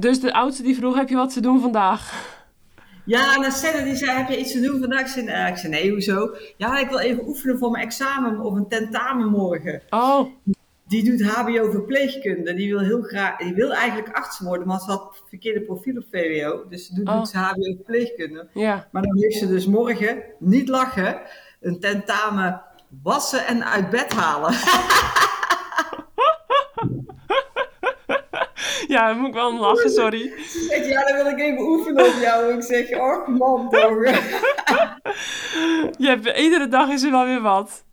Dus de oudste die vroeg, heb je wat te doen vandaag? Ja, en Stella die zei, heb je iets te doen vandaag? Ik zei, uh, ik zei, nee, hoezo? Ja, ik wil even oefenen voor mijn examen of een tentamen morgen. Oh. Die doet HBO verpleegkunde. Die wil heel graag, die wil eigenlijk arts worden, maar ze had verkeerde profiel op VWO. Dus ze doet, Oh. doet ze HBO verpleegkunde. Ja. Maar dan heeft ze dus morgen, niet lachen, een tentamen wassen en uit bed halen. Ja, dan moet ik wel om lachen, sorry. Ze zegt, ja, dan wil ik even oefenen op jou. Ik zeg, oh man, toch. Je hebt, iedere dag is er wel weer wat.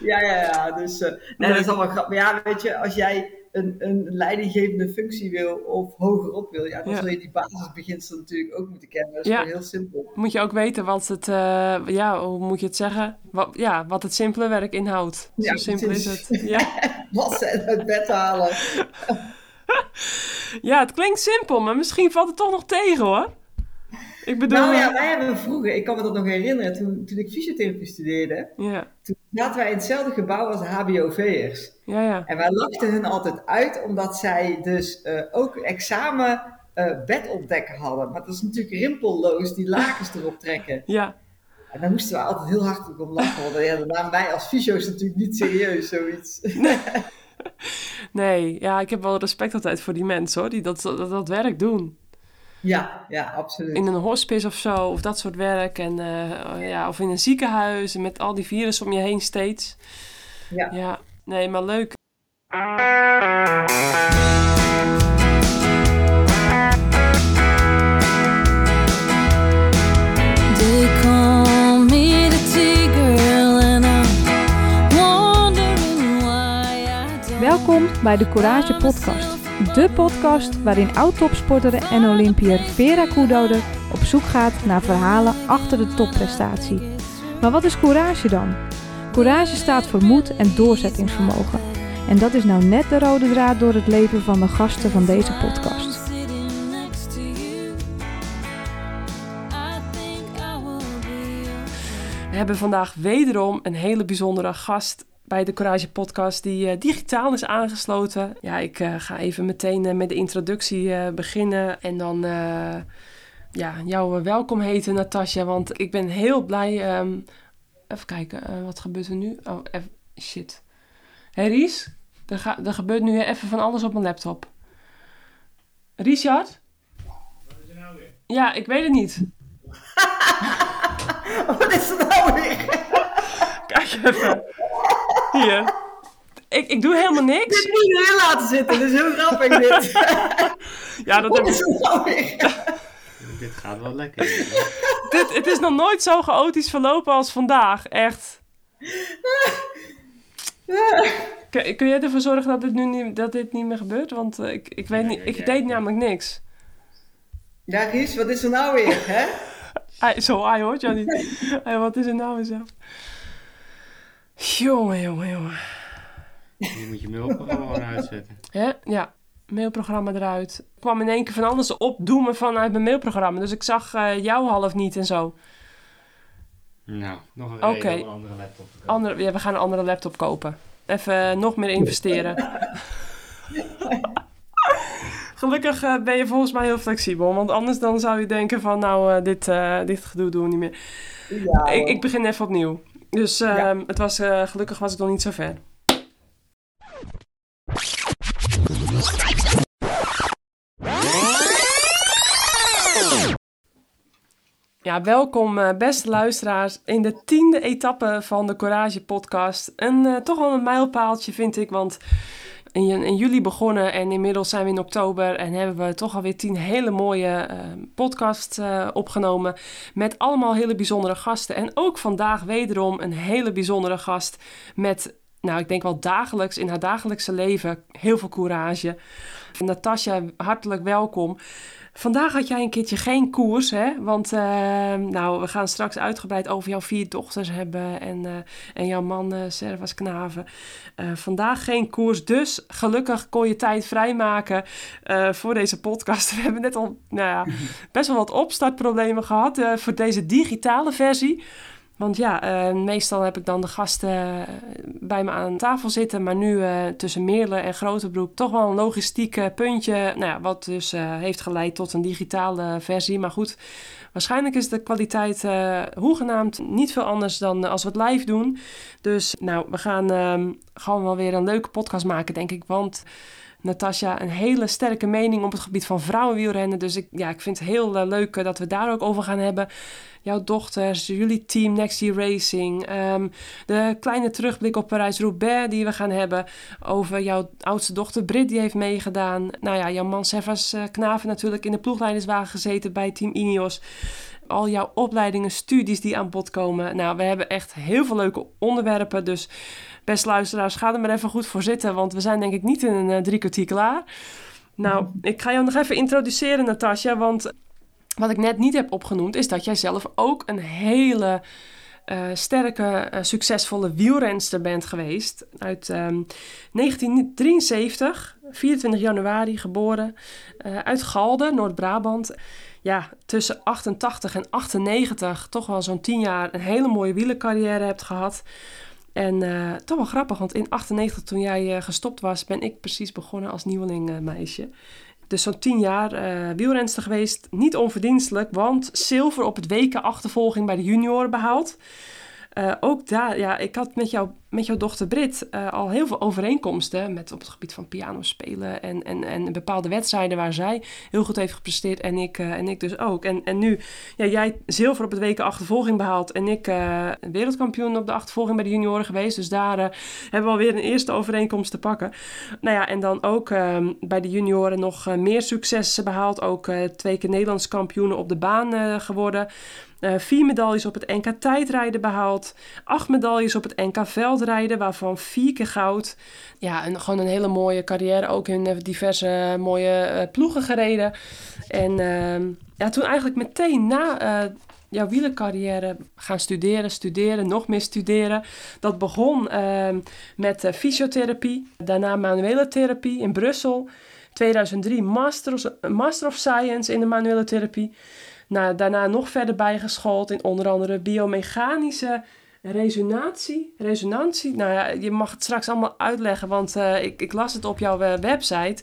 Ja, ja, ja. Dus eh, nee, dat is allemaal grappig. Maar ja, weet je, als jij een, een leidinggevende functie wil of hogerop wil, ja, dan Ja. zul je die basisbeginselen natuurlijk ook moeten kennen. Dat is Ja. heel simpel. Moet je ook weten wat het, eh, ja, hoe moet je het zeggen? Wat, ja, wat het simpele werk inhoudt. Ja, Zo simpel is het. Ja. Wassen en uit bed halen. ja, het klinkt simpel, maar misschien valt het toch nog tegen hoor. Ik bedoel, Nou ja, wij hebben vroeger, ik kan me dat nog herinneren, toen, toen ik fysiotherapie studeerde, ja, toen zaten wij in hetzelfde gebouw als de HBOV'ers. ja, ja. En wij lachten hun altijd uit, omdat zij dus eh, ook examen eh bedopdekken hadden. Maar dat is natuurlijk rimpelloos, die lakens erop trekken. Ja, En daar moesten we altijd heel hard om lachen. Want ja, dat namen wij als fysio's natuurlijk niet serieus, zoiets. nee, ja, ik heb wel respect altijd voor die mensen hoor, die dat, dat, dat werk doen. Ja, ja, absoluut. In een hospice of zo, of dat soort werk. En, eh, ja, of in een ziekenhuis met al die virussen om je heen steeds. Ja. Ja, nee, maar leuk. Welkom bij de Courage Podcast. De podcast waarin oud-topsporter en Olympiër Vera Koedoder op zoek gaat naar verhalen achter de topprestatie. Maar wat is courage dan? Courage staat voor moed en doorzettingsvermogen. En dat is nou net de rode draad door het leven van de gasten van deze podcast. We hebben vandaag wederom een hele bijzondere gast bij de Courage Podcast die eh, digitaal is aangesloten. Ja, ik eh, ga even meteen eh, met de introductie beginnen en dan eh, ja, jou welkom heten, Natasja. Want ik ben heel blij. ehm, even kijken, wat gebeurt er nu? Oh, even, shit. Hé Ries, er, ga- er gebeurt nu even van alles op mijn laptop. Richard? Ja, ik weet het niet. Wat is er nou weer? Kijk even. Hier. Ik, ik doe helemaal niks. Ik moet erin laten zitten, dat is heel grappig dit. Ja, dat heb Wat ik, is er nou weer? Dit gaat wel lekker. dit, het is nog nooit zo chaotisch verlopen als vandaag. Echt. Kun, kun jij ervoor zorgen dat dit nu niet, dat dit niet meer gebeurt? Want eh, ik, ik weet Ja, niet, ja, ik ja. deed namelijk niks. Ja, Ries, wat is er nou weer, hè? Zo, hij hoort jou niet. Wat is er nou weer zo? Jongen, jongen, jongen. Je moet je mailprogramma gewoon uitzetten. Hè? Ja, mailprogramma eruit. Ik kwam in één keer van alles opdoemen vanuit mijn mailprogramma. Dus ik zag eh, jou half niet en zo. Nou, nog een Oké. reden om een andere laptop te kopen. Andere, ja, we gaan een andere laptop kopen. Even eh, nog meer investeren. Gelukkig eh, ben je volgens mij heel flexibel. Want anders dan zou je denken van... Nou, eh, dit, eh, dit gedoe doen we niet meer. Ja, Ik, ik begin even opnieuw. Dus eh, Ja. het was, eh, gelukkig was ik nog niet zo ver. Ja, welkom eh, beste luisteraars in de tiende etappe van de Courage podcast. Een, eh, toch wel een mijlpaaltje vind ik, want in, in juli begonnen en inmiddels zijn we in oktober en hebben we toch alweer tien hele mooie eh podcasts eh, opgenomen met allemaal hele bijzondere gasten. En ook vandaag wederom een hele bijzondere gast met, nou ik denk wel dagelijks in haar dagelijkse leven heel veel courage. Natasja, hartelijk welkom. Vandaag had jij een keertje geen koers, hè? Want eh, nou, we gaan straks uitgebreid over jouw vier dochters hebben en, eh, en jouw man eh Servas Knaven. Eh, vandaag geen koers, dus gelukkig kon je tijd vrijmaken voor deze podcast. We hebben net al nou ja, best wel wat opstartproblemen gehad eh, voor deze digitale versie. Want ja, eh, meestal heb ik dan de gasten eh, bij me aan tafel zitten. Maar nu eh, tussen Meerlen en Grotebroek toch wel een logistiek puntje. Nou ja, wat dus heeft geleid tot een digitale versie. Maar goed, waarschijnlijk is de kwaliteit hoegenaamd niet veel anders dan als we het live doen. Dus nou, we gaan ehm, gewoon wel weer een leuke podcast maken, denk ik. Want Natasja, een hele sterke mening op het gebied van vrouwenwielrennen. Dus ik, ja, ik vind het heel leuk dat we daar ook over gaan hebben. Jouw dochters, jullie team Next Year Racing. ehm, de kleine terugblik op Parijs-Roubaix die we gaan hebben. Over jouw oudste dochter Brit, die heeft meegedaan. Nou ja, jouw man Servas eh, Knaven natuurlijk in de ploegleiderswagen gezeten bij Team Ineos. Al jouw opleidingen, studies die aan bod komen. Nou, we hebben echt heel veel leuke onderwerpen. Dus beste luisteraars, ga er maar even goed voor zitten. Want we zijn denk ik niet in een eh, drie kwartier klaar. Nou, ik ga jou nog even introduceren, Natasja. Want wat ik net niet heb opgenoemd, is dat jij zelf ook een hele eh, sterke, eh, succesvolle wielrenster bent geweest. Uit ehm, 1973, 24 januari geboren, eh, uit Galden, Noord-Brabant. Ja, tussen 88 en 98 toch wel zo'n 10 jaar een hele mooie wielercarrière hebt gehad. En toch wel grappig, want in 98 toen jij gestopt was, ben ik precies begonnen als nieuweling meisje. Dus zo'n 10 jaar eh wielrenster geweest. Niet onverdienstelijk, want zilver op het WK achtervolging bij de junioren behaald. Eh, ook daar, ja, ik had met, jou, met jouw dochter Brit eh, al heel veel overeenkomsten met op het gebied van piano spelen en, en, en bepaalde wedstrijden waar zij heel goed heeft gepresteerd en ik, eh, en ik dus ook. En, en nu, ja, jij zilver op het WK achtervolging behaald en ik eh, wereldkampioen op de achtervolging bij de junioren geweest. Dus daar hebben we alweer een eerste overeenkomst te pakken. Nou ja, en dan ook ehm, bij de junioren nog meer successen behaald. Ook twee keer Nederlands kampioenen op de baan geworden. Vier medailles op het NK tijdrijden behaald. Acht medailles op het NK veldrijden, waarvan vier keer goud. Ja, en gewoon een hele mooie carrière. Ook in eh, diverse eh, mooie eh, ploegen gereden. En ehm, ja, toen eigenlijk meteen na jouw wielercarrière gaan studeren, studeren, nog meer studeren. Dat begon ehm, met fysiotherapie, daarna manuele therapie in Brussel. 2003 Master of, Master of Science in de manuele therapie. Nou, daarna nog verder bijgeschoold in onder andere biomechanische resonatie. Resonantie? Nou ja, je mag het straks allemaal uitleggen, want eh, ik, ik las het op jouw eh, website.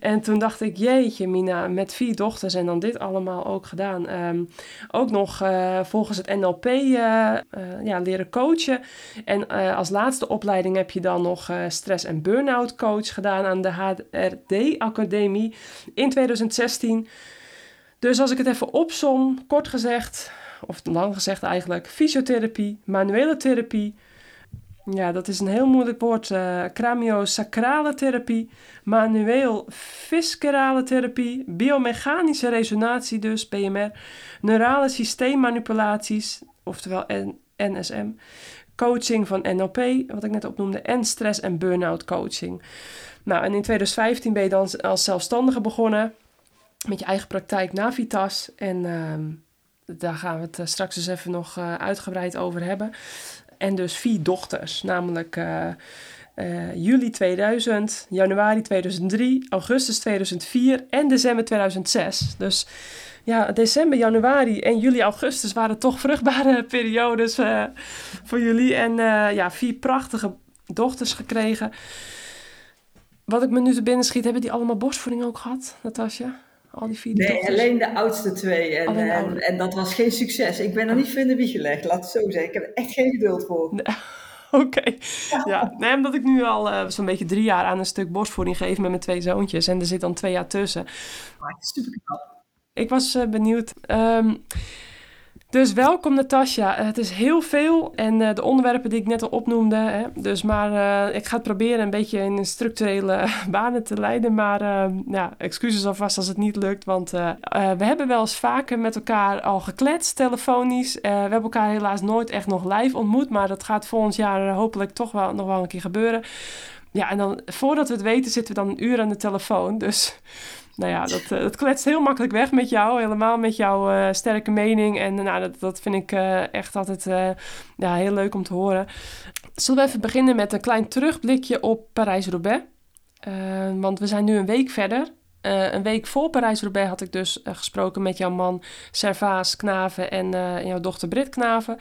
En toen dacht ik, jeetje Mina, met vier dochters en dan dit allemaal ook gedaan. Ehm, ook nog eh, volgens het NLP ja, leren coachen. En als laatste opleiding heb je dan nog stress- en burn-out coach gedaan aan de HRD Academie in 2016. Dus als ik het even opsom, kort gezegd, of lang gezegd eigenlijk, fysiotherapie, manuele therapie. Ja, dat is een heel moeilijk woord. eh craniosacrale therapie, manueel viscerale therapie, biomechanische resonatie dus, BMR, neurale systeemmanipulaties, oftewel NSM, coaching van NLP, wat ik net opnoemde, en stress- en burn-out coaching. Nou, en in 2015 ben je dan als zelfstandige begonnen met je eigen praktijk Navitas. En ehm, daar gaan we het eh, straks dus even nog eh, uitgebreid over hebben. En dus vier dochters, namelijk eh, juli 2000, januari 2003, augustus 2004 en december 2006. Dus ja, december, januari en juli, augustus waren toch vruchtbare periodes voor jullie. En ja, vier prachtige dochters gekregen. Wat ik me nu te binnen schiet, hebben die allemaal borstvoeding ook gehad, Natasja? Al die vier Nee, alleen de oudste twee. En, en, en dat was geen succes. Ik ben er niet voor in de wieg gelegd, laat het zo zeggen. Ik heb er echt geen geduld voor. Oké, ja. Nee, omdat ik nu al eh, zo'n beetje drie jaar aan een stuk borstvoeding geef met mijn twee zoontjes. En er zit dan twee jaar tussen. Maar het is super knap. Ik was eh, benieuwd. Ehm, dus welkom Natasja. Het is heel veel en eh, de onderwerpen die ik net al opnoemde. Hè, dus maar eh, ik ga het proberen een beetje in structurele banen te leiden. Maar eh, ja, excuses alvast als het niet lukt. Want eh, eh, we hebben wel eens vaker met elkaar al gekletst, telefonisch. Eh, we hebben elkaar helaas nooit echt nog live ontmoet. Maar dat gaat volgend jaar eh, hopelijk toch wel nog wel een keer gebeuren. Ja, en dan voordat we het weten zitten we dan een uur aan de telefoon. Dus nou ja, dat, eh, dat kletst heel makkelijk weg met jou. Helemaal met jouw eh, sterke mening. En nou, dat, dat vind ik eh, echt altijd ja, heel leuk om te horen. Zullen we even beginnen met een klein terugblikje op Parijs-Roubaix? Want we zijn nu een week verder. een week voor Parijs-Roubaix had ik dus gesproken met jouw man Servaas Knaven en jouw dochter Brit Knaven.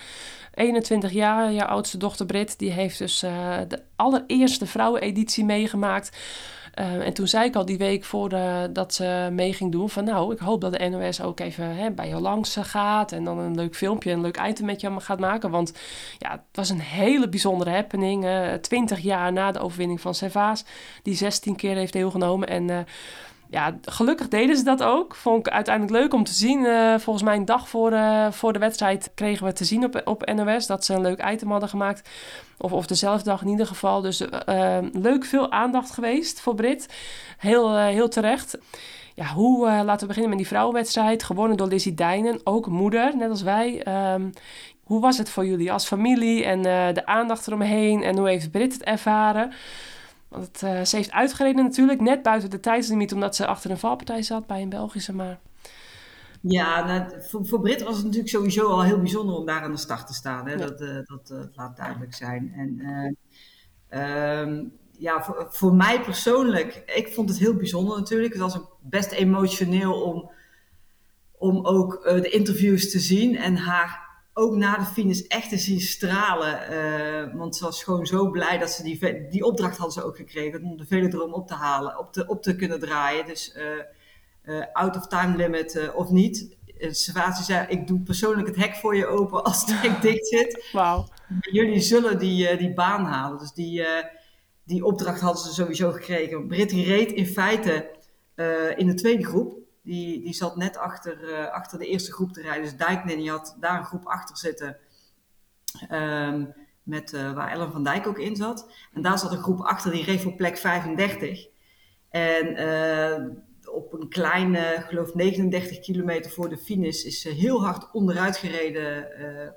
21 jaar, jouw oudste dochter Brit, die heeft dus de allereerste vrouweneditie meegemaakt. Eh, en toen zei ik al die week voordat dat ze mee ging doen van nou, ik hoop dat de NOS ook even hè, bij jou langs eh, gaat en dan een leuk filmpje, een leuk item met jou gaat maken. Want ja, het was een hele bijzondere happening. eh 20 jaar na de overwinning van Servaas, die 16 keer heeft deelgenomen en... ja, gelukkig deden ze dat ook. Vond ik uiteindelijk leuk om te zien. Eh, volgens mij een dag voor, eh, voor de wedstrijd kregen we te zien op, op NOS dat ze een leuk item hadden gemaakt. Of, of dezelfde dag in ieder geval. Dus eh, leuk, veel aandacht geweest voor Brit. Heel, heel terecht. Ja, hoe, laten we beginnen met die vrouwenwedstrijd. Gewonnen door Lizzie Dijnen, ook moeder, net als wij. Ehm, hoe was het voor jullie als familie en de aandacht eromheen? En hoe heeft Brit het ervaren? Want het, eh, ze heeft uitgereden natuurlijk, net buiten de tijdslimiet, omdat ze achter een valpartij zat bij een Belgische. Maar Ja, nou, voor, voor Brit was het natuurlijk sowieso al heel bijzonder om daar aan de start te staan. Hè? Ja. Dat, eh, dat eh, laat duidelijk zijn. En eh, ehm, ja, voor, voor mij persoonlijk, ik vond het heel bijzonder natuurlijk. Het was ook best emotioneel om, om ook de interviews te zien en haar ook na de finish echt te zien stralen. eh, want ze was gewoon zo blij dat ze die, die opdracht hadden ze ook gekregen om de velodroom op te halen, op te, op te kunnen draaien. Dus eh, eh, out of time limit of niet. Servatie zei, ik doe persoonlijk het hek voor je open als het hek dicht zit. wauw. Jullie zullen die, die baan halen. Dus die, die opdracht hadden ze sowieso gekregen. Britt reed in feite in de tweede groep. Die, die zat net achter, eh, achter de eerste groep te rijden. Dus Dijknen die had daar een groep achter zitten. Ehm, met, eh, waar Ellen van Dijk ook in zat. En daar zat een groep achter die reed voor plek 35. En eh, op een kleine, geloof 39 kilometer voor de finish, is ze heel hard onderuit gereden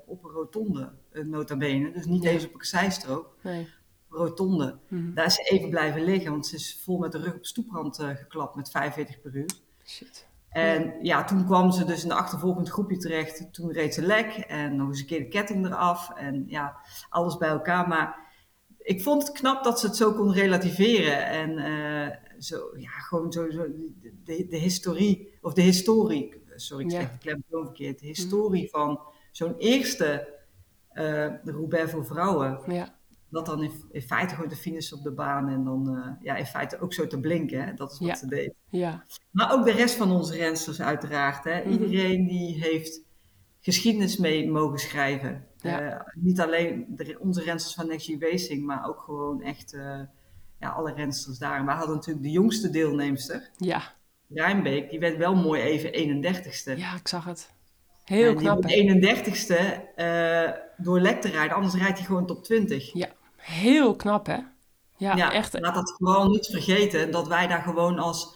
op een rotonde, nota bene. Dus niet Ja. eens op een zijstrook, Nee. rotonde. Mhm. Daar is ze even blijven liggen, want ze is vol met de rug op stoeprand geklapt met 45 per uur. Shit. En ja, toen kwam ze dus in de achtervolgend groepje terecht. Toen reed ze lek en nog eens een keer de ketting eraf. En ja, alles bij elkaar. Maar ik vond het knap dat ze het zo kon relativeren. En eh, zo, ja, gewoon zo, zo de, de historie, of de historie, sorry, ik Ja. zeg de klemtoon verkeerd. De historie van zo'n eerste eh Roubaix voor vrouwen. Ja. Dat dan in, in feite gewoon de finish op de baan en dan eh, ja, in feite ook zo te blinken. Hè? Dat is wat Ja. ze deed. Ja. Maar ook de rest van onze rensters uiteraard. Hè? Mhm. Iedereen die heeft geschiedenis mee mogen schrijven. Ja. Eh, niet alleen de, onze rensters van Next Gen Racing, maar ook gewoon echt eh, ja, alle rensters daar. En wij hadden natuurlijk de jongste deelnemster, Ja. Rijnbeek. Die werd wel mooi even 31ste. ja, ik zag het. Heel die knap, wordt hè? 31ste eh, door lek te rijden, anders rijdt hij gewoon top 20. Heel knap, hè? Ja, Ja, echt. laat dat vooral niet vergeten dat wij daar gewoon als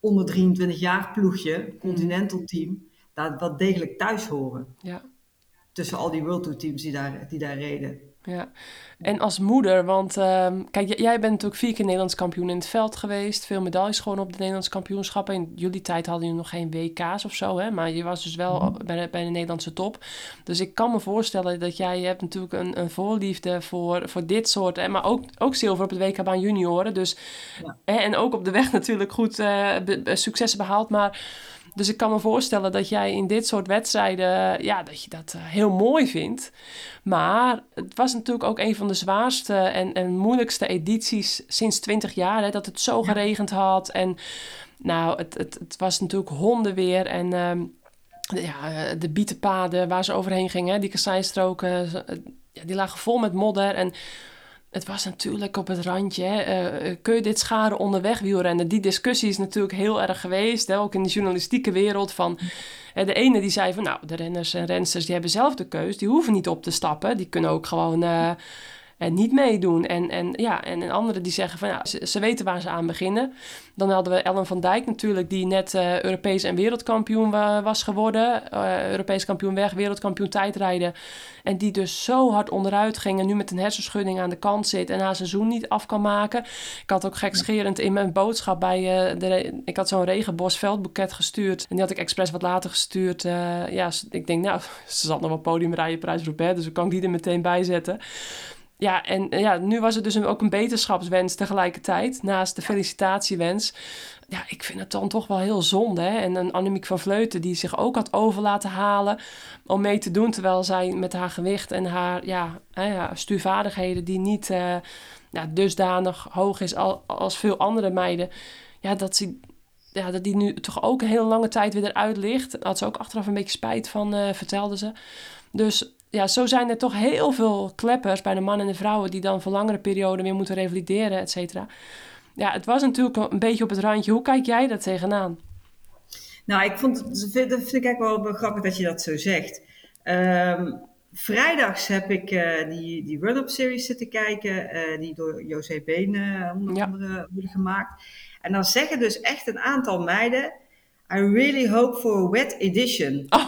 onder 23 jaar ploegje, Continental team, daar wel degelijk thuis horen. Ja. Tussen al die World Tour teams die daar, die daar reden. Ja, en als moeder, want ehm, kijk, jij bent natuurlijk vier keer Nederlands kampioen in het veld geweest. Veel medailles gewoon op de Nederlandse kampioenschappen. In jullie tijd hadden jullie nog geen WK's of zo, hè? Maar je was dus wel Mhm. bij, de, bij de Nederlandse top. Dus ik kan me voorstellen dat jij je hebt natuurlijk een, een voorliefde voor, voor dit soort... Hè? Maar ook, ook zilver op het WK-baan junioren. Dus, Ja. hè, en ook op de weg natuurlijk goed be- be- successen behaald. Maar dus ik kan me voorstellen dat jij in dit soort wedstrijden, ja, dat je dat eh, heel mooi vindt. Maar het was natuurlijk ook een van de zwaarste en, en moeilijkste edities sinds 20 jaar. Hè, dat het zo geregend had. En nou, het, het, het was natuurlijk hondenweer. En ehm, de- ja, eh, de bietenpaden waar ze overheen gingen, die kasseistroken, eh, die lagen vol met modder. En het was natuurlijk op het randje. Hè. eh, kun je dit scharen onderweg wielrennen? Die discussie is natuurlijk heel erg geweest. Hè, ook in de journalistieke wereld. Van, de ene die zei van nou, de renners en rensters die hebben zelf de keus. Die hoeven niet op te stappen. Die kunnen ook gewoon eh, eh, niet meedoen. En, en, ja, en een andere die zeggen van ja, ze, weten waar ze aan beginnen. Dan hadden we Ellen van Dijk natuurlijk, die net eh, Europees en wereldkampioen wa- was geworden. Eh, Europees kampioen weg, wereldkampioen tijdrijden. En die dus zo hard onderuit ging en nu met een hersenschudding aan de kant zit en haar seizoen niet af kan maken. Ik had ook gekscherend in mijn boodschap bij eh, de... Ik had zo'n regenbos veldboeket gestuurd. En die had ik expres wat later gestuurd. Eh, ja, ik denk nou, ze zal nog wel podium rijden, prijs. Dus dan kan ik die er meteen bij zetten. Ja, en eh, ja, nu was het dus ook een beterschapswens tegelijkertijd, naast de felicitatiewens. Ja, ik vind het dan toch wel heel zonde. Hè? En een Annemiek van Vleuten die zich ook had over laten halen om mee te doen, terwijl zij met haar gewicht en haar ja, hè, ja, stuurvaardigheden, die niet eh, ja, dusdanig hoog is al, als veel andere meiden, ja, dat, ze, ja, dat die nu toch ook een hele lange tijd weer eruit ligt. Had ze ook achteraf een beetje spijt van, eh, vertelde ze. Dus ja, zo zijn er toch heel veel kleppers bij de mannen en de vrouwen die dan voor langere perioden weer moeten revalideren, et cetera. Ja, het was natuurlijk een beetje op het randje. Hoe kijk jij daar tegenaan? Nou, ik vond het, dat vind ik eigenlijk wel, grappig dat je dat zo zegt. Ehm, vrijdags heb ik eh, die, die run-up series zitten kijken, eh, die door José Been eh, onder Ja. andere worden gemaakt. En dan zeggen dus echt een aantal meiden, I really hope for a wet edition. Oh.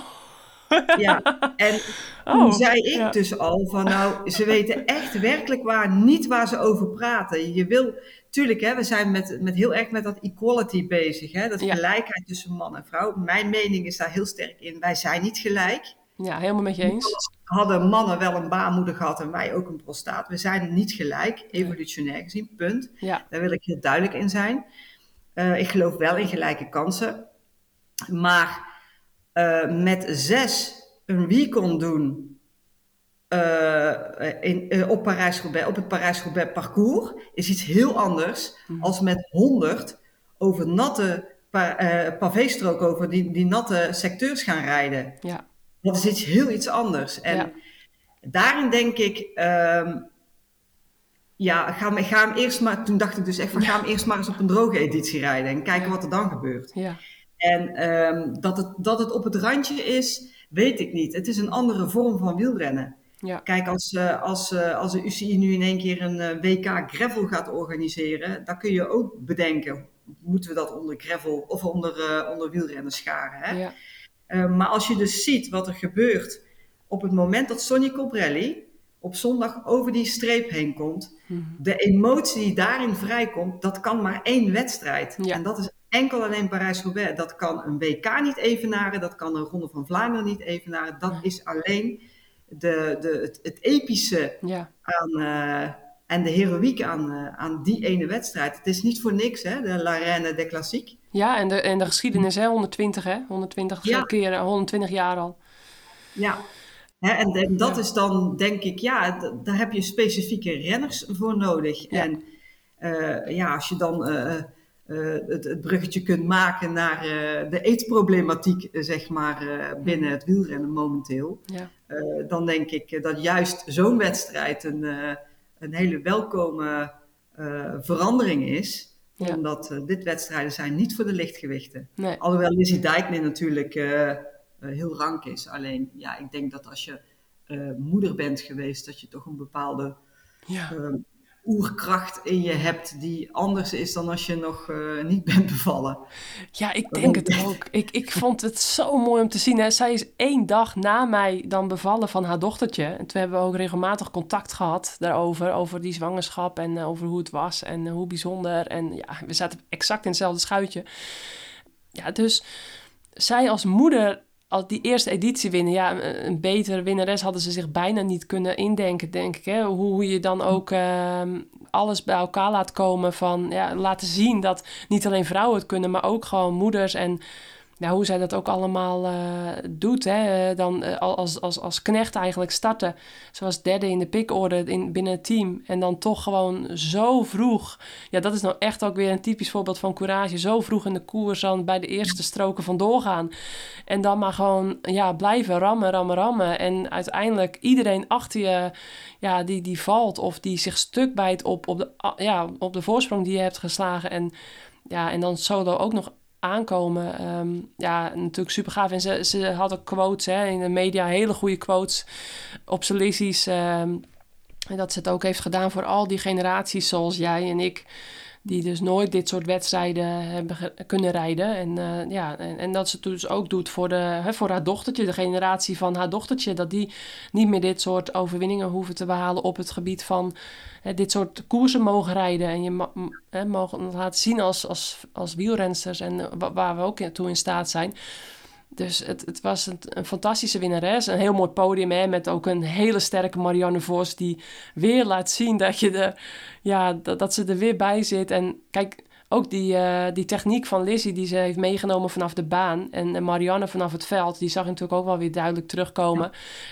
Ja, en Oh, toen zei ik ja. dus al van nou, ze weten echt werkelijk waar niet waar ze over praten. Je wil, tuurlijk hè, we zijn met, met heel erg met dat equality bezig, hè, dat Ja. gelijkheid tussen man en vrouw. Mijn mening is daar heel sterk in. Wij zijn niet gelijk. Ja, helemaal met je eens. Hadden mannen wel een baarmoeder gehad en wij ook een prostaat. We zijn niet gelijk, evolutionair gezien, punt. Ja, Daar wil ik heel duidelijk in zijn. Eh, ik geloof wel in gelijke kansen. Maar eh, met zes een weekend doen eh, in, eh, op, Parijs-Roubaix, op het Parijs-Roubaix parcours is iets heel anders Mhm. als met 100 over natte pa eh, pavéstrook, over die, die natte secteurs gaan rijden. ja, Dat is iets heel iets anders. En Ja. daarin denk ik, ehm, ja, ga, hem- ga hem eerst maar, toen dacht ik dus echt van, ga hem eerst maar eens op een droge editie rijden en kijken wat er dan gebeurt. ja, En ehm, dat, het, dat het op het randje is, weet ik niet. Het is een andere vorm van wielrennen. ja, Kijk, als, eh, als, eh, als de UCI nu in één keer een eh, WK gravel gaat organiseren, dan kun je ook bedenken, moeten we dat onder gravel of onder, onder wielrennen scharen? Hè? ja, Uh, maar als je dus ziet wat er gebeurt op het moment dat Sonny Colbrelli op zondag over die streep heen komt, Mhm. de emotie die daarin vrijkomt, dat kan maar één wedstrijd. Ja. En dat is enkel alleen Parijs-Roubaix. Dat kan een WK niet evenaren, dat kan een Ronde van Vlaanderen niet evenaren. Dat is alleen de, de, het, het epische ja, aan, eh, en de heroïek aan, eh, aan die ene wedstrijd. Het is niet voor niks, hè, de La Reine des Classiques. ja. En de, en de geschiedenis, hè, 120, hè, 120 Ja. keer, 120 jaar al. Ja, en, en dat is dan denk ik, ja, daar heb je specifieke renners voor nodig. Ja. En eh, ja, als je dan het, het bruggetje kunt maken naar eh, de eetproblematiek, eh, zeg maar, eh, binnen het wielrennen momenteel, Ja, eh, dan denk ik eh, dat juist zo'n wedstrijd een, eh, een hele welkome eh, verandering is. Ja. Omdat eh, dit wedstrijden zijn niet voor de lichtgewichten. nee, Alhoewel Lizzie Dijkman natuurlijk eh, eh, heel rank is. Alleen, ja, ik denk dat als je eh, moeder bent geweest, dat je toch een bepaalde ja. Oerkracht in je hebt die anders is dan als je nog eh, niet bent bevallen. Ja, ik denk het ook. Ik, ik vond het zo mooi om te zien. Hè. Zij is één dag na mij dan bevallen van haar dochtertje. En toen hebben we ook regelmatig contact gehad daarover. Over die zwangerschap en eh, over hoe het was en eh, hoe bijzonder. En ja, we zaten exact in hetzelfde schuitje. Ja, dus zij als moeder, als die eerste editie winnen... Ja, een, betere winnares hadden ze zich bijna niet kunnen indenken, denk ik. Hè? Hoe, hoe je dan ook ehm, alles bij elkaar laat komen van... Ja, laten zien dat niet alleen vrouwen het kunnen, maar ook gewoon moeders en... Ja, hoe zij dat ook allemaal eh, doet. Hè? Dan eh, als, als, als knecht eigenlijk starten. Zoals derde in de pickorde in, binnen het team. En dan toch gewoon zo vroeg. Ja, dat is nou echt ook weer een typisch voorbeeld van courage. Zo vroeg in de koers dan bij de eerste stroken vandoor gaan. En dan maar gewoon ja, blijven rammen, rammen, rammen. En uiteindelijk iedereen achter je ja, die, die valt. Of die zich stuk bijt op, op, de, ja, op de voorsprong die je hebt geslagen. En, ja, en dan solo ook nog aankomen. Ehm, ja, natuurlijk super gaaf. En ze, ze had ook quotes hè, in de media, hele goede quotes op zijn ehm, en dat ze het ook heeft gedaan voor al die generaties zoals jij en ik. Die dus nooit dit soort wedstrijden hebben kunnen rijden. En, eh, ja, en, en dat ze het dus ook doet voor, de, hè, voor haar dochtertje, de generatie van haar dochtertje. Dat die niet meer dit soort overwinningen hoeven te behalen op het gebied van hè, dit soort koersen mogen rijden. En je hè, mogen laten zien als, als, als wielrensters en eh, wa- waar we ook toe in staat zijn. Dus het, het was een, fantastische winnares. Een heel mooi podium hè, met ook een hele sterke Marianne Vos... die weer laat zien dat, je er, ja, dat, dat ze er weer bij zit. En kijk, ook die, eh, die techniek van Lizzie die ze heeft meegenomen vanaf de baan... en, Marianne vanaf het veld, die zag je natuurlijk ook wel weer duidelijk terugkomen.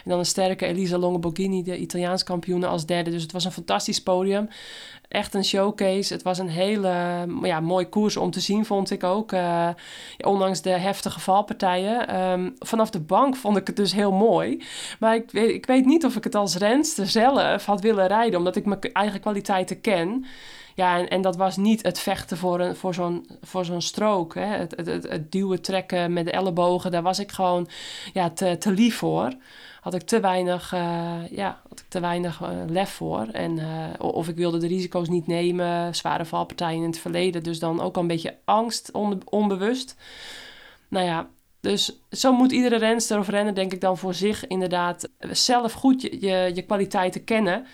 En dan een sterke Elisa Longoborghini, de Italiaans kampioene, als derde. Dus het was een fantastisch podium echt een showcase. Het was een hele ja, mooi koers om te zien, vond ik ook. Eh, ja, ondanks de heftige valpartijen. Ehm, vanaf de bank vond ik het dus heel mooi. Maar ik weet, ik weet niet of ik het als renster zelf had willen rijden, omdat ik mijn eigen kwaliteiten ken. Ja, en, en dat was niet het vechten voor, een, voor zo'n voor zo'n strook. Hè? Het, het, het, duwen, trekken met de ellebogen, daar was ik gewoon ja, te, te lief voor had ik te weinig, eh, ja, had ik te weinig eh, lef voor. En, eh, of ik wilde de risico's niet nemen, zware valpartijen in het verleden. Dus dan ook al een beetje angst, onbe- onbewust. Nou ja, dus zo moet iedere renster of renner denk ik dan voor zich inderdaad zelf goed je, je, je kwaliteiten kennen.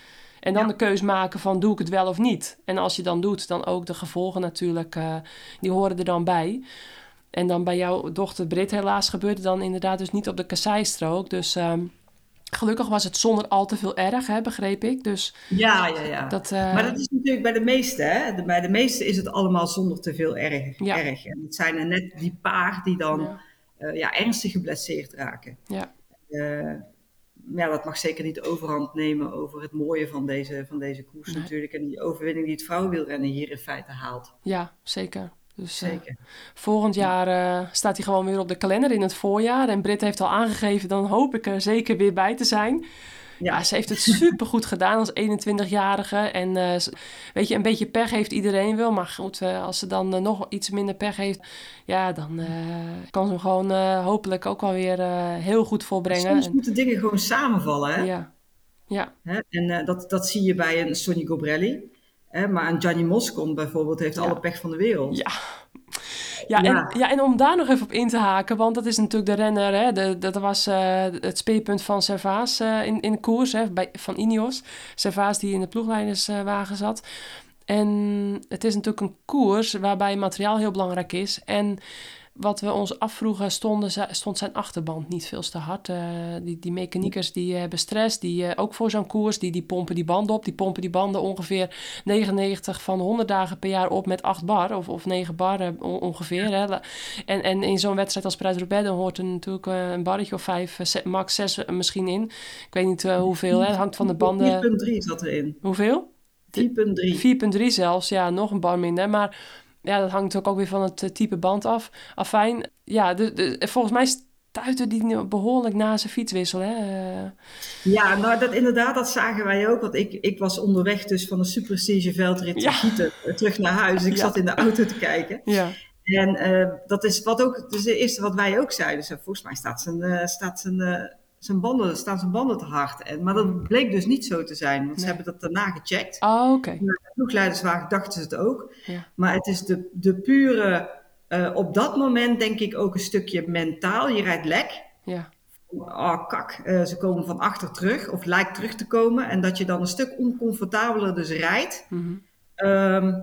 En dan Ja. de keus maken van doe ik het wel of niet. En als je dan doet, dan ook de gevolgen natuurlijk, eh, die horen er dan bij. En dan bij jouw dochter Brit helaas gebeurde dan inderdaad dus niet op de kasseistrook. Dus ehm, gelukkig was het zonder al te veel erg, hè, begreep ik. Dus Ja, ja, ja. dat... eh, Maar dat is natuurlijk bij de meeste, hè? De- bij de meeste is het allemaal zonder te veel erg. Ja. erg. En het zijn er net die paar die dan ja, eh, ja, ernstig geblesseerd raken. ja, ja, dat mag zeker niet de overhand nemen over het mooie van deze, van deze koers Nee. natuurlijk. En die overwinning die het vrouwenwielrennen hier in feite haalt. ja, zeker. Dus eh, Zeker. volgend jaar eh, staat hij gewoon weer op de kalender in het voorjaar. En Brit heeft al aangegeven, dan hoop ik er zeker weer bij te zijn. Ja, ze heeft het supergoed gedaan als 21-jarige. En eh, weet je, een beetje pech heeft iedereen wel. Maar goed, eh, als ze dan eh, nog iets minder pech heeft... ja, dan kan ze hem gewoon hopelijk ook alweer eh heel goed volbrengen. Soms En- moeten dingen gewoon samenvallen. Hè? ja, ja, Hè? En dat, dat zie je bij een Sonny Gobrelli. Hè? Maar een Gianni Moscon bijvoorbeeld heeft Ja. alle pech van de wereld. ja. Ja, Ja. En, ja, en om daar nog even op in te haken, want dat is natuurlijk de renner, hè, de, dat was eh, het speerpunt van Servaas eh, in, in de koers, hè, bij, van Ineos. Servaas die in de ploegleiderswagen zat. En het is natuurlijk een koers waarbij materiaal heel belangrijk is. En wat we ons afvroegen, stonden, stond zijn achterband niet veel te hard. Eh, die, die mechaniekers die hebben stress, die, eh, ook voor zo'n koers, die, die pompen die banden op. Die pompen die banden ongeveer 99 van de 100 dagen per jaar op met 8 bar of, of 9 bar eh, on- ongeveer. Hè. En, en in zo'n wedstrijd als Parijs-Roubaix, dan hoort er natuurlijk eh, een barretje of 5, max 6 misschien in. Ik weet niet eh, hoeveel, hè. het hangt van de banden. 4.3 zat erin. Hoeveel? 4.3. 4.3 zelfs, ja, nog een bar minder. Maar ja, dat hangt natuurlijk ook weer van het eh, type band af. Afijn, ja, de, de, volgens mij stuitte die nu behoorlijk na zijn fietswissel. Hè? Eh, Ja, nou dat inderdaad, dat zagen wij ook. Want ik, ik was onderweg dus van een superprestige veldrit Ja. te Gieten, eh, terug naar huis. Ik Ja. zat in de auto te kijken. ja, En dat is wat ook, dus het eerste wat wij ook zeiden. Zo, volgens mij staat zijn, staat zijn, zijn banden, staan zijn banden te hard. En, maar dat bleek dus niet zo te zijn, want ze hebben dat daarna gecheckt. oh, oké. De ploegleiderswagen dachten ze het ook. Ja. Maar het is de, de pure, eh, op dat moment denk ik ook een stukje mentaal. Je rijdt lek. Ja, Oh, kak, eh, ze komen van achter terug of lijkt terug te komen. En dat je dan een stuk oncomfortabeler dus rijdt mhm. ehm,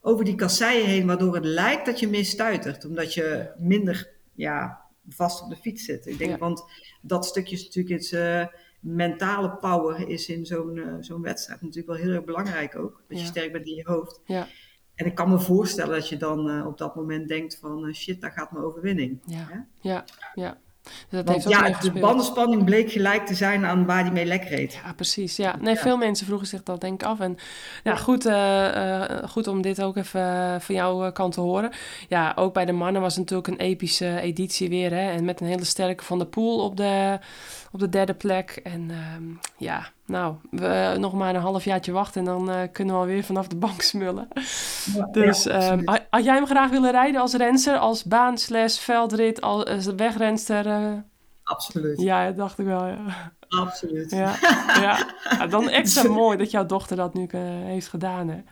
over die kasseien heen, waardoor het lijkt dat je meer stuitert. Omdat je minder ja, vast op de fiets zit. Ik denk, Ja. want dat stukje is natuurlijk iets, eh, mentale power is in zo'n eh, zo'n wedstrijd natuurlijk wel heel erg belangrijk ook. Dat je sterk bent in je hoofd. ja, En ik kan me voorstellen dat je dan eh, op dat moment denkt van shit, daar gaat mijn overwinning. ja, Hè? ja, ja. Dus dat ja, de bandenspanning bleek gelijk te zijn aan waar die mee lek reed. Ja, precies. Ja. Nee, Ja. veel mensen vroegen zich dat denk ik af. En ja, goed, eh, eh, goed om dit ook even eh, van jouw kant te horen. Ja, ook bij de mannen was het natuurlijk een epische editie weer. Hè? En met een hele sterke Van de Poel op de, op de derde plek. En ehm, ja, nou, we, eh, nog maar een halfjaartje wachten en dan eh, kunnen we alweer vanaf de bank smullen. Ja, Dus ja, ehm, had, jij hem graag willen rijden als renster, als baan slash veldrit, als als wegrenster? eh? absoluut. ja, dat dacht ik wel, ja. absoluut. Ja, ja. Ja, dan extra mooi dat jouw dochter dat nu eh, heeft gedaan. Hè?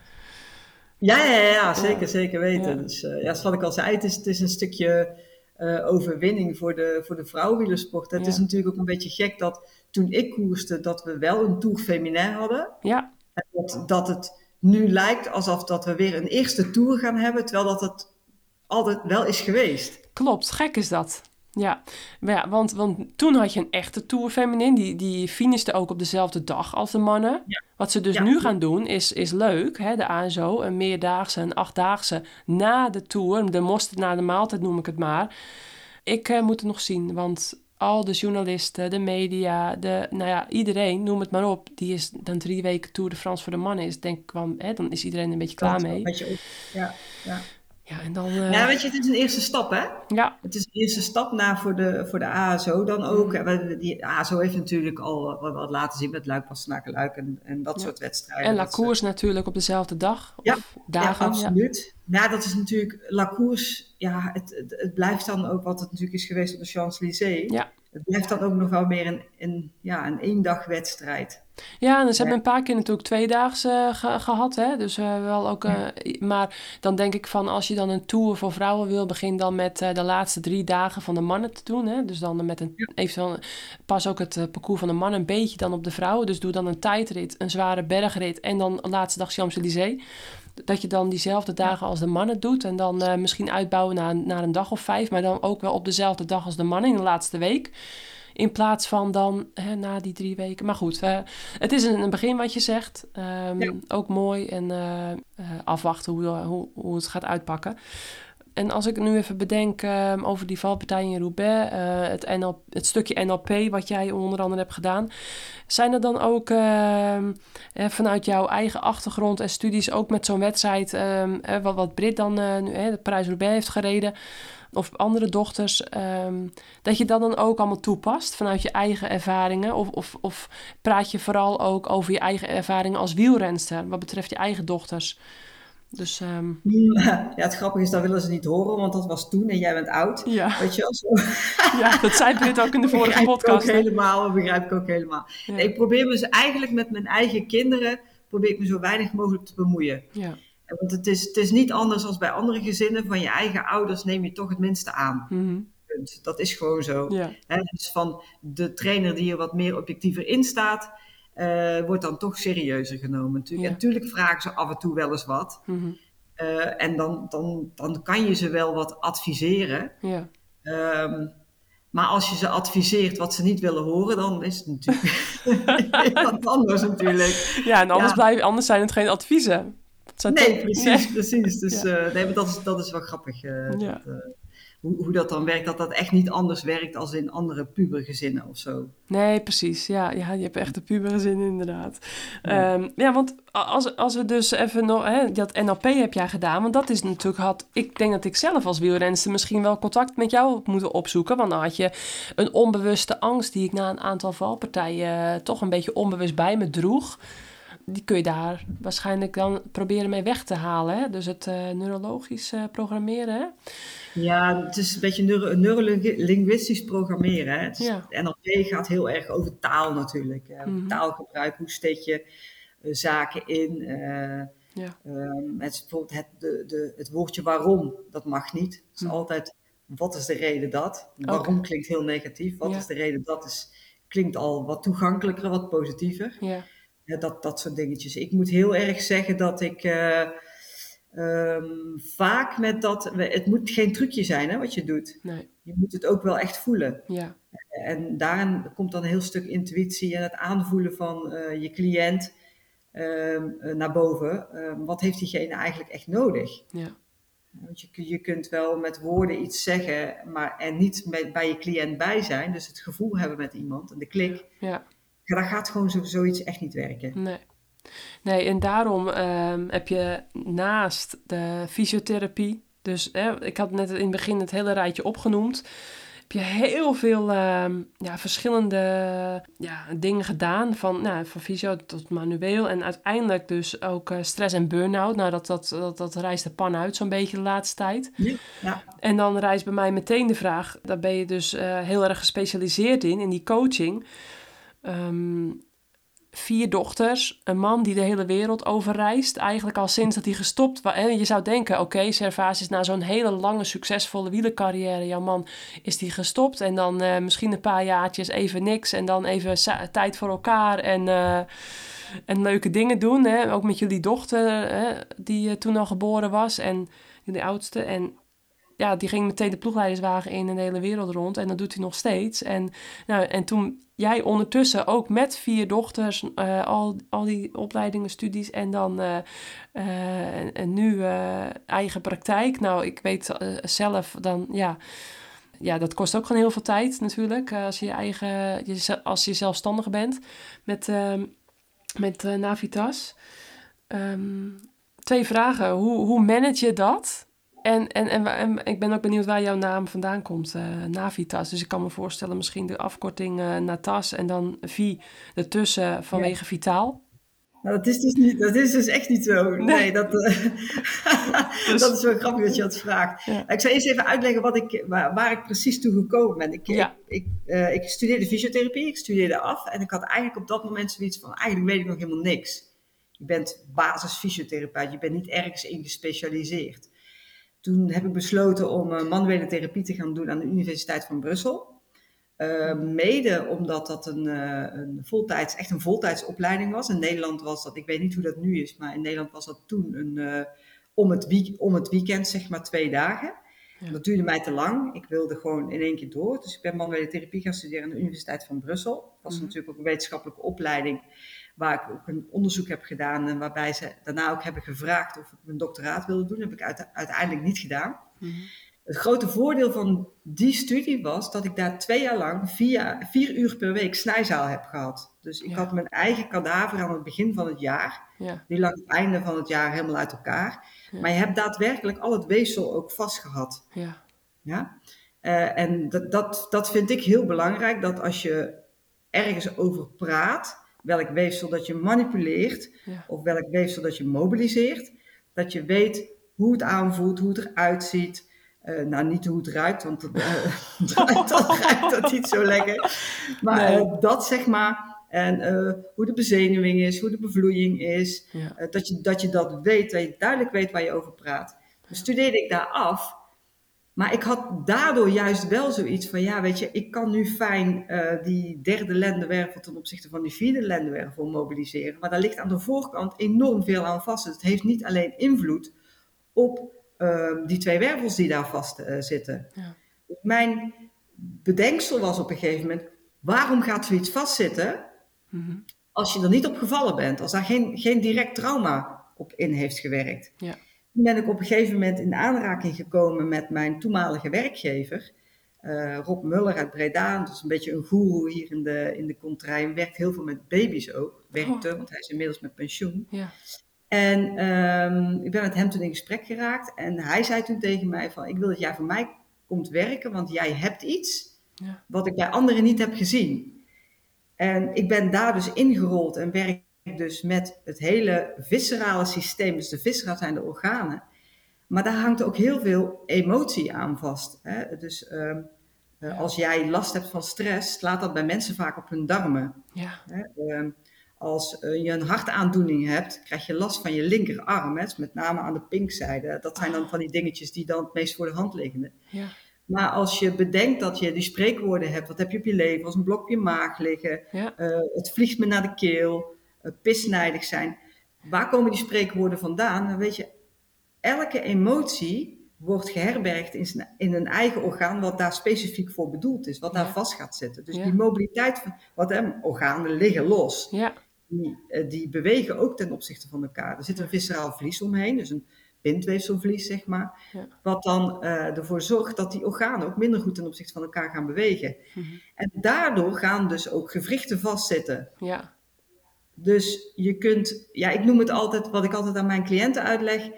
Ja, ja, ja, zeker, zeker weten. Ja. Dus eh, ja, zoals ik al zei, het is, het is een stukje eh, overwinning voor de, voor de vrouwenwielersport. Het Ja. is natuurlijk ook een beetje gek dat toen ik koerste, dat we wel een Tour Féminin hadden. Ja, En dat, dat het nu lijkt alsof dat we weer een eerste Tour gaan hebben, terwijl dat het altijd wel is geweest. klopt. Gek is dat. Ja, maar ja want, want toen had je een echte Tour Feminin. Die, die finishte ook op dezelfde dag als de mannen. Ja. Wat ze dus Ja. nu gaan doen is, is leuk. Hè? De ASO, een meerdaagse, een achtdaagse na de Tour. De mosterd na de maaltijd noem ik het maar. Ik eh, moet het nog zien, want al de journalisten, de media, de, nou ja, iedereen, noem het maar op. Die is dan drie weken Tour de France voor de mannen is. Denk ik hè, dan is iedereen een beetje klaar mee. Weet je, op- ja, ja. Ja, en dan... eh, ja, weet je, het is een eerste stap, hè? ja, Het is een eerste stap naar voor de, voor de ASO dan ook. Mm. We- Die ASO heeft natuurlijk al wat, wat laten zien met Luik, Pastenaken, Luik en, en dat Ja. soort wedstrijden. en La Dat ze- Course natuurlijk op dezelfde dag. Ja, Of dagen. ja, absoluut. Ja. dat is natuurlijk La Course. Ja, het, het, het blijft dan ook wat het natuurlijk is geweest op de Champs-Élysées. Ja. Het blijft dan ook nog wel meer een, een, ja, een eendagwedstrijd. Ja, en ze hebben een paar keer natuurlijk tweedaagse ge- gehad, hè. Dus eh, wel ook... eh, Maar dan denk ik van, als je dan een tour voor vrouwen wil... begin dan met eh, de laatste drie dagen van de mannen te doen, hè. Dus dan met een... Eventueel pas ook het eh, parcours van de mannen een beetje dan op de vrouwen. Dus doe dan een tijdrit, een zware bergrit... en dan de laatste dag Champs-Élysées. Dat je dan diezelfde dagen als de mannen doet... en dan eh, misschien uitbouwen naar, naar een dag of vijf... maar dan ook wel op dezelfde dag als de mannen in de laatste week... In plaats van dan hè, na die drie weken. Maar goed, eh, het is een, een begin wat je zegt. Ehm, Ja. Ook mooi en eh, eh, afwachten hoe, hoe, hoe het gaat uitpakken. En als ik nu even bedenk ehm, over die valpartij in Roubaix, het, het stukje NLP wat jij onder andere hebt gedaan. Zijn er dan ook ehm, eh, vanuit jouw eigen achtergrond en studies ook met zo'n wedstrijd, wat, wat Brit dan nu de Parijs-Roubaix heeft gereden, of andere dochters, ehm, dat je dat dan ook allemaal toepast vanuit je eigen ervaringen? Of, of, of praat je vooral ook over je eigen ervaringen als wielrenster, wat betreft je eigen dochters? Dus ehm, Ja, het grappige is, dat willen ze niet horen, want dat was toen en jij bent oud. ja. Weet je wel, zo. ja, dat zei Brit ook in de vorige begrijp ik podcast. hè? helemaal, dat begrijp ik ook helemaal. Ja. Ik probeer me ze eigenlijk met mijn eigen kinderen, probeer ik me zo weinig mogelijk te bemoeien. Ja. Want het is, het is niet anders dan bij andere gezinnen. Van je eigen ouders neem je toch het minste aan. Mhm. Dat is gewoon zo. ja. Dus van de trainer die er wat meer objectiever in staat, eh, wordt dan toch serieuzer genomen. Natuurlijk. Ja. En natuurlijk vragen ze af en toe wel eens wat. Mhm. Eh, en dan, dan, dan kan je ze wel wat adviseren. ja. Ehm, maar als je ze adviseert wat ze niet willen horen, dan is het natuurlijk wat anders natuurlijk. Ja, en anders. Blijf, anders zijn het geen adviezen. Zijn Nee, toch- precies, precies. Dus Ja. eh, nee, maar dat, is, dat is wel grappig. eh, Ja. dat, eh, hoe, hoe dat dan werkt, dat dat echt niet anders werkt als in andere pubergezinnen of zo. Nee, precies. Ja, ja, je hebt echt de pubere zin inderdaad. Ja. Ja, ja want als, als we dus even nog... Hè, dat NLP heb jij gedaan, want dat is natuurlijk... Had, ik denk dat ik zelf als wielrenster misschien wel contact met jou had moeten opzoeken. Want dan had je een onbewuste angst die ik na een aantal valpartijen... toch een beetje onbewust bij me droeg. Die kun je daar waarschijnlijk dan proberen mee weg te halen. Hè? Dus het eh, neurologisch eh, programmeren, hè? Ja, het is een beetje neuro, neurolinguistisch programmeren. Hè? Het is- Ja. NLP gaat heel erg over taal natuurlijk. hè. Mhm. Taalgebruik, hoe steek je eh, zaken in. Ja. Ehm, het, bijvoorbeeld het, de, de, het woordje waarom, dat mag niet. Het is Hm. altijd, wat is de reden dat? Waarom klinkt heel negatief. Wat Ja. is de reden dat? Is, klinkt al wat toegankelijker, wat positiever. Ja. Ja, dat, dat soort dingetjes. Ik moet heel erg zeggen dat ik eh, ehm, vaak met dat... Het moet geen trucje zijn hè, wat je doet. Nee. Je moet het ook wel echt voelen. Ja. En daarin komt dan een heel stuk intuïtie en het aanvoelen van eh, je cliënt ehm, eh, naar boven. Ehm, wat heeft diegene eigenlijk echt nodig? Ja. Want je, je kunt wel met woorden iets zeggen, maar er niet met, bij je cliënt bij zijn. Dus het gevoel hebben met iemand en de klik. Ja. Ja, dat gaat gewoon zo, zoiets echt niet werken. Nee. Nee, en daarom ehm, heb je naast de fysiotherapie, dus hè, ik had net in het begin het hele rijtje opgenoemd, heb je heel veel ehm, ja, verschillende ja, dingen gedaan, van, nou, van fysio tot manueel en uiteindelijk dus ook eh, stress en burn-out. Nou, dat, dat, dat, dat reist de pan uit zo'n beetje de laatste tijd. Ja, En dan rijst bij mij meteen de vraag, daar ben je dus eh, heel erg gespecialiseerd in, in die coaching. Ehm, vier dochters, een man die de hele wereld overreist, eigenlijk al sinds dat hij gestopt was. En je zou denken, oké, Servaas is na zo'n hele lange, succesvolle wielercarrière, jouw man is die gestopt en dan eh, misschien een paar jaartjes even niks en dan even tijd voor elkaar en... eh, en leuke dingen doen, hè? ook met jullie dochter, hè? die eh, toen al geboren was en jullie oudste. En ja, die ging meteen de ploegleiderswagen in en de hele wereld rond. En dat doet hij nog steeds. En, nou, en toen jij ondertussen ook met vier dochters, eh, al, al die opleidingen, studies en dan eh, eh, en, nu eigen praktijk. Nou, ik weet zelf dan, ja, ja, dat kost ook gewoon heel veel tijd natuurlijk. als je eigen, je, als je zelfstandig bent met, met Navitas. Ehm, twee vragen. Hoe, hoe manage je dat? En, en, en, ik ben ook benieuwd waar jouw naam vandaan komt, eh, Navitas. Dus ik kan me voorstellen misschien de afkorting eh, Natas en dan Vi ertussen vanwege Vitaal. Nou, dat is dus, niet, dat is dus echt niet zo. Nee, dat, eh, dat is wel grappig dat je dat vraagt. Ja. Ik zal eerst even uitleggen wat ik, waar, waar ik precies toe gekomen ben. Ik, Ja. ik, ik studeerde fysiotherapie, ik studeerde af en ik had eigenlijk op dat moment zoiets van, eigenlijk weet ik nog helemaal niks. Je bent basis fysiotherapeut, je bent niet ergens in gespecialiseerd. Toen heb ik besloten om eh, manuele therapie te gaan doen aan de Universiteit van Brussel. Eh, mede omdat dat een, eh, een voltijds, echt een voltijdsopleiding was. In Nederland was dat, ik weet niet hoe dat nu is, maar in Nederland was dat toen een, om, het week, om het weekend, zeg maar twee dagen. Ja. Dat duurde mij te lang. Ik wilde gewoon in één keer door. Dus ik ben manuele therapie gaan studeren aan de Universiteit van Brussel. Dat was Mhm. natuurlijk ook een wetenschappelijke opleiding waar ik ook een onderzoek heb gedaan en waarbij ze daarna ook hebben gevraagd of ik mijn doctoraat wilde doen. Heb ik uite- uiteindelijk niet gedaan. Mhm. Het grote voordeel van die studie was dat ik daar twee jaar lang vier, vier uur per week snijzaal heb gehad. Dus ik Ja. had mijn eigen kadaver aan het begin van het jaar. Ja, Die lag het einde van het jaar helemaal uit elkaar. Ja. Maar je hebt daadwerkelijk al het weefsel ook vastgehad. ja, Ja? Eh, en dat, dat, dat vind ik heel belangrijk, dat als je ergens over praat, welk weefsel dat je manipuleert, Ja. of welk weefsel dat je mobiliseert, dat je weet hoe het aanvoelt, hoe het eruit ziet. Eh, nou, niet hoe het ruikt, want dat, eh, dat ruikt dat niet zo lekker. Maar Nee. eh, dat zeg maar, en hoe de bezenuwing is, hoe de bevloeiing is, ja, dat, je, dat je dat weet, dat je duidelijk weet waar je over praat. Dus studeerde ik daar af. Maar ik had daardoor juist wel zoiets van, ja, weet je, ik kan nu fijn eh, die derde lendenwervel ten opzichte van die vierde lendenwervel mobiliseren. Maar daar ligt aan de voorkant enorm veel aan vast. Dus het heeft niet alleen invloed op eh, die twee wervels die daar vast eh, zitten. Ja. Mijn bedenksel was op een gegeven moment, waarom gaat zoiets vastzitten Mhm. als je er niet op gevallen bent, als daar geen, geen direct trauma op in heeft gewerkt. Ja. Toen ben ik op een gegeven moment in aanraking gekomen met mijn toenmalige werkgever, eh, Rob Muller uit Breda. Dat is een beetje een goeroe hier in de, in de contrij. Hij werkt heel veel met baby's ook. Werkte, Oh. want hij is inmiddels met pensioen. ja, En ehm, ik ben met hem toen in gesprek geraakt. En hij zei toen tegen mij van, ik wil dat jij voor mij komt werken, want jij hebt iets ja, wat ik bij anderen niet heb gezien. En ik ben daar dus ingerold en werk dus met het hele viscerale systeem. Dus de viscera zijn de organen. Maar daar hangt ook heel veel emotie aan vast. Hè? Dus ehm, eh, als jij last hebt van stress, slaat dat bij mensen vaak op hun darmen. ja, Hè? Ehm, als eh, je een hartaandoening hebt, krijg je last van je linkerarm. Hè? Dus met name aan de pinkzijde. Dat zijn dan van die dingetjes die dan het meest voor de hand liggen. ja, Maar als je bedenkt dat je die spreekwoorden hebt, wat heb je op je lever, als een blok op je maag liggen, ja, eh, het vliegt me naar de keel, pisnijdig zijn. Waar komen die spreekwoorden vandaan? Dan weet je, elke emotie wordt geherbergd in, zijn, in een eigen orgaan wat daar specifiek voor bedoeld is, wat daar Ja. vast gaat zitten. Dus Ja. die mobiliteit van, wat hè, organen liggen los, ja, die, eh, die bewegen ook ten opzichte van elkaar. Er zit een visceraal vlies omheen, dus een bindweefselvlies, zeg maar. Ja. Wat dan eh, ervoor zorgt dat die organen ook minder goed ten opzichte van elkaar gaan bewegen. Mhm. En daardoor gaan dus ook gewrichten vastzitten. ja, Dus je kunt, ja, ik noem het altijd, wat ik altijd aan mijn cliënten uitleg.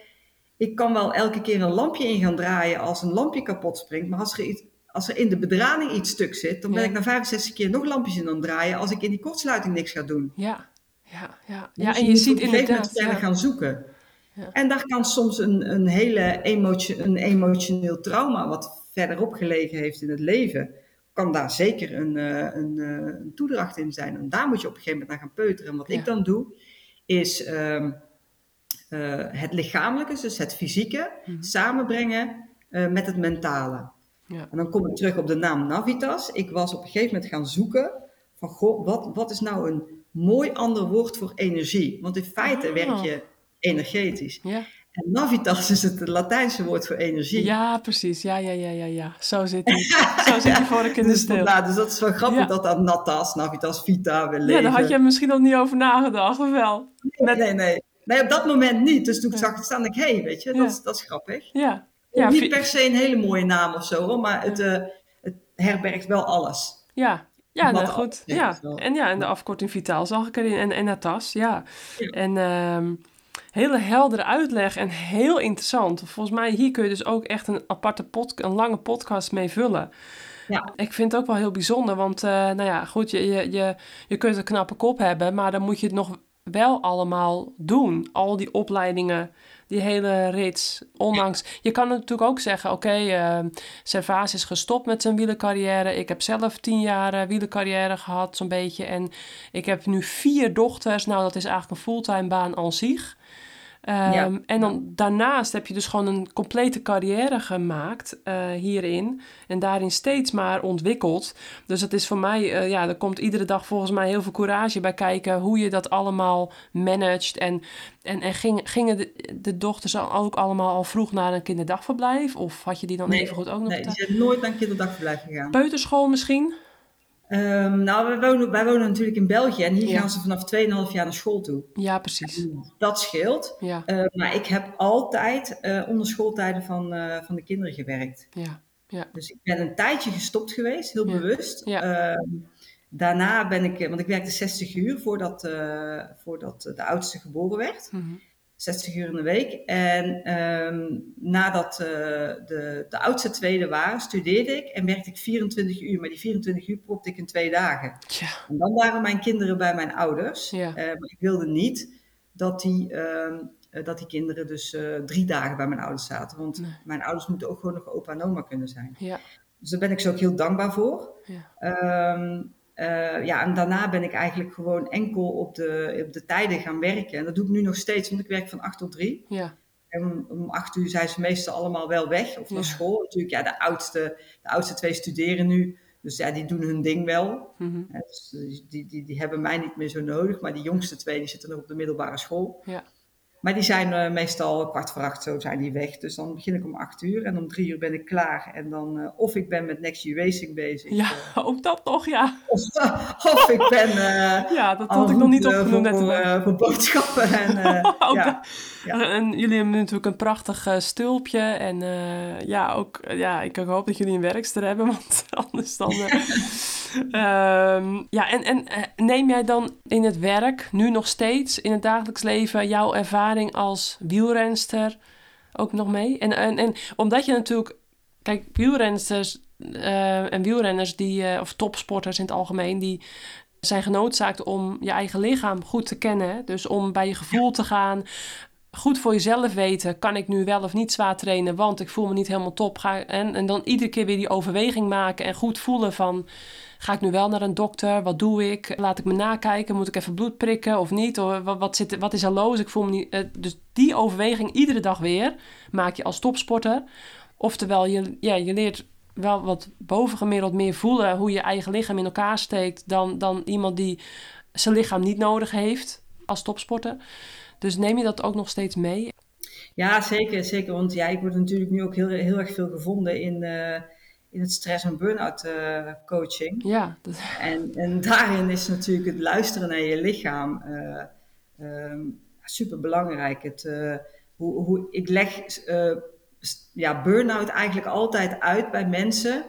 Ik kan wel elke keer een lampje in gaan draaien als een lampje kapot springt. Maar als er, iets, als er in de bedrading iets stuk zit, dan ben Ja. ik na 65 keer nog lampjes in aan het draaien als ik in die kortsluiting niks ga doen. ja, ja, ja. Dus Ja, en je ziet inderdaad, verder ja, gaan zoeken. Ja. En daar kan soms een, een hele emotio- een emotioneel trauma, wat verderop gelegen heeft in het leven, kan daar zeker een, eh, een, eh, een toedracht in zijn. En daar moet je op een gegeven moment naar gaan peuteren. En wat Ja. ik dan doe, is ehm, eh, het lichamelijke, dus het fysieke, Mhm. samenbrengen met het mentale. Ja. En dan kom ik terug op de naam Navitas. Ik was op een gegeven moment gaan zoeken van, goh, wat, wat is nou een mooi ander woord voor energie? Want in feite Ah. werk je energetisch. ja, En navitas is het Latijnse woord voor energie. Ja, precies. Ja, ja, ja, ja, ja. Zo zit hij. Zo zit hij voor ik in de Dus, vandaar, dus dat is wel grappig Ja. dat aan natas, navitas, vita, we Ja, daar had je misschien nog niet over nagedacht, of wel? Nee, nee, nee. Nee, op dat moment niet. Dus toen ik zag het staan, ik, hé, weet je, dat, is, dat is grappig. Ja. Ja, niet per se een hele mooie naam of zo, hoor, maar het, eh, het herbergt wel alles. Ja, ja nou goed. ja, dat En ja, en de afkorting Vitaal zag ik erin. En, en Natas, ja. Ja. En ehm, hele heldere uitleg en heel interessant. Volgens mij hier kun je dus ook echt een aparte pod, een lange podcast mee vullen. Ja. Ik vind het ook wel heel bijzonder, want eh, nou ja, goed, je, je, je, je kunt een knappe kop hebben, maar dan moet je het nog wel allemaal doen. Al die opleidingen, die hele rits. Ondanks, je kan natuurlijk ook zeggen, oké, eh Servaas is gestopt met zijn wielercarrière. Ik heb zelf tien jaar eh, wielercarrière gehad, zo'n beetje. En ik heb nu vier dochters. Nou, dat is eigenlijk een fulltime baan aan zich. Ehm, Ja. En dan daarnaast heb je dus gewoon een complete carrière gemaakt eh, hierin. En daarin steeds maar ontwikkeld. Dus het is voor mij, eh, ja, er komt iedere dag volgens mij heel veel courage bij kijken. Hoe je dat allemaal managt. En, en, en ging, gingen de, de dochters ook allemaal al vroeg naar een kinderdagverblijf? Of had je die dan Nee, even goed ook nog Nee, thuis? zijn nooit naar een kinderdagverblijf gegaan. Peuterschool misschien? Ehm, nou, wij wonen, wij wonen natuurlijk in België en hier Ja. gaan ze vanaf 2,5 jaar naar school toe. Ja, precies. Dat scheelt. Ja, Eh, maar ik heb altijd eh, onder schooltijden van, eh, van de kinderen gewerkt. ja, Dus ik ben een tijdje gestopt geweest, heel Ja. bewust. Ja. Ehm, daarna ben ik, eh, want ik werkte 60 uur voordat, voordat de oudste geboren werd. mhm. 60 uur in de week. En ehm, nadat eh, de, de oudste tweede waren, studeerde ik en werkte ik 24 uur. Maar die 24 uur propte ik in twee dagen. Tja, En dan waren mijn kinderen bij mijn ouders. Ja. Eh, maar ik wilde niet dat die, ehm, eh, dat die kinderen dus drie dagen bij mijn ouders zaten. Want Nee. mijn ouders moeten ook gewoon nog opa en oma kunnen zijn. ja, Dus daar ben ik ze ook heel dankbaar voor. ja. Ehm, eh, ja, en daarna ben ik eigenlijk gewoon enkel op de, op de tijden gaan werken. En dat doe ik nu nog steeds, want ik werk van 8 tot 3. ja. En om, om 8 uur zijn ze meestal allemaal wel weg of naar Ja. school. Natuurlijk, ja, de oudste, de oudste twee studeren nu. Dus ja, die doen hun ding wel. mhm. Dus die, die, die hebben mij niet meer zo nodig. Maar die jongste twee die zitten nog op de middelbare school. Ja. Maar die zijn eh, meestal kwart voor acht, zo zijn die weg. Dus dan begin ik om acht uur en om drie uur ben ik klaar. En dan, eh, of ik ben met Next Year Racing bezig. Ja, ook dat nog, ja. Of, of ik ben Ja, dat had ik nog niet opgenoemd voor, voor boodschappen. En, Ook ja. Ja. En jullie hebben natuurlijk een prachtig eh, stulpje. En eh, ja, ook, eh, ja, ik hoop dat jullie een werkster hebben, want anders dan... eh, ehm, ja, en, en eh, neem jij dan in het werk, nu nog steeds, in het dagelijks leven, jouw ervaring als wielrenster ook nog mee? En, en, en omdat je natuurlijk... Kijk, wielrensters eh, en wielrenners, die, eh, of topsporters in het algemeen, die zijn genoodzaakt om je eigen lichaam goed te kennen. Dus om bij je gevoel te gaan, goed voor jezelf weten, kan ik nu wel of niet zwaar trainen, want ik voel me niet helemaal top. Ga, en, en dan iedere keer weer die overweging maken en goed voelen van, ga ik nu wel naar een dokter? Wat doe ik? Laat ik me nakijken? Moet ik even bloed prikken of niet? Of wat, zit, wat is er los? Ik voel me niet... eh, dus die overweging iedere dag weer maak je als topsporter. Oftewel, je, ja, je leert wel wat bovengemiddeld meer voelen hoe je eigen lichaam in elkaar steekt dan, dan iemand die zijn lichaam niet nodig heeft als topsporter. Dus neem je dat ook nog steeds mee? Ja, zeker, zeker. Want ja, ik word natuurlijk nu ook heel, heel erg veel gevonden in, eh, in het stress- en burn-out eh, coaching. Ja, dat, En, en daarin is natuurlijk het luisteren naar je lichaam super belangrijk. Het, eh, hoe, hoe, ik leg eh, ja, burn-out eigenlijk altijd uit bij mensen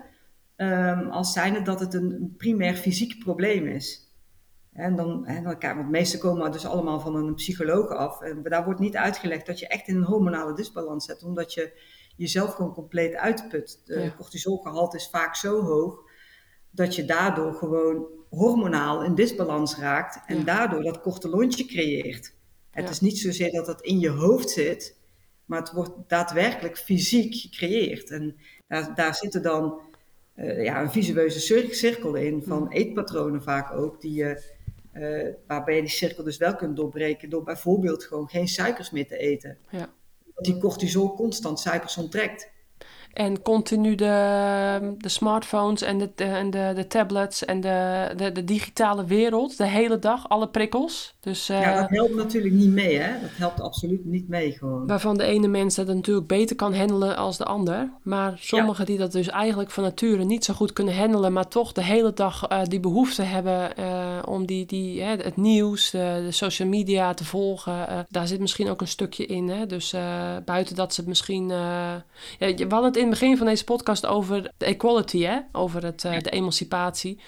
ehm, als zijnde dat het een primair fysiek probleem is. En dan, en dan want de meeste komen dus allemaal van een psycholoog af. En daar wordt niet uitgelegd dat je echt in een hormonale disbalans zit, omdat je jezelf gewoon compleet uitput. De Ja. cortisolgehalte is vaak zo hoog dat je daardoor gewoon hormonaal in disbalans raakt en Ja. daardoor dat korte lontje creëert. Het Ja. is niet zozeer dat dat in je hoofd zit, maar het wordt daadwerkelijk fysiek gecreëerd. En daar, daar zitten dan eh, ja, een visueuze cir- cirkel in van eetpatronen vaak ook, die je, eh, waarbij je die cirkel dus wel kunt doorbreken door bijvoorbeeld gewoon geen suikers meer te eten. ja. Die cortisol constant suikers onttrekt. En continu de, de smartphones en, de, de- en de, de tablets en de, de, de digitale wereld. De hele dag, alle prikkels. Dus, eh, Ja, dat helpt natuurlijk niet mee, hè? Dat helpt absoluut niet mee gewoon. Waarvan de ene mens dat natuurlijk beter kan handelen als de ander. Maar sommigen die dat dus eigenlijk van nature niet zo goed kunnen handelen, maar toch de hele dag eh, die behoefte hebben eh, om die, die, hè, het nieuws, de, de social media te volgen. eh, daar zit misschien ook een stukje in. Hè? Dus eh, buiten dat ze het misschien. eh, ja, we hadden het in het begin van deze podcast over de equality, hè? over het, eh, de emancipatie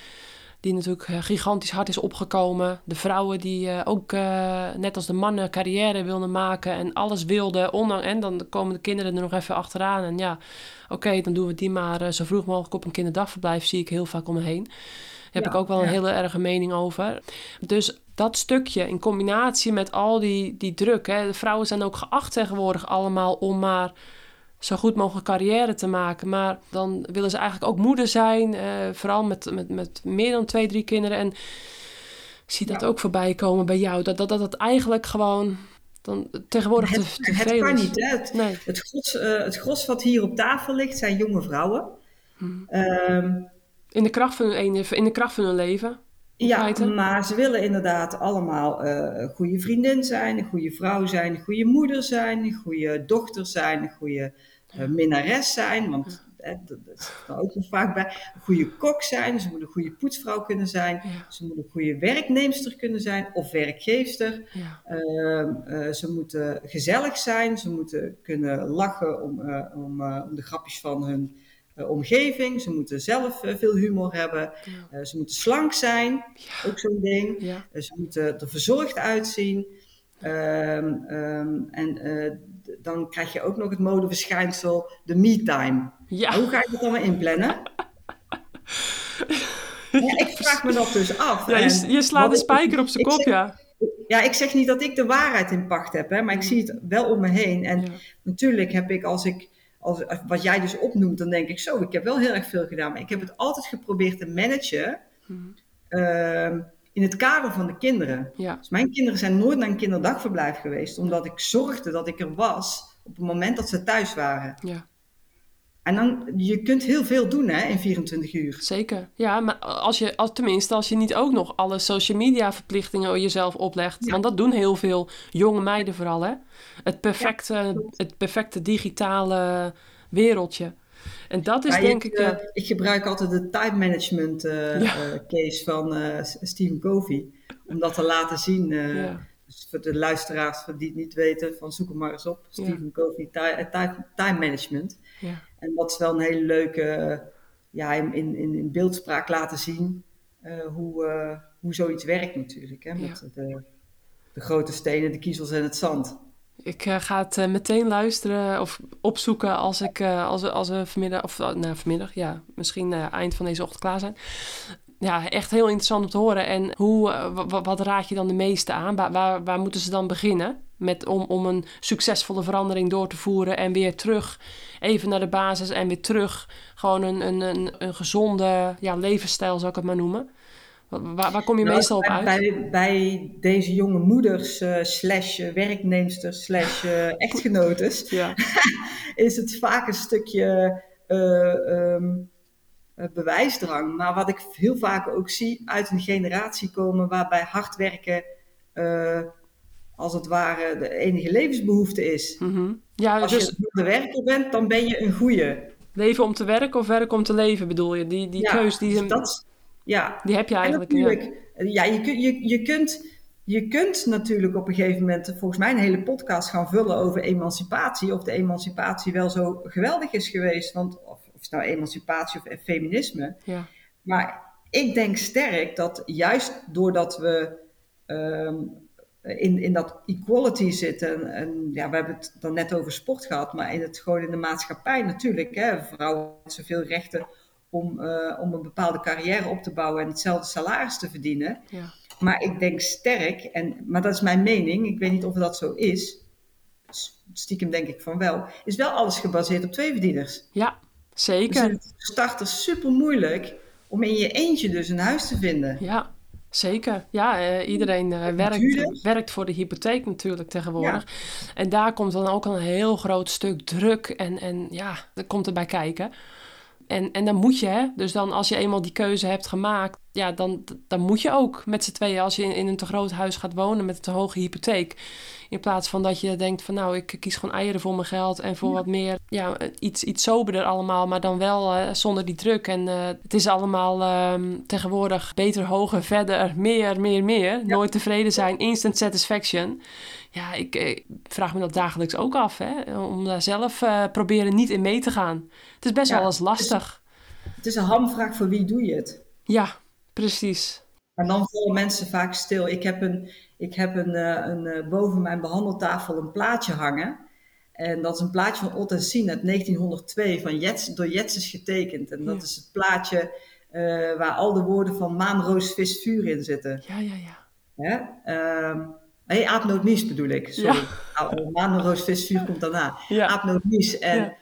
die natuurlijk eh, gigantisch hard is opgekomen. De vrouwen die eh, ook, eh, net als de mannen, carrière wilden maken en alles wilden. Ondanks, en dan komen de kinderen er nog even achteraan. En ja, oké, dan doen we die maar zo vroeg mogelijk op een kinderdagverblijf. Zie ik heel vaak om me heen. Daar heb Ja, ik ook wel een hele erge mening over. Dus dat stukje in combinatie met al die, die druk. Hè, de vrouwen zijn ook geacht tegenwoordig allemaal om maar zo goed mogelijk carrière te maken. Maar dan willen ze eigenlijk ook moeder zijn. eh, vooral met, met, met meer dan twee, drie kinderen. En ik zie dat Ja. ook voorbij komen bij jou. Dat dat, dat het eigenlijk gewoon dan tegenwoordig te, Het, te het veel kan is. niet, hè? Het, Nee. het, gros, eh, het gros wat hier op tafel ligt zijn jonge vrouwen. Hmm. Ehm, In de kracht van hun, ene- in de kracht van hun leven. Ja, maar ze willen inderdaad allemaal eh, een goede vriendin zijn, een goede vrouw zijn, een goede moeder zijn, een goede dochter zijn, een goede eh, minnares zijn. Want eh, dat, dat er ook nog vaak bij. Een goede kok zijn, ze moeten een goede poetsvrouw kunnen zijn. Ja. Ze moeten een goede werknemster kunnen zijn of werkgeefster. Ja. Ehm, eh, ze moeten gezellig zijn, ze moeten kunnen lachen om, eh, om, om de grapjes van hun omgeving. Ze moeten zelf veel humor hebben. Ja. Ze moeten slank zijn, ook zo'n ding. Ja. Ze moeten er verzorgd uitzien. Ehm, ehm, en dan krijg je ook nog het modeverschijnsel, de me-time. Ja. Hoe ga je dat allemaal inplannen? Ja, ik vraag me dat dus af. Ja, je, je slaat de spijker op zijn kop, zeg- ja. Ja, ik zeg niet dat ik de waarheid in pacht heb, hè, maar ik zie het wel om me heen. En Ja. natuurlijk heb ik, als ik, als, wat jij dus opnoemt, dan denk ik zo, ik heb wel heel erg veel gedaan. Maar ik heb het altijd geprobeerd te managen Mhm. ehm, in het kader van de kinderen. Ja. Dus mijn kinderen zijn nooit naar een kinderdagverblijf geweest, omdat ik zorgde dat ik er was op het moment dat ze thuis waren. ja, En dan, je kunt heel veel doen hè, in 24 uur. zeker. Ja, maar als je, als, tenminste als je niet ook nog alle social media verplichtingen jezelf oplegt. Ja. Want dat doen heel veel jonge meiden vooral, hè. Het perfecte, het perfecte digitale wereldje. En dat is Ja, denk ik... eh, ja, ik gebruik altijd de time management eh, Ja. eh, case van eh, Stephen Covey. Om dat te laten zien. eh, ja, dus voor de luisteraars die het niet weten, van zoek hem maar eens op. Stephen Covey, ti- eh, time, time management. ja, En dat is wel een hele leuke, eh, ja, in, in, in beeldspraak laten zien eh, hoe, eh, hoe zoiets werkt natuurlijk. Hè, met de, de grote stenen, de kiezels en het zand. Ik eh, ga het eh, meteen luisteren of opzoeken als, ik, eh, als, we, als we vanmiddag, of nou, vanmiddag, ja, misschien eind van deze ochtend klaar zijn. Ja, echt heel interessant om te horen. En hoe, wa- wa- wat raad je dan de meeste aan? Waar, waar, waar moeten ze dan beginnen? Met, om, om een succesvolle verandering door te voeren en weer terug, even naar de basis en weer terug. Gewoon een, een, een, een gezonde ja, levensstijl, zou ik het maar noemen. Wa- Waar, waar kom je Nou, meestal op uit? Bij, bij deze jonge moeders, eh, slash eh, werknemsters, slash eh, echtgenotes, Ja, is het vaak een stukje eh, ehm, eh, bewijsdrang. Maar wat ik heel vaak ook zie uit een generatie komen waarbij hard werken als het ware de enige levensbehoefte is. mhm. ja Als dus je een goede werker bent, dan ben je een goeie. leven om te werken of werken om te leven bedoel je? Die, die Ja, keus, die, dus dat, ja, die heb je En eigenlijk. ja. natuurlijk, ja, je, je, je, kunt, je kunt natuurlijk op een gegeven moment volgens mij een hele podcast gaan vullen over emancipatie. Of de emancipatie wel zo geweldig is geweest. Want, of, of het nou emancipatie of feminisme. Ja. Maar ik denk sterk dat juist doordat we ehm, in, in dat equality zitten. En ja, we hebben het dan net over sport gehad. Maar in het, gewoon in de maatschappij natuurlijk. Hè, vrouwen hebben zoveel rechten om, eh, om een bepaalde carrière op te bouwen en hetzelfde salaris te verdienen. Ja. Maar ik denk sterk, en, maar dat is mijn mening, ik weet niet of dat zo is, stiekem denk ik van wel, is wel alles gebaseerd op tweeverdieners. Ja, Dus zeker. het is voor starters super moeilijk om in je eentje dus een huis te vinden. Ja, Zeker, ja, eh, iedereen eh, werkt, werkt voor de hypotheek natuurlijk tegenwoordig. En daar komt dan ook een heel groot stuk druk en, en ja, dat komt erbij kijken. En, en dan moet je, hè. Dus dan als je eenmaal die keuze hebt gemaakt, ja, dan, dan moet je ook met z'n tweeën, als je in, in een te groot huis gaat wonen met een te hoge hypotheek. In plaats van dat je denkt van nou, ik kies gewoon eieren voor mijn geld en voor wat meer, ja, iets, iets soberder allemaal, maar dan wel zonder die druk. En eh, het is allemaal ehm, tegenwoordig beter, hoger, verder, meer, meer, meer. Nooit tevreden zijn, instant satisfaction. Ja, ik, eh, vraag me dat dagelijks ook af, hè. Om daar zelf eh, proberen niet in mee te gaan. Het is best Ja, wel eens lastig. Het is een hamvraag voor wie doe je het. Ja, precies. Maar dan vallen mensen vaak stil. Ik heb, een, ik heb een, eh, een, boven mijn behandeltafel een plaatje hangen. En dat is een plaatje van Ott en Sien uit 1902, van Jets, door Jetses getekend. En dat Ja. is het plaatje waar al de woorden van maan, roos, vis, vuur in zitten. Ja, ja, ja. Hè? Ehm, nee, aapnootmies bedoel ik. Sorry. Ja. Nou, vuur komt daarna. Ja. En Ja.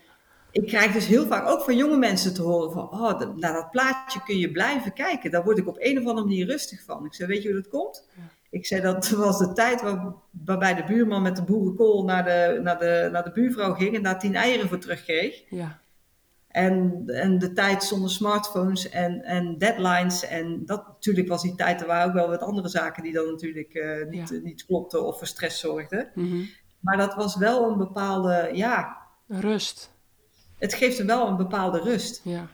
ik krijg dus heel vaak ook van jonge mensen te horen van... Oh, naar dat plaatje kun je blijven kijken. Daar word ik op een of andere manier rustig van. Ik zei, weet je hoe dat komt? Ik zei, dat was de tijd waar, waarbij de buurman met de boerenkool naar de, naar, de, naar de buurvrouw ging... en daar tien eieren voor terugkreeg. Ja, En, en de tijd zonder smartphones en, en deadlines. En dat natuurlijk was die tijd, er waren ook wel wat andere zaken die dan natuurlijk eh, niet, Ja. niet klopten of voor stress zorgden. mhm. Maar dat was wel een bepaalde, ja, rust. het geeft er wel een bepaalde rust. Ja,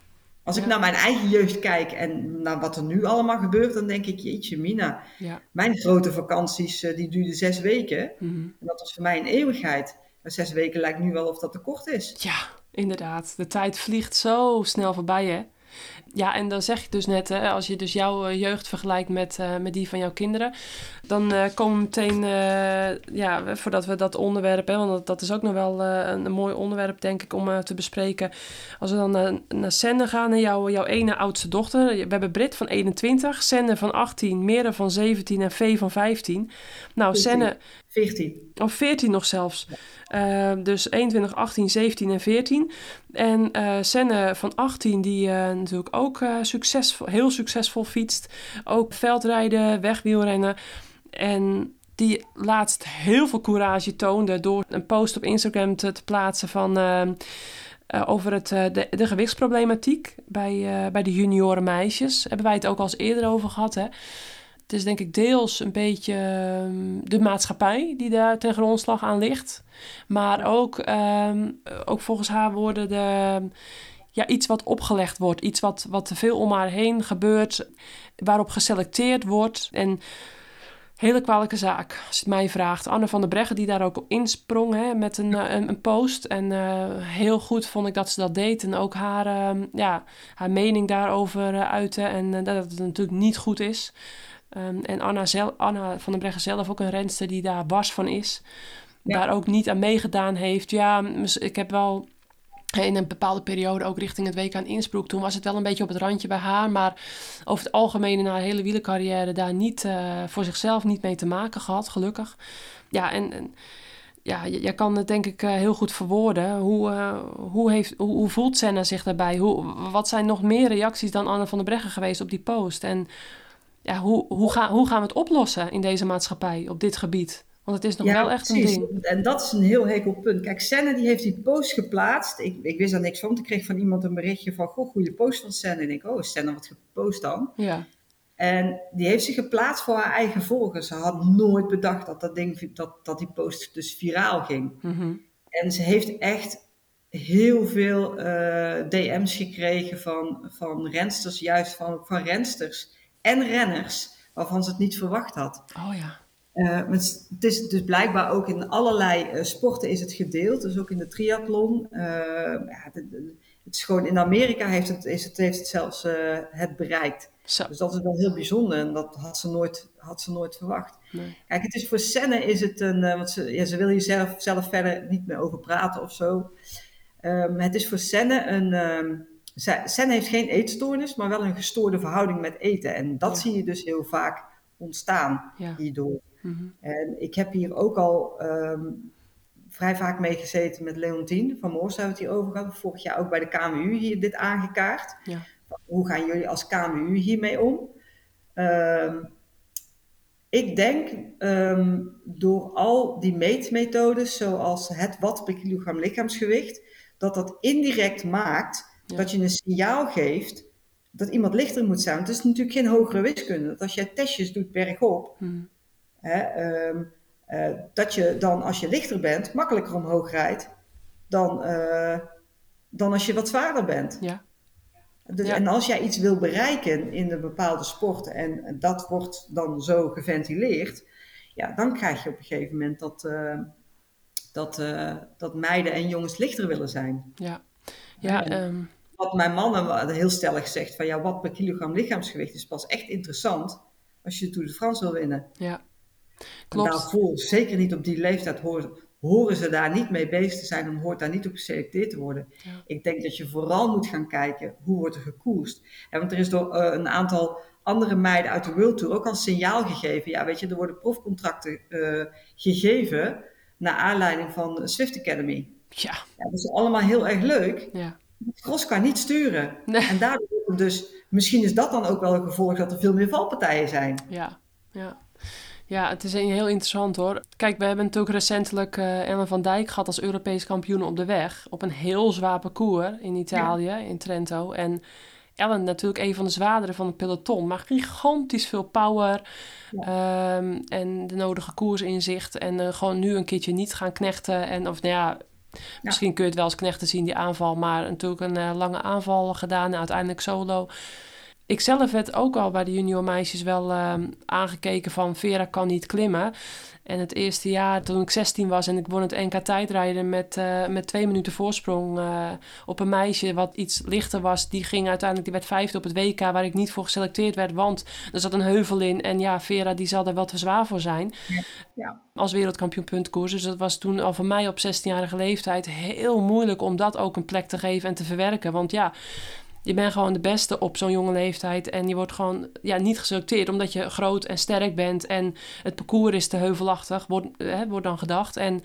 Als ik naar mijn eigen jeugd kijk en naar wat er nu allemaal gebeurt, dan denk ik, jeetje mina, ja. mijn grote vakanties eh, die duurden zes weken. mhm. En dat was voor mij een eeuwigheid. Maar zes weken lijkt nu wel of dat te kort is. Ja, inderdaad. De tijd vliegt zo snel voorbij, hè? Ja, en dan zeg ik dus net, hè, als je dus jouw eh, jeugd vergelijkt met, eh, met die van jouw kinderen, dan eh, komen we meteen, ja, voordat we dat onderwerp, hè, want dat, dat is ook nog wel een, een mooi onderwerp, denk ik, om te bespreken. Als we dan naar, naar Senne gaan, naar jouw, jouw ene oudste dochter. We hebben Brit van 21, Senne van 18, Mere van 17 en Vee van 15. Nou, 14. Senne, 14. of 14 nog zelfs. Eh, dus 21, 18, 17 en 14. En eh Senne van 18, die eh, natuurlijk ook succesvol, heel succesvol fietst. Ook veldrijden, wegwielrennen. En die laatst heel veel courage toonde door een post op Instagram te, te plaatsen van... over het, de, de gewichtsproblematiek bij, bij de junioren meisjes. Hebben wij het ook al eens eerder over gehad, hè? Het is denk ik deels een beetje ehm, de maatschappij die daar ten grondslag aan ligt. Maar ook, ehm, ook volgens haar woorden de, ja, iets wat opgelegd wordt. Iets wat, wat te veel om haar heen gebeurt. Waarop geselecteerd wordt. En hele kwalijke zaak, als je het mij vraagt. Anne van der Breggen die daar ook op insprong hè, met een, eh, een, een post. En eh, heel goed vond ik dat ze dat deed. En ook haar, ehm, ja, haar mening daarover uh, uitte. En dat het natuurlijk niet goed is. Um, en Anna, Anna van der Breggen zelf ook een renster die daar wars van is. Ja. Daar ook niet aan meegedaan heeft. Ja, ik heb wel in een bepaalde periode ook richting het WK in Innsbruck. Toen was het wel een beetje op het randje bij haar. Maar over het algemeen in haar hele wielercarrière daar niet uh, voor zichzelf niet mee te maken gehad, gelukkig. Ja, en, en ja, jij kan het denk ik uh, heel goed verwoorden. Hoe, uh, hoe, heeft, hoe, hoe voelt Senna zich daarbij? Hoe, wat zijn nog meer reacties dan Anne van der Breggen geweest op die post? En ja, hoe, hoe, ga, hoe gaan we het oplossen in deze maatschappij op dit gebied? Want het is nog ja, wel echt precies. een ding. En dat is een heel hekel punt. Kijk, Senne die heeft die post geplaatst. Ik, ik wist daar niks van. Ik kreeg van iemand een berichtje van, goh, goede post van Senne. En ik denk, oh, Senne, wat gepost dan? Ja. En die heeft zich geplaatst voor haar eigen volgers. Ze had nooit bedacht dat, dat, ding, dat, dat die post dus viraal ging. Mm -hmm. En ze heeft echt heel veel uh, DM's gekregen van, van rensters, juist van, van rensters en renners, waarvan ze het niet verwacht had. Oh ja. Uh, het is dus blijkbaar ook in allerlei uh, sporten is het gedeeld, dus ook in de triathlon. Uh, ja, het, het is gewoon in Amerika heeft het, is het, heeft het zelfs het bereikt. Zo. Dus dat is wel heel bijzonder en dat had ze nooit, had ze nooit verwacht. Nee. Kijk, het is voor Senne is het een, want ze, ja, ze wil hier zelf, zelf verder niet meer over praten of zo. Um, het is voor Senne een, um, Senne heeft geen eetstoornis, maar wel een gestoorde verhouding met eten. En dat ja. zie je dus heel vaak ontstaan ja. hierdoor. Mm -hmm. En ik heb hier ook al um, vrij vaak mee gezeten met Leontien van Moors, hebben we het hier over gehad. Vorig jaar ook bij de KMU hier dit aangekaart. Ja. Hoe gaan jullie als KMU hiermee om? Um, Ik denk ehm, door al die meetmethodes, zoals het watt per kilogram lichaamsgewicht, dat dat indirect maakt Ja. dat je een signaal geeft dat iemand lichter moet zijn. Want het is natuurlijk geen hogere wiskunde. Dat als jij testjes doet bergop, Hm. hè, ehm, eh, dat je dan als je lichter bent makkelijker omhoog rijdt dan, eh, dan als je wat zwaarder bent. Ja. Dus, Ja. En als jij iets wil bereiken in een bepaalde sport en dat wordt dan zo geventileerd, ja, dan krijg je op een gegeven moment dat, eh, dat, dat meiden en jongens lichter willen zijn. Ja, ja En ehm, Wat mijn man heel stellig zegt, van ja, wat per kilogram lichaamsgewicht is pas echt interessant als je de Tour de France wil winnen. ja. En Klopt. daarvoor, zeker niet op die leeftijd, horen, horen ze daar niet mee bezig te zijn en hoort daar niet op geselecteerd te worden. Ja. Ik denk dat je vooral moet gaan kijken hoe wordt er gekoerst. Ja, want er is door eh, een aantal andere meiden uit de World Tour ook al signaal gegeven. Ja, weet je, er worden profcontracten eh, gegeven naar aanleiding van Swift Academy. Ja, Ja, dat is allemaal heel erg leuk. ja. Cross kan niet sturen. Nee. En daardoor dus, misschien is dat dan ook wel een gevolg dat er veel meer valpartijen zijn. Ja, ja. Ja, het is heel interessant hoor. Kijk, we hebben natuurlijk recentelijk eh Ellen van Dijk gehad als Europees kampioen op de weg. Op een heel zwaar parcours in Italië, in Trento. En Ellen natuurlijk een van de zwaardere van het peloton. Maar gigantisch veel power. ehm, en de nodige koersinzicht. En eh, gewoon nu een keertje niet gaan knechten. En of nou ja, misschien kun je het wel als knechten zien, die aanval. Maar natuurlijk een eh, lange aanval gedaan. En uiteindelijk solo. Ik zelf werd ook al bij de junior meisjes wel ehm, aangekeken van Vera kan niet klimmen. En het eerste jaar toen ik 16 was en ik won het NK tijdrijden met, eh, met twee minuten voorsprong eh, op een meisje wat iets lichter was. Die ging uiteindelijk, die werd vijfde op het WK waar ik niet voor geselecteerd werd, want er zat een heuvel in. En ja, Vera die zal er wel te zwaar voor zijn Ja. als wereldkampioen puntkoers. Dus dat was toen al voor mij op 16-jarige leeftijd heel moeilijk om dat ook een plek te geven en te verwerken. Want ja, je bent gewoon de beste op zo'n jonge leeftijd. En je wordt gewoon ja, niet geselecteerd omdat je groot en sterk bent. En het parcours is te heuvelachtig, wordt, hè, wordt dan gedacht. En,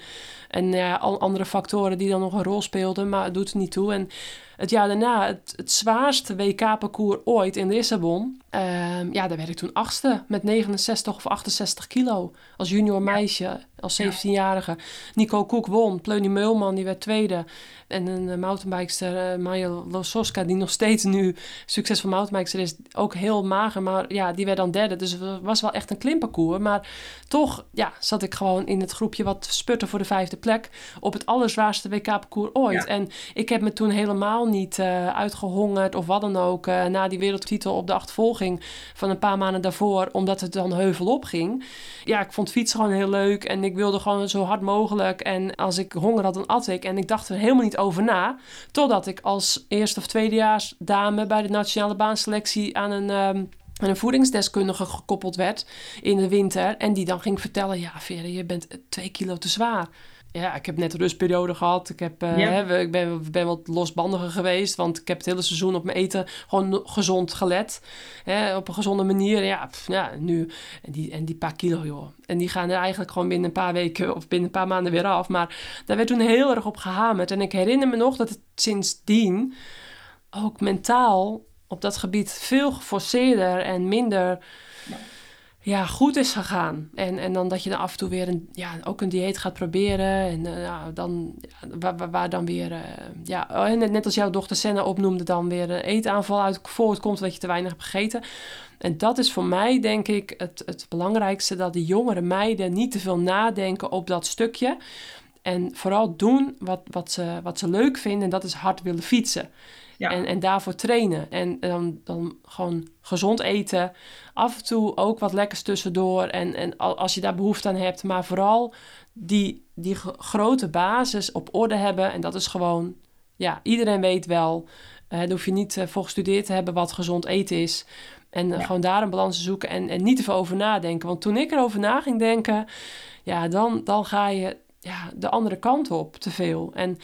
en ja, al andere factoren die dan nog een rol speelden, maar het doet er niet toe. En het jaar daarna, het, het zwaarste WK-parcours ooit in Lissabon. ehm, ja, daar werd ik toen achtste met 69 of 68 kilo. Als junior meisje, als 17-jarige. Nico Koek won. Pleunie Meulman, die werd tweede. En een uh, mountainbikester, uh, Maya Lososka, die nog steeds nu succesvol mountainbikester is. Ook heel mager, maar ja, die werd dan derde. Dus het was wel echt een klimparcours. Maar toch ja, zat ik gewoon in het groepje wat sputte voor de vijfde plek. Op het allerzwaarste WK-parcours ooit. Ja. En ik heb me toen helemaal niet uh, uitgehongerd of wat dan ook. Uh, na die wereldtitel op de achtervolging van een paar maanden daarvoor. Omdat het dan heuvel op ging. Ja, ik vond fietsen gewoon heel leuk. En ik wilde gewoon zo hard mogelijk. En als ik honger had, dan at ik. En ik dacht er helemaal niet over na. Totdat ik als eerste of tweedejaars dame bij de nationale baanselectie aan een... Aan een voedingsdeskundige gekoppeld werd in de winter. En die dan ging vertellen, ja Vera, je bent twee kilo te zwaar. Ja, ik heb net een rustperiode gehad. Ik, heb, uh, Ja. hè, ik ben, ben wat losbandiger geweest. Want ik heb het hele seizoen op mijn eten gewoon gezond gelet. Hè, op een gezonde manier. Ja, pff, ja nu. En die, en die paar kilo, joh. En die gaan er eigenlijk gewoon binnen een paar weken of binnen een paar maanden weer af. Maar daar werd toen heel erg op gehamerd. En ik herinner me nog dat het sindsdien ook mentaal op dat gebied veel geforceerder en minder ja, goed is gegaan. En, en dan dat je dan af en toe weer een, ja, ook een dieet gaat proberen. En ja, dan, waar, waar, dan weer, uh, ja, en net als jouw dochter Senna opnoemde, dan weer een eetaanval uit voortkomt dat je te weinig hebt gegeten. En dat is voor mij, denk ik, het, het belangrijkste: dat de jongere meiden niet te veel nadenken op dat stukje. En vooral doen wat, wat, ze, wat ze leuk vinden, en dat is hard willen fietsen. Ja. En, en daarvoor trainen. En dan, dan gewoon gezond eten. Af en toe ook wat lekkers tussendoor. En, en als je daar behoefte aan hebt. Maar vooral die, die grote basis op orde hebben. En dat is gewoon, ja, iedereen weet wel. Uh, daar hoef je niet uh, voor gestudeerd te hebben wat gezond eten is. En ja. gewoon daar een balans te zoeken. En, en niet te veel over nadenken. Want toen ik erover na ging denken. Ja, dan, dan ga je ja, de andere kant op te veel. En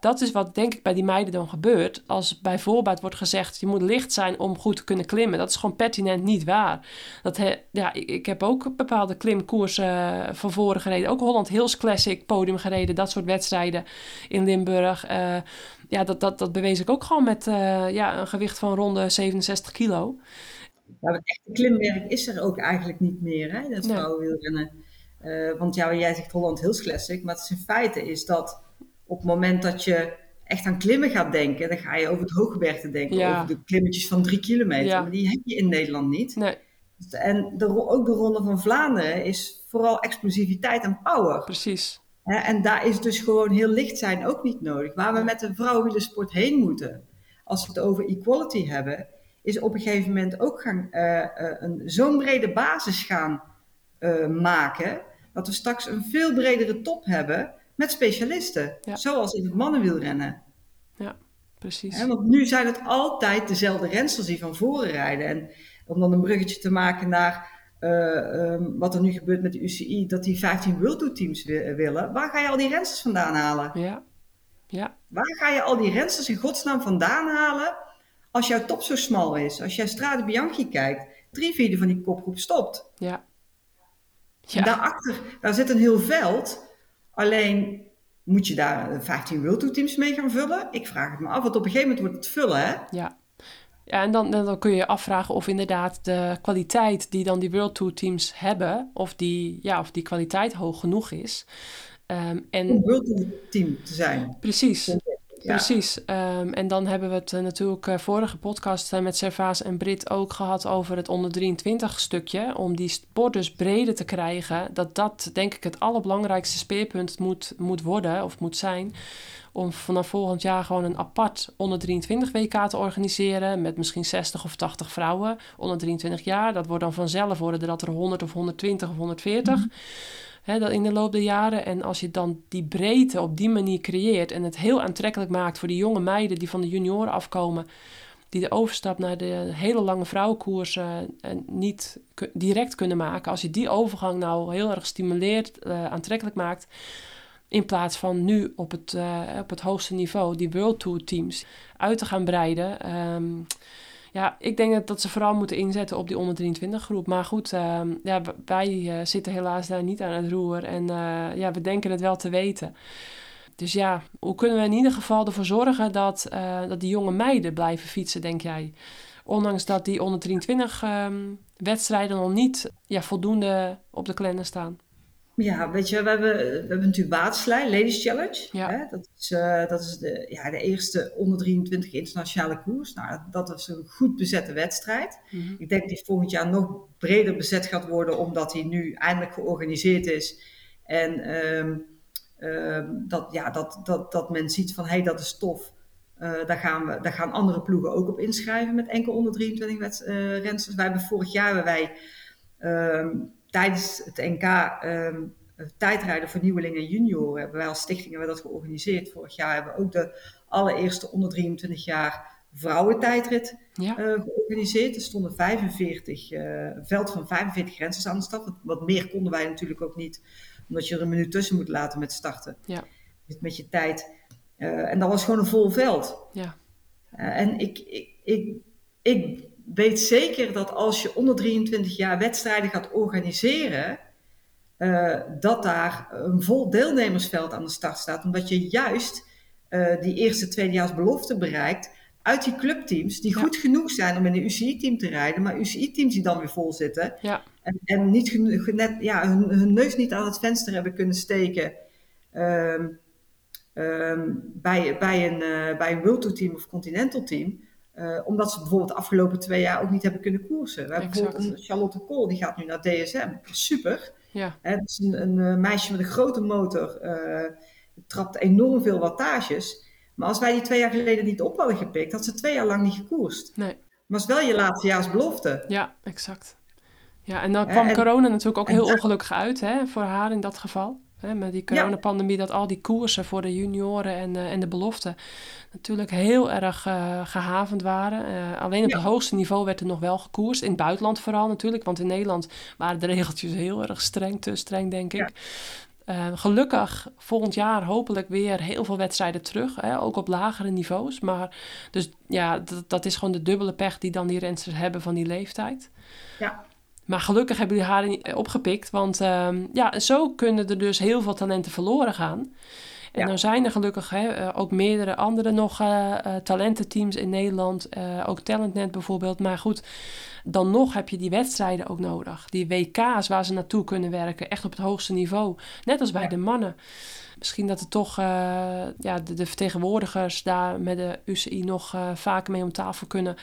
dat is wat denk ik bij die meiden dan gebeurt. Als bij voorbaat wordt gezegd, je moet licht zijn om goed te kunnen klimmen. Dat is gewoon pertinent niet waar. Dat he, ja, ik, ik heb ook bepaalde klimkoersen uh, van voren gereden. Ook Holland Hills Classic podium gereden. Dat soort wedstrijden in Limburg. Uh, ja, dat, dat, dat bewees ik ook gewoon met uh, ja, een gewicht van rond de 67 kilo. Ja, het echte klimwerk is er ook eigenlijk niet meer, hè, dat Nee. vrouwenwielrennen. Eh, want ja, jij zegt Holland Hills Classic, maar het is in feite is dat op het moment dat je echt aan klimmen gaat denken, dan ga je over het hooggebergte denken, Ja. over de klimmetjes van drie kilometer. Ja. Maar die heb je in Nederland niet. Nee, En de, ook de Ronde van Vlaanderen is vooral explosiviteit en power. precies. En daar is dus gewoon heel licht zijn ook niet nodig. Waar we met de vrouwenwielersport heen moeten, als we het over equality hebben, is op een gegeven moment ook gaan, eh, eh, een zo'n brede basis gaan maken, dat we straks een veel bredere top hebben met specialisten. Ja. Zoals in het mannenwielrennen. Precies. Hè, want nu zijn het altijd dezelfde rensters die van voren rijden. En om dan een bruggetje te maken naar eh, ehm, wat er nu gebeurt met de UCI, dat die 15 World Tour teams wi- willen. Waar ga je al die rensters vandaan halen? Ja. Ja. Waar ga je al die rensters in godsnaam vandaan halen als jouw top zo smal is? Als jij Strade Bianchi kijkt, drie vierde van die kopgroep stopt. Ja. Ja. daarachter, daar zit een heel veld. Alleen moet je daar eh, 15 World Tour teams mee gaan vullen? Ik vraag het me af, want op een gegeven moment wordt het vullen, hè? Ja. Ja, en dan, dan kun je je afvragen of inderdaad de kwaliteit die dan die World Tour teams hebben, of die, ja, of die kwaliteit hoog genoeg is. Om en World Tour team te zijn. precies, Ja. precies. Ehm, en dan hebben we het eh, natuurlijk eh, vorige podcast eh, met Servaas en Brit ook gehad over het onder 23 stukje. Om die sport dus breder te krijgen. Dat dat denk ik het allerbelangrijkste speerpunt moet, moet worden of moet zijn. Om vanaf volgend jaar gewoon een apart onder 23 WK te organiseren. Met misschien 60 of 80 vrouwen onder 23 jaar. Dat wordt dan vanzelf worden dat er 100 of 120 of 140. Hè, dat in de loop der jaren. En als je dan die breedte op die manier creëert. En het heel aantrekkelijk maakt voor die jonge meiden die van de junioren afkomen. Die de overstap naar de hele lange vrouwenkoersen eh, niet direct kunnen maken. Als je die overgang nou heel erg stimuleert, eh, aantrekkelijk maakt. In plaats van nu op het, eh, op het hoogste niveau die World Tour teams uit te gaan breiden. Ehm, ja, ik denk dat, ze vooral moeten inzetten op die onder 23 groep. Maar goed, ehm, ja, wij eh, zitten helaas daar niet aan het roer. En eh, ja, we denken het wel te weten. Dus ja, hoe kunnen we in ieder geval ervoor zorgen dat, eh, dat die jonge meiden blijven fietsen, denk jij? Ondanks dat die onder 23 ehm, wedstrijden nog niet ja, voldoende op de kalender staan. Ja, weet je, we hebben, we hebben natuurlijk Waterslei, Ladies Challenge. Ja. Hè? Dat is, eh, dat is de, ja, de eerste onder 23 internationale koers. Nou, dat was een goed bezette wedstrijd. Mhm. Ik denk dat die volgend jaar nog breder bezet gaat worden, omdat die nu eindelijk georganiseerd is. En ehm, ehm, dat, ja, dat, dat, dat men ziet van, hé, hey, dat is tof. Eh, daar, gaan we, daar gaan andere ploegen ook op inschrijven met enkel onder 23 wet, eh, rensters. Wij hebben vorig jaar hebben wij ehm, tijdens het NK ehm, tijdrijden voor nieuwelingen en junioren, hebben wij als stichting hebben dat georganiseerd. Vorig jaar hebben we ook de allereerste onder 23 jaar vrouwentijdrit Ja, eh, georganiseerd. Er stonden 45, eh, een veld van 45 rensters aan de start. Wat, wat meer konden wij natuurlijk ook niet, omdat je er een minuut tussen moet laten met starten. Ja. Met, met je tijd. Eh, en dat was gewoon een vol veld. ja, en ik, ik, ik, ik weet zeker dat als je onder 23 jaar wedstrijden gaat organiseren, eh, dat daar een vol deelnemersveld aan de start staat. Omdat je juist eh, die eerste tweedejaars belofte bereikt uit die clubteams die Ja. goed genoeg zijn om in een UCI-team te rijden, maar UCI-teams die dan weer vol zitten ja, en, en niet net, ja, hun, hun neus niet aan het venster hebben kunnen steken ehm, ehm, bij, bij, een, eh, bij een World Tour team of Continental team. Eh, omdat ze bijvoorbeeld de afgelopen twee jaar ook niet hebben kunnen koersen. We hebben Exact. bijvoorbeeld een Charlotte Kool, die gaat nu naar DSM. Super. ja, Hè, Het is een, een eh, meisje met een grote motor. eh trapt enorm veel wattages. Maar als wij die twee jaar geleden niet op hadden gepikt, had ze twee jaar lang niet gekoerst. nee. Maar het is wel je laatstejaarsbelofte. Ja, exact. Ja, en dan kwam en- corona natuurlijk ook heel ongelukkig uit hè, voor haar in dat geval. Hè, met die coronapandemie, dat al die koersen voor de junioren en, eh, en de beloften natuurlijk heel erg eh, gehavend waren. Eh, alleen op het hoogste niveau werd er nog wel gekoerst. In het buitenland vooral natuurlijk, want in Nederland waren de regeltjes heel erg streng, te streng denk ik. Gelukkig volgend jaar hopelijk weer heel veel wedstrijden terug, hè, ook op lagere niveaus. Maar dus ja, dat, dat is gewoon de dubbele pech die dan die rensters hebben van die leeftijd. Ja. Maar gelukkig hebben jullie haar niet opgepikt, want ehm, ja, zo kunnen er dus heel veel talenten verloren gaan. En Ja. dan zijn er gelukkig hè, eh, ook meerdere andere nog eh, eh, talententeams in Nederland. eh, ook Talentnet bijvoorbeeld. Maar goed, dan nog heb je die wedstrijden ook nodig. Die WK's waar ze naartoe kunnen werken. Echt op het hoogste niveau. Net als bij Ja. de mannen. Misschien dat er toch eh, ja, de, de vertegenwoordigers daar met de UCI nog eh, vaker mee om tafel kunnen.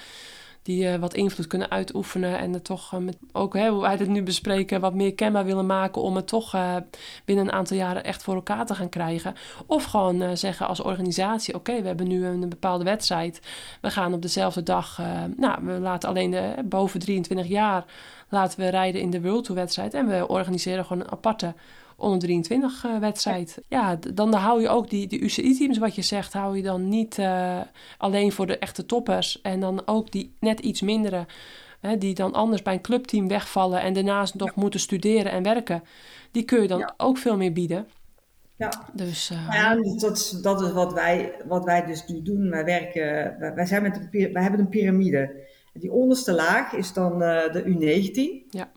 Die eh, wat invloed kunnen uitoefenen. En er toch eh, met, ook hè, hoe wij het nu bespreken, wat meer kenbaar willen maken. Om het toch eh, binnen een aantal jaren echt voor elkaar te gaan krijgen. Of gewoon zeggen als organisatie: oké, we hebben nu een, bepaalde wedstrijd. We gaan op dezelfde dag. nou, we laten alleen de boven 23 jaar laten we rijden in de World Tour wedstrijd. En we organiseren gewoon een aparte onder 23 eh, wedstrijd. Ja, dan hou je ook die, die UCI-teams, wat je zegt, hou je dan niet eh, alleen voor de echte toppers. En dan ook die net iets mindere, hè, die dan anders bij een clubteam wegvallen en daarnaast nog moeten studeren en werken. Die kun je dan Ja. ook veel meer bieden. Ja. Dus eh, ja, dat, is, dat is wat wij, wat wij dus nu doen. Wij, werken, wij, zijn met een, py- wij hebben een piramide. Die onderste laag is dan de U19. Ja.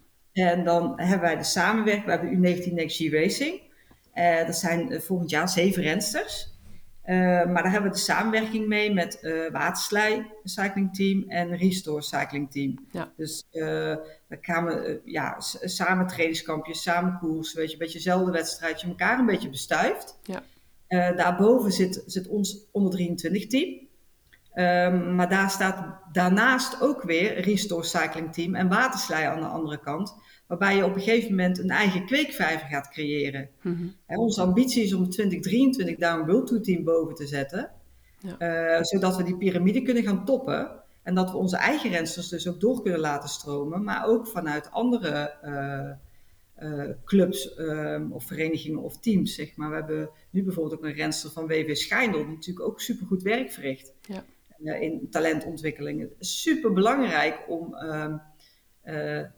En dan hebben wij de samenwerking. We hebben U19 Next G Racing. Eh, dat zijn eh, volgend jaar zeven rensters. Eh, maar daar hebben we de samenwerking mee met eh Waterslei Cycling Team en Restore Cycling Team. Ja. Dus dan gaan we ja, samen trainingskampjes, samen koers, weet je, een beetje dezelfde wedstrijdje, elkaar een beetje bestuift. Ja. Daarboven zit, zit ons onder 23 team. Ehm, maar daar staat daarnaast ook weer Restore Cycling Team en Waterslei aan de andere kant. Waarbij je op een gegeven moment een eigen kweekvijver gaat creëren. mhm. Hè, onze ambitie is om 2023 daar een World Tour team boven te zetten. Ja. Eh, zodat we die piramide kunnen gaan toppen. En dat we onze eigen rensters dus ook door kunnen laten stromen. Maar ook vanuit andere eh, eh, clubs ehm, of verenigingen of teams. Zeg maar. We hebben nu bijvoorbeeld ook een renster van WW Schijndel. Die natuurlijk ook supergoed werk verricht. Ja. in talentontwikkeling. Het is super belangrijk om, ehm, eh,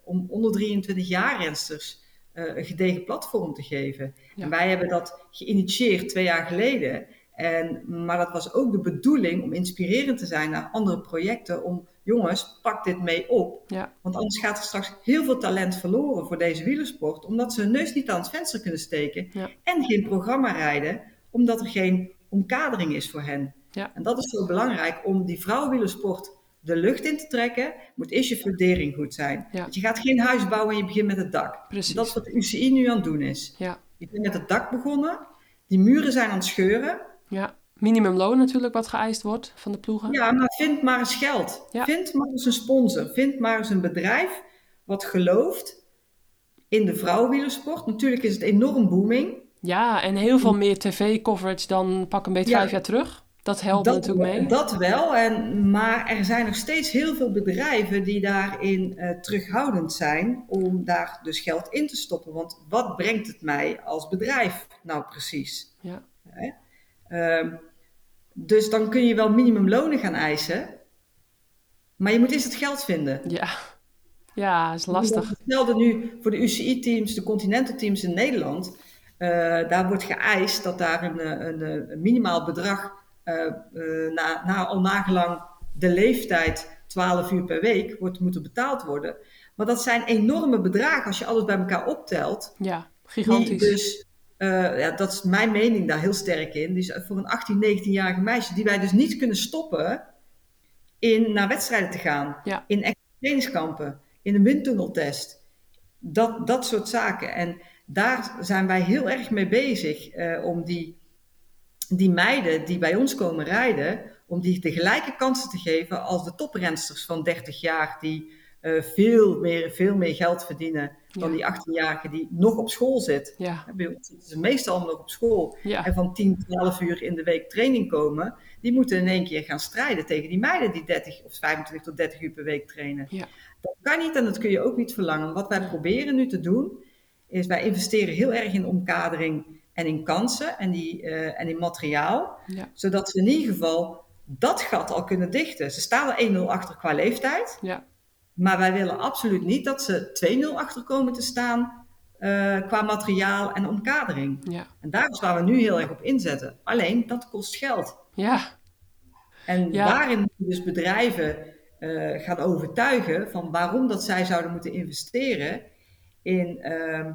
om onder 23 jaar rensters eh, een gedegen platform te geven. Ja. En wij hebben dat geïnitieerd twee jaar geleden. En, maar dat was ook de bedoeling om inspirerend te zijn naar andere projecten. Om jongens, pak dit mee op. Ja. Want anders gaat er straks heel veel talent verloren voor deze wielersport. Omdat ze hun neus niet aan het venster kunnen steken. Ja. En geen programma rijden, omdat er geen omkadering is voor hen. Ja. En dat is zo belangrijk om die vrouwenwielersport de lucht in te trekken. Moet eerst je fundering goed zijn. Ja. Want je gaat geen huis bouwen en je begint met het dak. Precies. Dat is wat de UCI nu aan het doen is. Ja. Je bent met het dak begonnen. Die muren zijn aan het scheuren. ja. Minimumloon natuurlijk wat geëist wordt van de ploegen. Ja, maar vind maar eens geld. Ja. Vind maar eens een sponsor. Vind maar eens een bedrijf wat gelooft in de vrouwenwielersport. Natuurlijk is het enorm booming. Ja, en heel veel meer tv-coverage dan pak een beetje Ja. vijf jaar terug. Dat helpt dat, natuurlijk mee. Dat wel, en, maar er zijn nog steeds heel veel bedrijven die daarin eh, terughoudend zijn om daar dus geld in te stoppen. Want wat brengt het mij als bedrijf nou precies? Ja. Hè? Ehm, dus dan kun je wel minimumlonen gaan eisen, maar je moet eerst het geld vinden. Ja, ja is lastig. Hetzelfde nu voor de UCI-teams, de continental teams in Nederland. Eh, daar wordt geëist dat daar een, eh, een, een minimaal bedrag, na, na, al nagelang de leeftijd, 12 uur per week, wordt moeten betaald worden. Maar dat zijn enorme bedragen als je alles bij elkaar optelt. Ja, gigantisch. dus, eh, ja, dat is mijn mening daar heel sterk in. Dus voor een 18, 19-jarige meisje die wij dus niet kunnen stoppen in naar wedstrijden te gaan. Ja. In extra trainingskampen, in een windtunneltest. Dat, dat soort zaken. En daar zijn wij heel erg mee bezig eh, om die, die meiden die bij ons komen rijden, om die de gelijke kansen te geven als de toprensters van 30 jaar die eh, veel, meer, veel meer geld verdienen dan Ja. die 18-jarige die nog op school zit. Ja, Bij ons zitten ze meestal nog op school ja, en van 10, 12 uur in de week training komen. Die moeten in één keer gaan strijden tegen die meiden die 30 of 25 tot 30 uur per week trainen. Ja. Dat kan niet en dat kun je ook niet verlangen. Wat wij proberen nu te doen, is wij investeren heel erg in omkadering en in kansen en, die, eh, en in materiaal. ja, Zodat ze in ieder geval dat gat al kunnen dichten. Ze staan er 1-0 achter qua leeftijd. ja, Maar wij willen absoluut niet dat ze 2-0 achter komen te staan eh, qua materiaal en omkadering. ja, En daar is waar we nu heel erg op inzetten. Alleen, dat kost geld. ja, En Ja. daarin moeten dus bedrijven eh, gaan overtuigen van waarom dat zij zouden moeten investeren in ehm,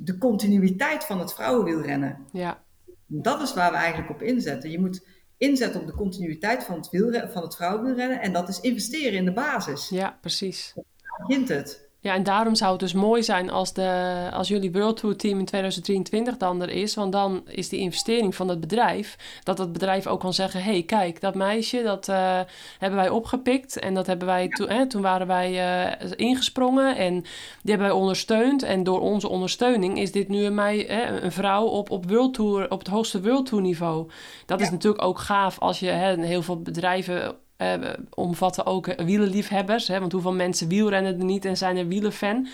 de continuïteit van het vrouwenwielrennen. ja, Dat is waar we eigenlijk op inzetten. Je moet inzetten op de continuïteit van het, wielre- van het vrouwenwielrennen. En dat is investeren in de basis. Ja, precies. Daar begint het. Ja, en daarom zou het dus mooi zijn als, de, als jullie World Tour team in 2023 dan er is. Want dan is die investering van het bedrijf, dat het bedrijf ook kan zeggen... hé, hey, kijk, dat meisje, dat eh, hebben wij opgepikt. En dat hebben wij, to- hè, toen waren wij eh, ingesprongen en die hebben wij ondersteund. En door onze ondersteuning is dit nu een, mei, hè, een vrouw op, op, World Tour, op het hoogste World Tour niveau. Dat is natuurlijk ook gaaf als je hè, heel veel bedrijven eh, omvatten ook wielerliefhebbers. Hè? Want hoeveel mensen wielrennen er niet en zijn er wielerfan?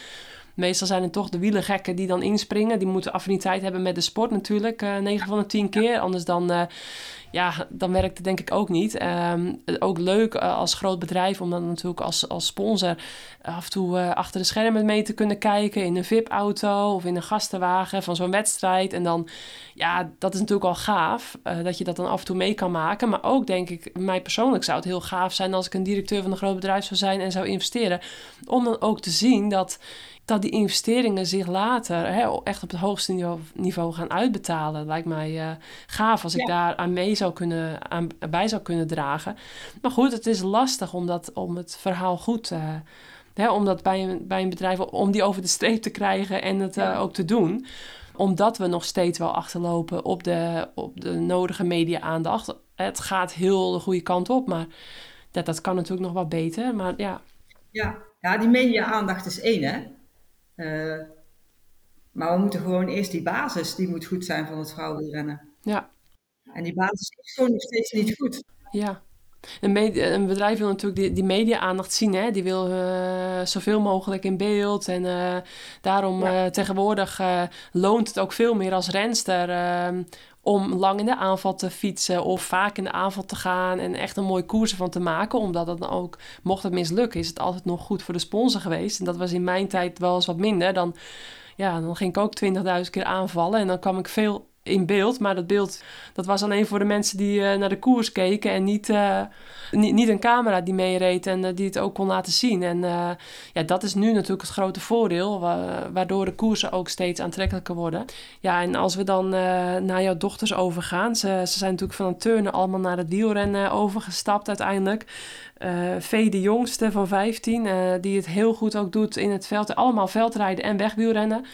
Meestal zijn het toch de wielergekken die dan inspringen. Die moeten affiniteit hebben met de sport natuurlijk. eh 9 van de 10 keer. Anders dan, eh, ja, dan werkt het denk ik ook niet. Ehm, ook leuk eh, als groot bedrijf om dan natuurlijk als, als sponsor af en toe achter de schermen mee te kunnen kijken. In een VIP-auto of in een gastenwagen van zo'n wedstrijd. En dan, ja, dat is natuurlijk al gaaf. dat je dat dan af en toe mee kan maken. Maar ook denk ik, mij persoonlijk zou het heel gaaf zijn als ik een directeur van een groot bedrijf zou zijn en zou investeren. Om dan ook te zien dat dat die investeringen zich later hè, echt op het hoogste niveau, niveau gaan uitbetalen. Lijkt mij eh, gaaf als ik daar aan mee zou kunnen, aan, bij zou kunnen dragen. Maar goed, het is lastig om, dat, om het verhaal goed eh, hè, om dat bij een, bij een bedrijf, om die over de streep te krijgen en het eh, ook te doen. Omdat we nog steeds wel achterlopen op de, op de nodige media-aandacht. Het gaat heel de goede kant op, maar dat, dat kan natuurlijk nog wat beter. Maar ja, Ja, ja die media-aandacht is één, hè. Eh, maar we moeten gewoon eerst die basis, die moet goed zijn van het vrouwenwielrennen. ja, En die basis is gewoon nog steeds niet goed. Ja. Een, media- een bedrijf wil natuurlijk die, die media-aandacht zien. Hè? Die wil eh, zoveel mogelijk in beeld. En eh, daarom Ja. tegenwoordig loont het ook veel meer als renster... om lang in de aanval te fietsen of vaak in de aanval te gaan... en echt een mooie koers van te maken. Omdat het dan ook, mocht het mislukken, is het altijd nog goed voor de sponsor geweest. En dat was in mijn tijd wel eens wat minder. Dan, ja, dan ging ik ook 20.000 keer aanvallen en dan kwam ik veel in beeld. Maar dat beeld dat was alleen voor de mensen die eh, naar de koers keken en niet, eh, niet, niet een camera die meereed en eh, die het ook kon laten zien. En ja, dat is nu natuurlijk het grote voordeel, wa- waardoor de koersen ook steeds aantrekkelijker worden. Ja, en als we dan naar jouw dochters overgaan, ze, ze zijn natuurlijk van het turnen allemaal naar het wielrennen overgestapt uiteindelijk. Eh Vee de jongste van 15, eh, die het heel goed ook doet in het veld. Allemaal veldrijden en wegwielrennen.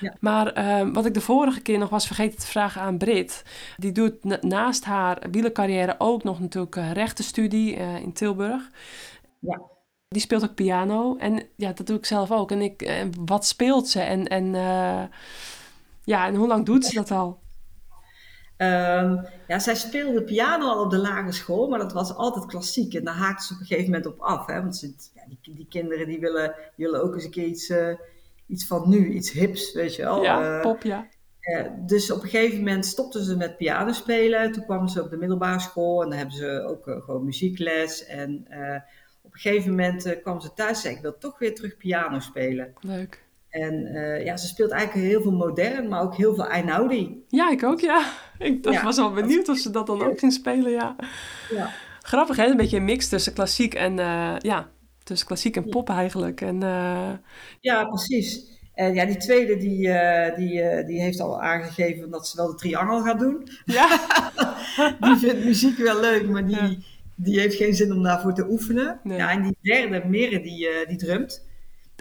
Ja. Maar eh, wat ik de vorige keer nog was vergeten te vragen aan Brit. Die doet na- naast haar wielercarrière ook nog natuurlijk rechtenstudie in Tilburg. Ja. Die speelt ook piano. En ja, dat doe ik zelf ook. En ik, wat speelt ze? En, en, ja, en hoe lang doet ze dat al? Ehm, ja, zij speelde piano al op de lagere school, maar dat was altijd klassiek. En daar haakte ze op een gegeven moment op af. Hè? Want ze, ja, die, die kinderen die willen, die willen ook eens een keer iets, eh, iets van nu, iets hips, weet je wel. ja, Eh, pop, ja. eh, dus op een gegeven moment stopten ze met piano spelen. Toen kwamen ze op de middelbare school en dan hebben ze ook gewoon muziekles. En op een gegeven moment kwam ze thuis en zei ik wil toch weer terug piano spelen. Leuk. En ja, ze speelt eigenlijk heel veel modern, maar ook heel veel Einaudi. Ja, ik ook, ja. Ik Ja. was al benieuwd of ze dat dan ook zien spelen, ja. Ja. Grappig, hè? Een beetje een mix tussen klassiek en... eh, ja, tussen klassiek en pop eigenlijk. En eh, Ja, precies. En ja, die tweede die, eh, die, die heeft al aangegeven dat ze wel de triangel gaat doen. ja, Die vindt muziek wel leuk, maar die, die heeft geen zin om daarvoor te oefenen. Nee. Ja, en die derde, Mere, die, die drumt.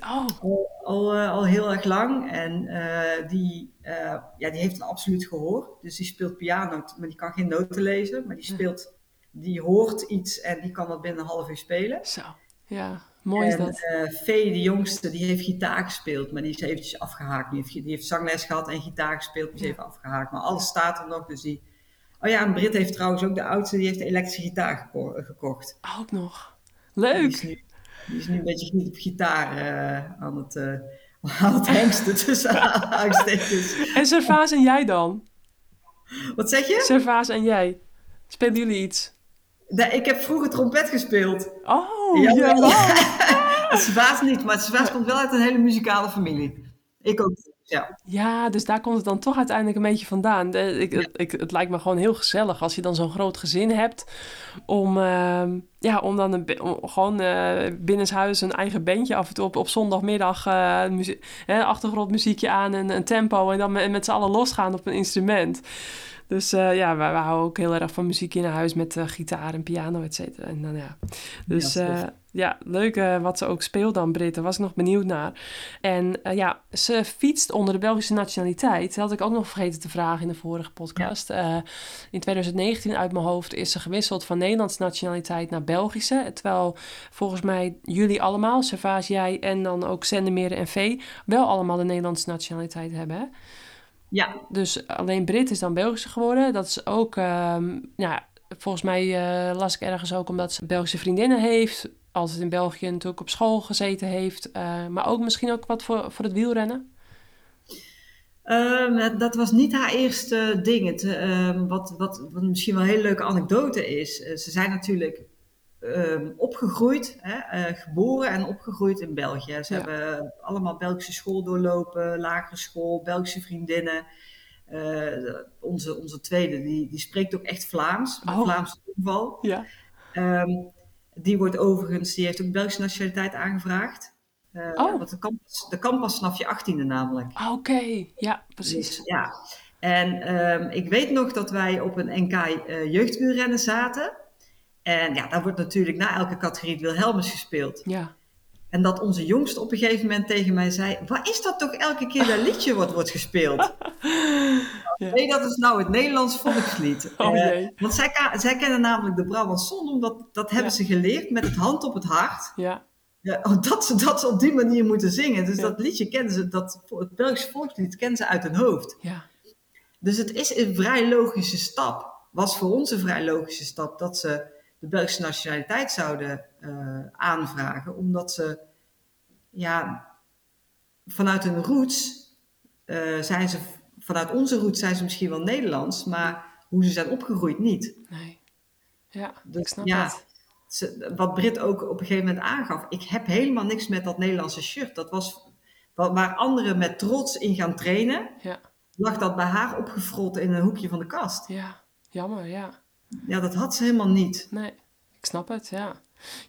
Oh, al, al, eh, al heel erg lang. En eh, die, eh, ja, die heeft een absoluut gehoor. Dus die speelt piano, maar die kan geen noten lezen. Maar die speelt, die hoort iets en die kan dat binnen een half uur spelen. zo. Ja, mooi is en dat. eh Vee, de jongste, die heeft gitaar gespeeld, maar die is eventjes afgehaakt. Die heeft, die heeft zangles gehad en gitaar gespeeld, die is Ja. even afgehaakt. Maar alles staat er nog, dus die... Oh ja, en Brit heeft trouwens ook de oudste, die heeft een elektrische gitaar geko- gekocht. Ook nog. Leuk. Die is nu een beetje op gitaar eh, aan het, eh aan het hengsten tussen. En Servaas en jij dan? Wat zeg je? Servaas en jij. Spelen jullie iets? Nee, ik heb vroeger trompet gespeeld. Oh, Ja, ja. Het Svaas niet, maar het Svaas komt wel uit een hele muzikale familie. Ik ook, ja. Ja, dus daar komt het dan toch uiteindelijk een beetje vandaan. Ik, het, ik, het lijkt me gewoon heel gezellig als je dan zo'n groot gezin hebt. Om, ehm, ja, om dan een, om gewoon eh binnenshuis een eigen bandje af en toe op, op zondagmiddag eh, muzie- hè, achtergrondmuziekje aan en een tempo en dan met, met z'n allen losgaan op een instrument. Dus eh, ja, we, houden ook heel erg van muziek in huis met eh, gitaar en piano, et cetera. En dan, ja. Dus Ja, ja, tof. ja, leuk eh, wat ze ook speelt dan, Brit. Daar was ik nog benieuwd naar. En eh, ja, ze fietst onder de Belgische nationaliteit. Dat had ik ook nog vergeten te vragen in de vorige podcast. Eh, in 2019 uit mijn hoofd is ze gewisseld van Nederlandse nationaliteit naar Belgische. Terwijl volgens mij jullie allemaal, Servaas, jij en dan ook Sendemere en Vee, wel allemaal de Nederlandse nationaliteit hebben. Hè? Ja, Dus alleen Brit is dan Belgische geworden. Dat is ook, ehm, ja, volgens mij eh, las ik ergens ook omdat ze Belgische vriendinnen heeft. Altijd in België natuurlijk op school gezeten heeft. eh, maar ook misschien ook wat voor, voor het wielrennen. Ehm, dat- dat was niet haar eerste ding. Het, ehm, wat, wat, wat misschien wel een hele leuke anekdote is. eh, ze zijn natuurlijk ehm, opgegroeid, hè, eh, geboren en opgegroeid in België. Ze Ja. hebben allemaal Belgische school doorlopen, lagere school, Belgische vriendinnen. Eh, onze, onze tweede, die, die spreekt ook echt Vlaams, Oh. Vlaamse toeval. Ja. Ehm, die wordt overigens, die heeft ook Belgische nationaliteit aangevraagd. Eh, Oh. Want dat kan, pas- dat kan pas vanaf je achttiende namelijk. Ah, Oké, ja, precies. Dus, ja. En ehm, ik weet nog dat wij op een NK eh, jeugdwielrennen zaten. En ja, daar wordt natuurlijk na elke categorie het Wilhelmus gespeeld. Ja. En dat onze jongste op een gegeven moment tegen mij zei... Wat is dat toch elke keer dat liedje wat wordt gespeeld? Ja. Nee, dat is nou het Nederlands volkslied. Oh Eh, want zij, zij kennen namelijk de Brabantson, omdat dat hebben Ja. ze geleerd met het hand op het hart. Ja, Ja, dat, ze, dat ze op die manier moeten zingen. Dus dat liedje kennen ze, dat, het Belgische volkslied kennen ze uit hun hoofd. ja, Dus het is een vrij logische stap. Was voor ons een vrij logische stap dat ze de Belgische nationaliteit zouden eh, aanvragen. Omdat ze, ja, vanuit hun roots eh, zijn ze, vanuit onze roots zijn ze misschien wel Nederlands, maar hoe ze zijn opgegroeid niet. nee. Ja, Dus ik snap ja, ze- wat Brit ook op een gegeven moment aangaf. Ik heb helemaal niks met dat Nederlandse shirt. Dat was wa- waar anderen met trots in gaan trainen. Ja, Lag dat bij haar opgefroten in een hoekje van de kast. ja, jammer, ja. Ja, dat had ze helemaal niet. Nee, ik snap het, ja.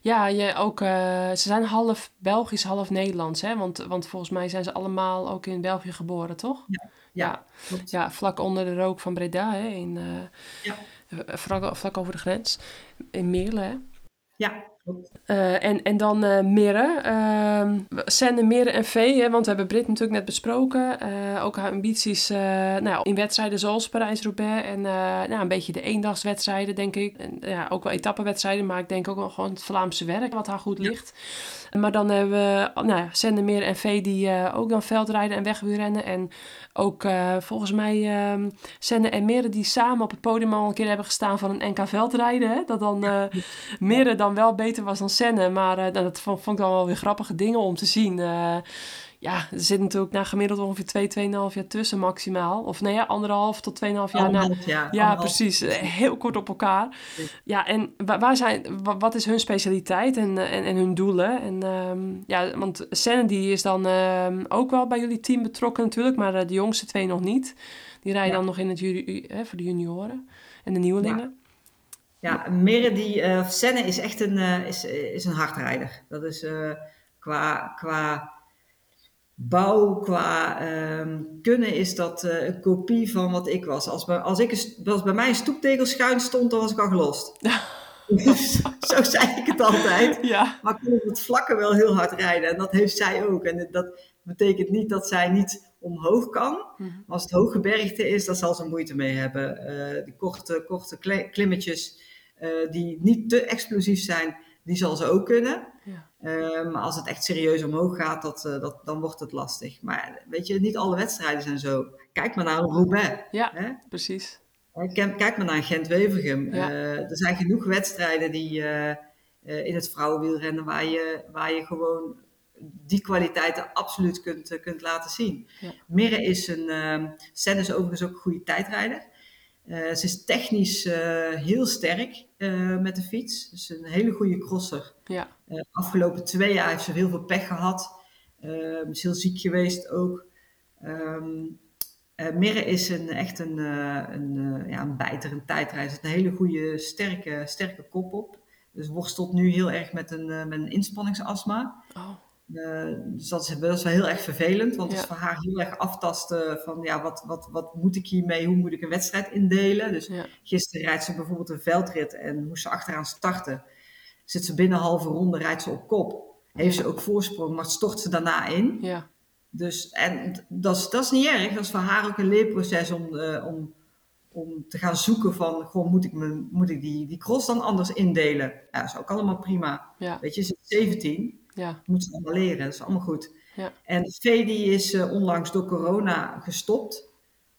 Ja, je ook, eh, ze zijn half Belgisch, half Nederlands, hè? Want, want volgens mij zijn ze allemaal ook in België geboren, toch? Ja, Ja, ja vlak onder de rook van Breda, hè? In, eh, Ja. eh, vlak, vlak over de grens, in Meerlen, hè? Ja, Eh, en, en dan eh Mirre. Mirre en Vee. Hè, want we hebben Brit natuurlijk net besproken. Eh, ook haar ambities eh, nou, in wedstrijden zoals Parijs-Roubaix. En nou, een beetje de eendagswedstrijden, denk ik. En, ja, ook wel etappenwedstrijden. Maar ik denk ook wel gewoon het Vlaamse werk wat haar goed ligt. Maar dan hebben we nou ja, en Vee die eh, ook dan veldrijden en wegwielrennen. En ook eh, volgens mij ehm Sende en Mirre die samen op het podium al een keer hebben gestaan van een NK veldrijden. Hè? Dat dan... eh, Mirre dan wel beter was dan Senne. Maar eh, dat vond, vond ik dan wel weer grappige dingen om te zien. Ja, er zit natuurlijk na gemiddeld ongeveer 2, 2,5 jaar tussen maximaal. Of nee, ja, anderhalf tot 2,5 jaar. na, jaar. ja, anderhalf. precies. Eh, Heel kort op elkaar. Ja, en wa- waar zijn, wa- wat is hun specialiteit en, eh, en, en hun doelen? En, ehm, ja, want Senne die is dan ehm, ook wel bij jullie team betrokken natuurlijk. Maar eh, de jongste twee nog niet. Die rijden Ja. dan nog in het juri, eh, voor de junioren en de nieuwelingen. Ja, Mirre die, Senne is echt een, is, is een hardrijder. Dat is qua, qua bouw, qua ehm, kunnen is dat eh, een kopie van wat ik was. Als, bij, als, ik als bij mij een stoeptegel schuin stond, dan was ik al gelost. Zo zei ik het altijd. Ja, Maar ik kon op het vlakke wel heel hard rijden. En dat heeft zij ook. En dat betekent niet dat zij niet omhoog kan. Mhm. Maar als het hooggebergte is, dan zal ze moeite mee hebben. Eh die korte, korte klimmetjes eh, die niet te explosief zijn, die zal ze ook kunnen. Eh, maar als het echt serieus omhoog gaat, dat, eh, dat, dan wordt het lastig. Maar weet je, niet alle wedstrijden zijn zo. Kijk maar naar Roubaix. ja Hè? precies. Kijk, kijk maar naar Gent-Wevergem. Ja. Eh, er zijn genoeg wedstrijden die, in het vrouwenwielrennen waar je, waar je gewoon die kwaliteiten absoluut kunt, kunt laten zien. Ja. Mirre is een, ehm Sen is overigens ook een goede tijdrijder. Ze is technisch heel sterk met de fiets. Dus een hele goede crosser. Ja, De afgelopen twee jaar heeft ze heel veel pech gehad. Ehm is heel ziek geweest ook. Eh, Mirre is een, echt een, eh, een, ja, een bijter, een heeft een hele goede, sterke, sterke kop op. dus worstelt nu heel erg met een, met een inspanningsastma. Oh, dus dat is, dat is wel heel erg vervelend, want het is voor haar heel erg aftasten van ja, wat, wat, wat moet ik hiermee, hoe moet ik een wedstrijd indelen. Dus ja. gisteren rijdt ze bijvoorbeeld een veldrit en moest ze achteraan starten. Zit ze binnen een halve ronde, rijdt ze op kop. Heeft ze ook voorsprong, maar stort ze daarna in. Ja. Dus, en dat is, dat is niet erg. Dat is voor haar ook een leerproces om, eh, om, om te gaan zoeken van, gewoon, moet ik, me, moet ik die, die cross dan anders indelen? Ja, dat is ook allemaal prima. Ja. Weet je, ze is 17, Ja. moet ze allemaal leren. Dat is allemaal goed. Ja. En Vee die is eh, onlangs door corona gestopt.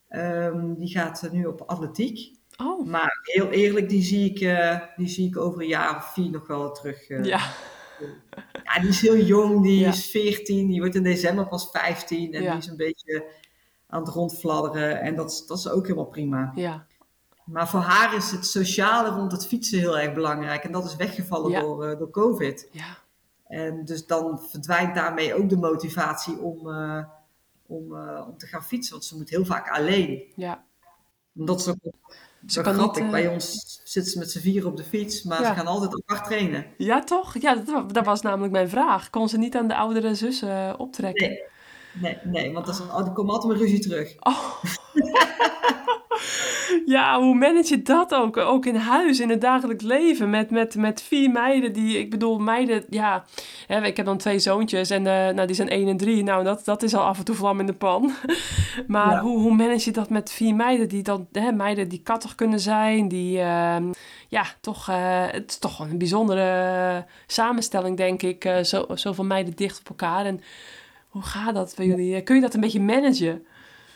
Ehm, die gaat eh, nu op atletiek. Oh, Maar heel eerlijk, die zie ik, eh, die zie ik over een jaar of vier nog wel terug. eh. ja. Ja, die is heel jong, die Ja. is 14, die wordt in december pas 15 en Ja. die is een beetje aan het rondfladderen en dat, is- dat is ook helemaal prima. Ja. Maar voor haar is het sociale rond het fietsen heel erg belangrijk en dat is weggevallen door, eh, door COVID. Ja. En dus dan verdwijnt daarmee ook de motivatie om, om, om te gaan fietsen, want ze moet heel vaak alleen. Ja. Omdat ze ook Ze kan niet, grappig, eh, bij ons zitten ze met z'n vier op de fiets, maar Ja. ze gaan altijd apart trainen. Ja, toch? Ja, dat, dat was namelijk mijn vraag. Kon ze niet aan de oudere zus eh, optrekken? Nee, nee, nee want dat is, oh, er komt altijd een ruzie terug. Oh. ja, hoe manage je dat ook? Ook in huis, in het dagelijks leven. Met, met, met vier meiden die, ik bedoel, meiden, ja. Hè, ik heb dan twee zoontjes en eh, nou, die zijn één en drie. Nou, dat, dat is al af en toe vlam in de pan. maar Ja. hoe, hoe manage je dat met vier meiden die dan, hè, meiden die kattig kunnen zijn, die, ehm, ja, toch, eh, het is toch wel een bijzondere samenstelling, denk ik. eh, zo, zoveel meiden dicht op elkaar. En hoe gaat dat bij jullie? Kun je dat een beetje managen?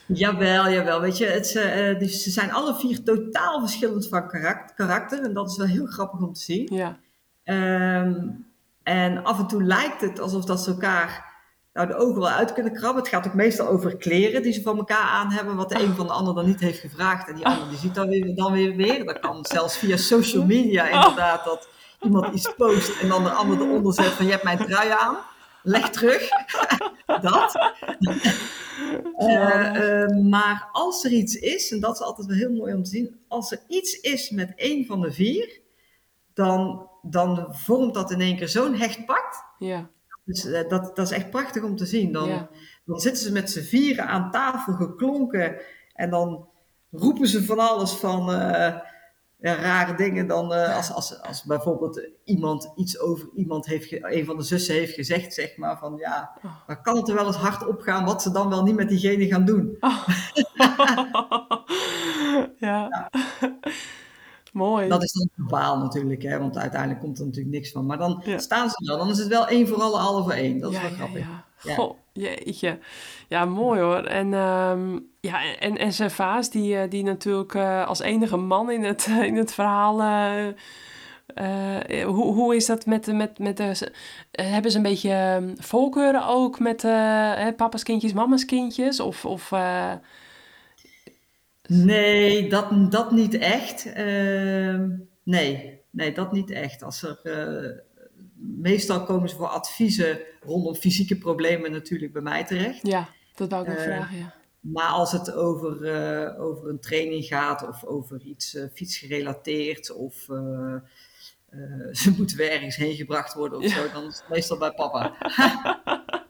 Jawel, jawel. Weet je, het, eh, eh, die- ze zijn alle vier totaal verschillend van karak- karakter. En dat is wel heel grappig om te zien. Ja, Ehm, en af en toe lijkt het alsof dat ze elkaar nou, de ogen wel uit kunnen krabben. Het gaat ook meestal over kleren die ze van elkaar aan hebben. Wat de een van de ander dan niet heeft gevraagd. En die ander die ziet dan weer, dan weer weer. Dat kan zelfs via social media inderdaad. Dat iemand iets post en dan de ander eronder zet van je hebt mijn trui aan. Leg terug. dat. Eh, eh, maar als er iets is, en dat is altijd wel heel mooi om te zien, als er iets is met één van de vier, dan, dan vormt dat in één keer zo'n hecht pact. ja, Dus eh, dat, dat is echt prachtig om te zien. Dan, ja. dan zitten ze met z'n vieren aan tafel geklonken en dan roepen ze van alles van ja, rare dingen. Dan, eh, als, als, als bijvoorbeeld iemand iets over iemand heeft, een van de zussen heeft gezegd, zeg maar, van ja, Oh. dan kan het er wel eens hard opgaan wat ze dan wel niet met diegene gaan doen. ja. Mooi. Dat is dan verbaal natuurlijk, hè, want uiteindelijk komt er natuurlijk niks van. Maar dan Ja. staan ze wel, dan is het wel één voor alle, alle voor één. Dat is wel grappig. ja. Ja. Goh, jeetje. Ja, mooi hoor. En, ehm, ja, en, en die, eh, die natuurlijk eh, als enige man in het, in het verhaal... eh, hoe, hoe is dat met, met, met de... hebben ze een beetje ehm, voorkeuren ook met hè, papa's kindjes, mama's kindjes? Of... of Nee, dat, dat niet echt. Ehm, nee, nee, dat niet echt. Als er, meestal komen ze voor adviezen rondom fysieke problemen natuurlijk bij mij terecht. ja, dat wou ik nog Eh, vragen, ja. Maar als het over, eh, over een training gaat of over iets eh, fietsgerelateerd of ze moeten weer ergens heen gebracht worden of Ja. zo, dan is het meestal bij papa.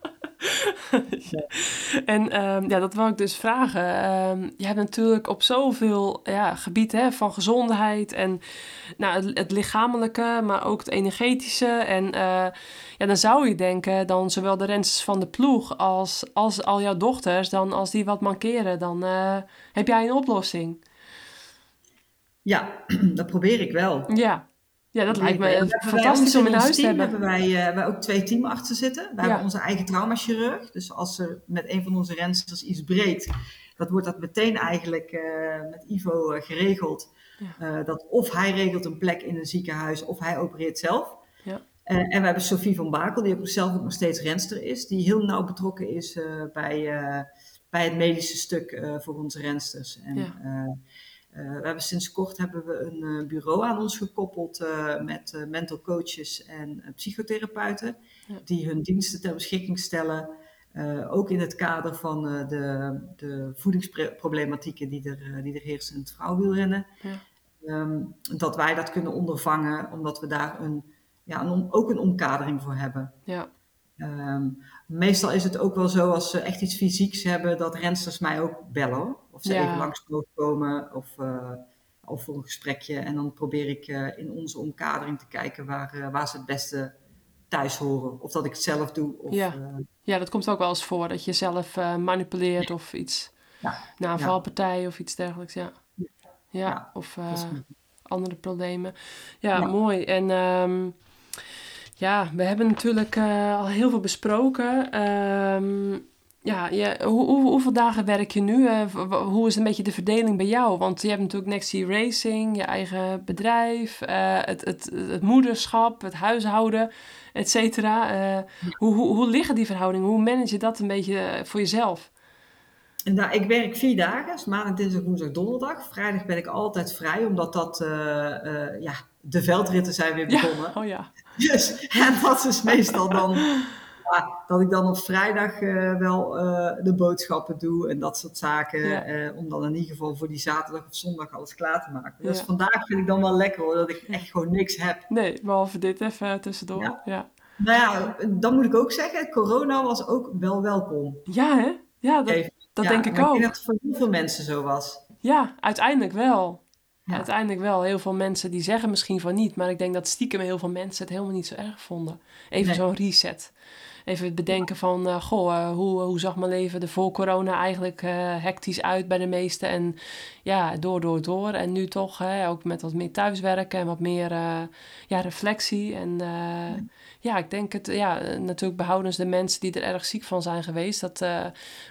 En ehm, ja, dat wil ik dus vragen. Ehm, je hebt natuurlijk op zoveel ja, gebieden hè, van gezondheid en nou, het, het lichamelijke, maar ook het energetische. En eh, ja, dan zou je denken, dan zowel de rensters van de ploeg als, als al jouw dochters, dan als die wat mankeren, dan eh, heb jij een oplossing. Ja, dat probeer ik wel. Ja, ja dat lijkt me eh, bij fantastisch om in huis te team hebben. hebben wij, eh, wij ook twee teamartsen zitten. We Ja. hebben onze eigen traumachirurg. Dus als er met een van onze rensters iets breekt, dat wordt dat meteen eigenlijk eh, met Ivo geregeld. Ja. Dat of hij regelt een plek in een ziekenhuis of hij opereert zelf. Ja. En we hebben Sophie van Bakel, die ook zelf ook nog steeds renster is, die heel nauw betrokken is bij, bij het medische stuk voor onze rensters. En, Ja. Eh, we hebben sinds kort hebben we een eh, bureau aan ons gekoppeld eh, met mental coaches en psychotherapeuten, Ja. die hun diensten ter beschikking stellen. ook in het kader van de, de voedingsproblematieken die er, die er heersen in het vrouwenwielrennen. Ja. ehm, dat wij dat kunnen ondervangen, omdat we daar een, ja, een, ook een omkadering voor hebben. Ja, Ehm, meestal is het ook wel zo als ze echt iets fysieks hebben, dat rensters mij ook bellen. Of ze Ja. even langs mogen komen of, eh, of voor een gesprekje. En dan probeer ik eh, in onze omkadering te kijken waar, eh, waar ze het beste thuis horen. Of dat ik het zelf doe. Of, Ja. ja, dat komt ook wel eens voor, dat je zelf manipuleert of iets, Ja. na een Ja. valpartij of iets dergelijks, ja. Ja, of andere problemen. Ja, Ja. mooi. En ehm, ja, we hebben natuurlijk eh, al heel veel besproken. Ehm, ja, je, hoe, hoe, hoeveel dagen werk je nu? Eh, hoe is een beetje de verdeling bij jou? Want je hebt natuurlijk Nexty Racing, je eigen bedrijf, eh, het, het, het moederschap, het huishouden, et cetera. Hoe, hoe, hoe liggen die verhoudingen? Hoe manage je dat een beetje voor jezelf? Nou, ik werk vier dagen, dus maandag, dinsdag, woensdag, donderdag. Vrijdag ben ik altijd vrij, omdat dat, ja, de veldritten zijn weer Ja, begonnen. oh ja. Dus, en dat is meestal dan, ja, dat ik dan op vrijdag eh, wel eh, de boodschappen doe en dat soort zaken. Ja. eh, om dan in ieder geval voor die zaterdag of zondag alles klaar te maken. Dus Ja. vandaag vind ik dan wel lekker hoor, dat ik echt gewoon niks heb. Nee, behalve dit even tussendoor. Ja, Ja. ja. Nou ja, dan moet ik ook zeggen, corona was ook wel welkom. hè? Ja, dat, dat Ja, denk ik maar Ik ook. denk dat het voor heel veel mensen zo was. Ja, uiteindelijk wel. Ja. Uiteindelijk wel. Heel veel mensen die zeggen misschien van niet, maar ik denk dat stiekem heel veel mensen het helemaal niet zo erg vonden. Even Nee. zo'n reset. Even het bedenken van, eh, goh, eh, hoe, hoe zag mijn leven er voor corona eigenlijk eh, hectisch uit bij de meesten. En ja, door, door, door. En nu toch hè, ook met wat meer thuiswerken en wat meer ja, reflectie. En eh, ja, ik denk het, ja, eh, natuurlijk behoudens de mensen die er erg ziek van zijn geweest. Dat, eh,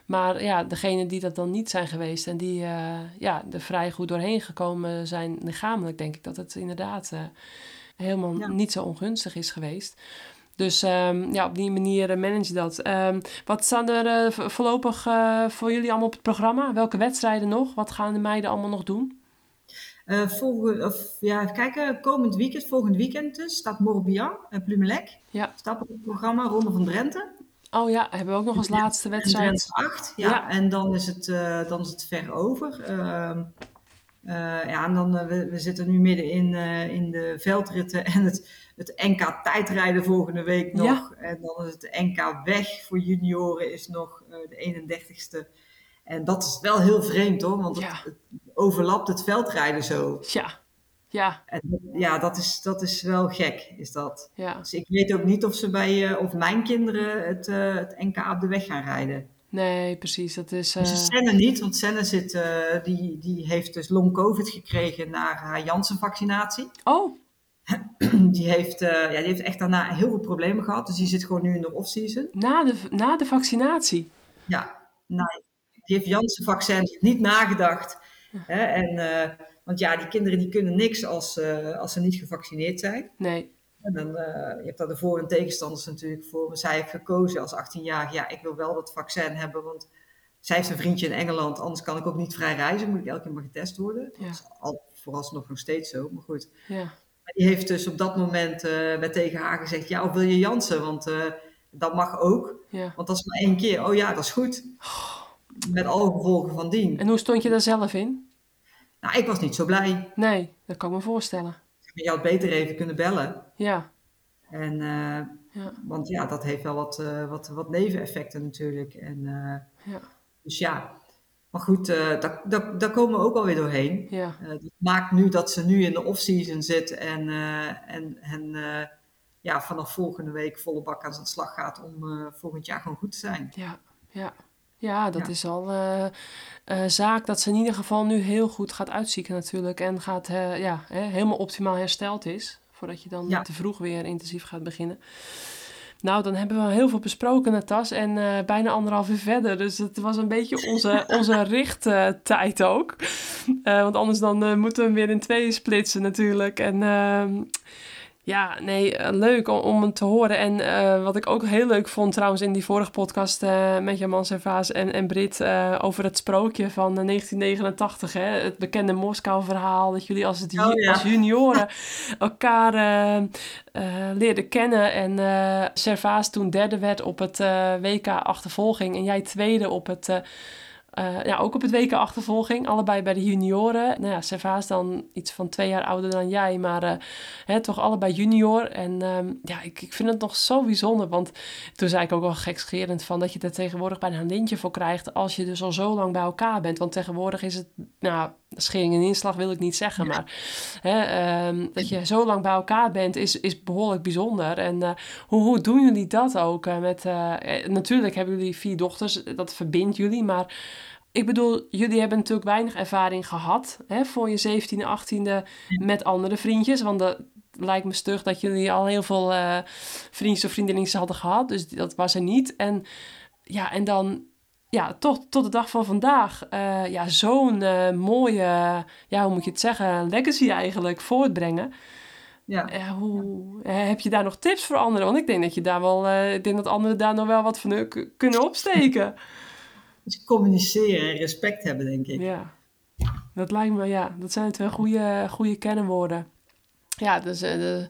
maar ja, degenen die dat dan niet zijn geweest en die eh, ja, er vrij goed doorheen gekomen zijn lichamelijk, denk ik dat het inderdaad helemaal Ja. niet zo ongunstig is geweest. Dus ehm, ja, op die manier manage je dat. Ehm, wat staan er vo- voorlopig voor jullie allemaal op het programma? Welke wedstrijden nog? Wat gaan de meiden allemaal nog doen? Eh volgende, of, ja, even kijken, komend weekend, volgend weekend dus, staat Morbihan en Plumelec. Ja. Staat op het programma, Ronde van Drenthe. Oh ja, hebben we ook nog als laatste wedstrijd. Drenthe 8, ja. Ja. En dan is het, eh, dan is het ver over. Ehm, eh, ja, en dan, eh, we, we zitten nu midden in, eh, in de veldritten en het, het NK tijdrijden volgende week nog. Ja. En dan is het NK weg voor junioren is nog eh, de 31ste. En dat is wel heel vreemd hoor, want Ja. het, het overlapt het veldrijden zo. Ja, ja, En ja, dat is, dat is wel gek, is dat. ja. Dus ik weet ook niet of ze bij, eh, of mijn kinderen het, eh, het NK op de weg gaan rijden. Nee, precies. Dat is. Dus eh, Senne niet, want Senne zit, eh, die, die heeft dus long covid gekregen na haar Janssen-vaccinatie. Oh, Die heeft, eh, ja, die heeft echt daarna heel veel problemen gehad, dus die zit gewoon nu in de off-season. na de, na de vaccinatie. Ja, nou, die heeft Janssen-vaccin niet nagedacht. Hè? En, eh, want ja, die kinderen die kunnen niks als, eh, als ze niet gevaccineerd zijn. Nee. En dan, eh, je hebt daar de voor- en tegenstanders natuurlijk voor. Zij heeft gekozen als 18-jarige, ja, ik wil wel dat vaccin hebben, want zij heeft een vriendje in Engeland, anders kan ik ook niet vrij reizen, moet ik elke keer maar getest worden. Ja. Dat is al, vooralsnog nog steeds zo, maar goed. Ja. Die heeft dus op dat moment eh werd tegen haar gezegd, ja, of wil je Jansen, want dat mag ook, ja. want dat is maar één keer. Oh ja, dat is goed. Met alle gevolgen van dien. En hoe stond je daar zelf in? Nou, ik was niet zo blij. Nee, dat kan ik me voorstellen. Je had beter even kunnen bellen. Ja, En, eh, ja, Want ja, dat heeft wel wat, eh, wat, wat neveneffecten natuurlijk. En, eh, ja, dus ja, maar goed, daar, daar, daar komen we ook alweer doorheen. ja. Dat maakt nu dat ze nu in de off-season zit en, en, en ja, vanaf volgende week volle bak aan zijn slag gaat om volgend jaar gewoon goed te zijn. Ja, ja. Ja, dat Ja. is al eh eh, zaak dat ze in ieder geval nu heel goed gaat uitzieken natuurlijk. En gaat, eh, ja, hè, helemaal optimaal hersteld is. Voordat je dan Ja. te vroeg weer intensief gaat beginnen. Nou, dan hebben we heel veel besproken, Natas. En bijna anderhalf uur verder. Dus het was een beetje onze, onze richttijd ook. Eh, want anders dan moeten we hem weer in tweeën splitsen natuurlijk. En ehm, ja, nee, eh, leuk om, om te horen. En eh, wat ik ook heel leuk vond trouwens in die vorige podcast eh, met Jaman Servaas en, en Brit over het sprookje van eh, 1989. Hè? Het bekende Moskou-verhaal. Dat jullie als, het, Oh, ja. als junioren elkaar leerden kennen. En Servaas toen derde werd op het WK achtervolging. En jij tweede op het... eh, ja, ook op het WK achtervolging, allebei bij de junioren. Nou ja, Serva is dan iets van twee jaar ouder dan jij, maar eh, hè, toch allebei junior. En ehm, ja, ik, ik vind het nog zo bijzonder, want toen zei ik ook wel gekscherend van dat je er tegenwoordig bijna een lintje voor krijgt als je dus al zo lang bij elkaar bent. Want tegenwoordig is het, nou, schering en inslag wil ik niet zeggen, maar hè, ehm, dat je zo lang bij elkaar bent is, is behoorlijk bijzonder. En eh, hoe, hoe doen jullie dat ook? eh, met, eh, natuurlijk hebben jullie vier dochters, dat verbindt jullie, maar ik bedoel, jullie hebben natuurlijk weinig ervaring gehad hè, voor je 17e, 18e met andere vriendjes. Want dat lijkt me stug dat jullie al heel veel vriendjes of vriendinnetjes hadden gehad. Dus dat was er niet. En ja, en dan ja, tot, tot de dag van vandaag eh, ja, zo'n eh, mooie, ja, hoe moet je het zeggen, legacy eigenlijk voortbrengen. Ja. Eh, hoe, heb je daar nog tips voor anderen? Want ik denk dat je daar wel, ik denk dat anderen daar nog wel wat van kunnen opsteken. Dus communiceren en respect hebben, denk ik. Ja, dat lijkt me, ja, dat zijn twee goede, goede kernwoorden. Ja, dus de-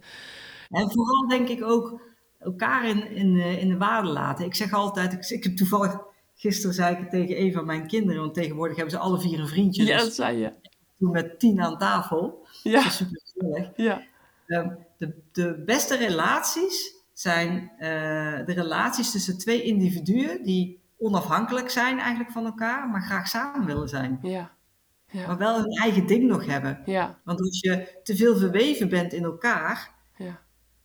En vooral denk ik ook elkaar in, in, in de waarde laten. Ik zeg altijd, ik, ik heb toevallig, gisteren zei ik het tegen een van mijn kinderen, want tegenwoordig hebben ze alle vier een vriendje. ja, dus dat zei je. toen met tien aan tafel. Dat Ja, is super gezellig. ja, Ehm, de, de beste relaties zijn eh, de relaties tussen twee individuen die onafhankelijk zijn eigenlijk van elkaar, maar graag samen willen zijn. ja, ja, Maar wel hun eigen ding nog hebben. ja, Want als je te veel verweven bent in elkaar, ja,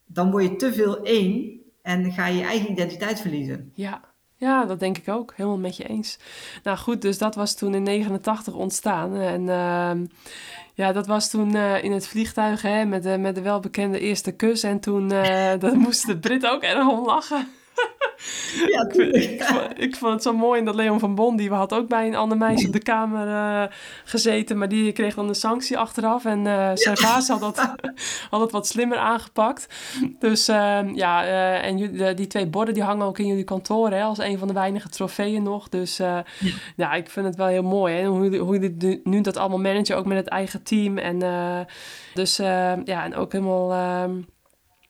dan word je te veel één en ga je je eigen identiteit verliezen. ja. Ja, dat denk ik ook. Helemaal met je eens. Nou goed, dus dat was toen in 89 ontstaan. En ehm, ja, dat was toen eh, in het vliegtuig hè, met, de, met de welbekende eerste kus. En toen uh, dat moest de Brit ook erg om lachen. Ja, Ik, vind- ik, vond- ik vond het zo mooi dat Leon van Bon, die had ook bij een ander meisje op de kamer eh, gezeten, maar die kreeg dan een sanctie achteraf. En eh Servaas had, dat, had het wat slimmer aangepakt. Dus ehm, ja, eh, en jullie- die twee borden die hangen ook in jullie kantoor, hè, als een van de weinige trofeeën nog. Dus ja, ik vind het wel heel mooi. Hè, hoe, hoe jullie nu- dat allemaal managen, ook met het eigen team. En dus eh, ja, en ook helemaal.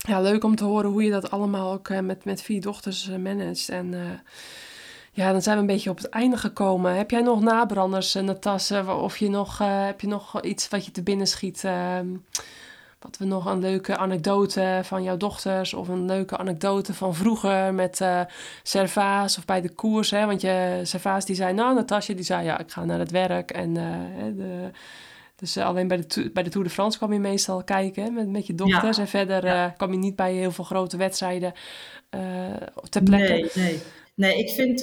Ja, leuk om te horen hoe je dat allemaal ook eh, met, met vier dochters eh, managt. En eh, ja, dan zijn we een beetje op het einde gekomen. Heb jij nog nabranders, uh, Natas? Of je nog, heb je nog iets wat je te binnen schiet? ehm, wat we nog een leuke anekdote van jouw dochters of een leuke anekdote van vroeger met Servaas of bij de koers. Hè? Want je, Servaas die zei, nou Natasja die zei ja, ik ga naar het werk. En de, dus eh, alleen bij de, to- bij de Tour de France kwam je meestal kijken met, met je dochters. En verder ja. eh, kwam je niet bij heel veel grote wedstrijden eh ter plekke. Nee, nee. Nee, ik vind,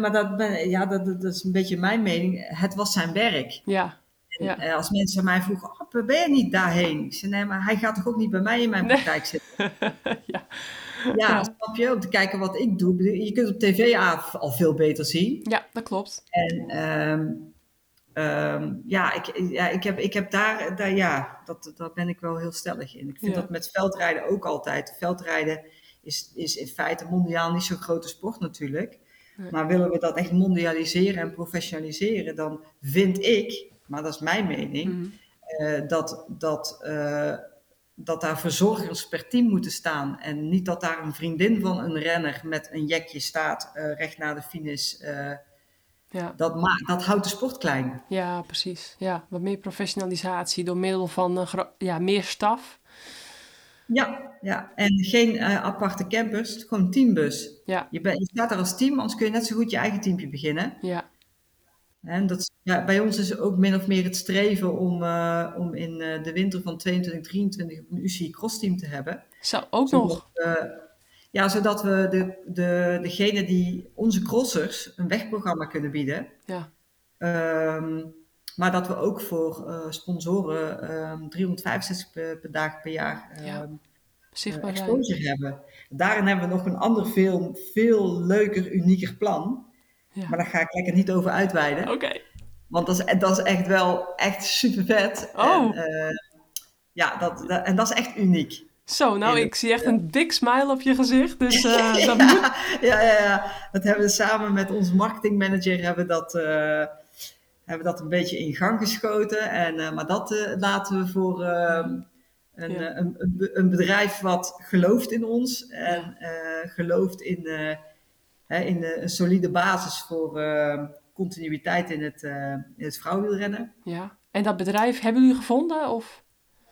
maar dat, ja, dat, dat is een beetje mijn mening. Het was zijn werk. Ja, ja. Eh, als mensen mij vroegen, oh, ben je niet daarheen? Ik zei, nee, maar hij gaat toch ook niet bij mij in mijn Nee. praktijk zitten? ja. Ja, snap je? Om te kijken wat ik doe. Je kunt op tv al veel beter zien. ja, dat klopt. En ehm, ehm, ja, ik, ja, ik heb, ik heb daar, daar, ja, dat, daar ben ik wel heel stellig in. Ik vind Ja. dat met veldrijden ook altijd. Veldrijden is, is in feite mondiaal niet zo'n grote sport natuurlijk. Nee. Maar willen we dat echt mondialiseren en professionaliseren, dan vind ik, maar dat is mijn mening, Mhm. eh, dat, dat, eh, dat daar verzorgers per team moeten staan. En niet dat daar een vriendin van een renner met een jekje staat eh, recht naar de finish. Ja. dat, maakt, dat houdt de sport klein. ja, precies. Ja, wat meer professionalisatie door middel van ja, meer staf. Ja, ja. en geen eh, aparte campers, gewoon teambus. Ja, Je, bent- je staat daar als team, anders kun je net zo goed je eigen teampje beginnen. ja, En dat, ja, bij ons is ook min of meer het streven om, eh, om in eh, de winter van 22, 23 een UCI Cross team te hebben. zo ook Zodat nog. Ja, zodat we de, de, degene die onze crossers een wegprogramma kunnen bieden. Ja, Ehm, maar dat we ook voor eh, sponsoren ehm 365 per, per dag per jaar Ja. ehm, zichtbaar eh, exposure hebben. Daarin hebben we nog een ander veel, veel leuker, unieker plan. Ja. Maar daar ga ik lekker niet over uitweiden. Oké. Want dat is, dat is echt wel echt super vet. Oh. En, eh, ja, dat, dat- en dat is echt uniek. Zo, nou, ik zie echt een dik smile op je gezicht. Dus eh, dat moet... Ja, ja, ja. Dat hebben we samen met onze marketingmanager hebben dat, eh, hebben dat een beetje in gang geschoten. En, eh, maar dat laten we voor een, Ja. een, een, een bedrijf wat gelooft in ons en gelooft in, hè, in een solide basis voor continuïteit in het, in het vrouwenwielrennen. Ja. En dat bedrijf, hebben jullie gevonden? Of?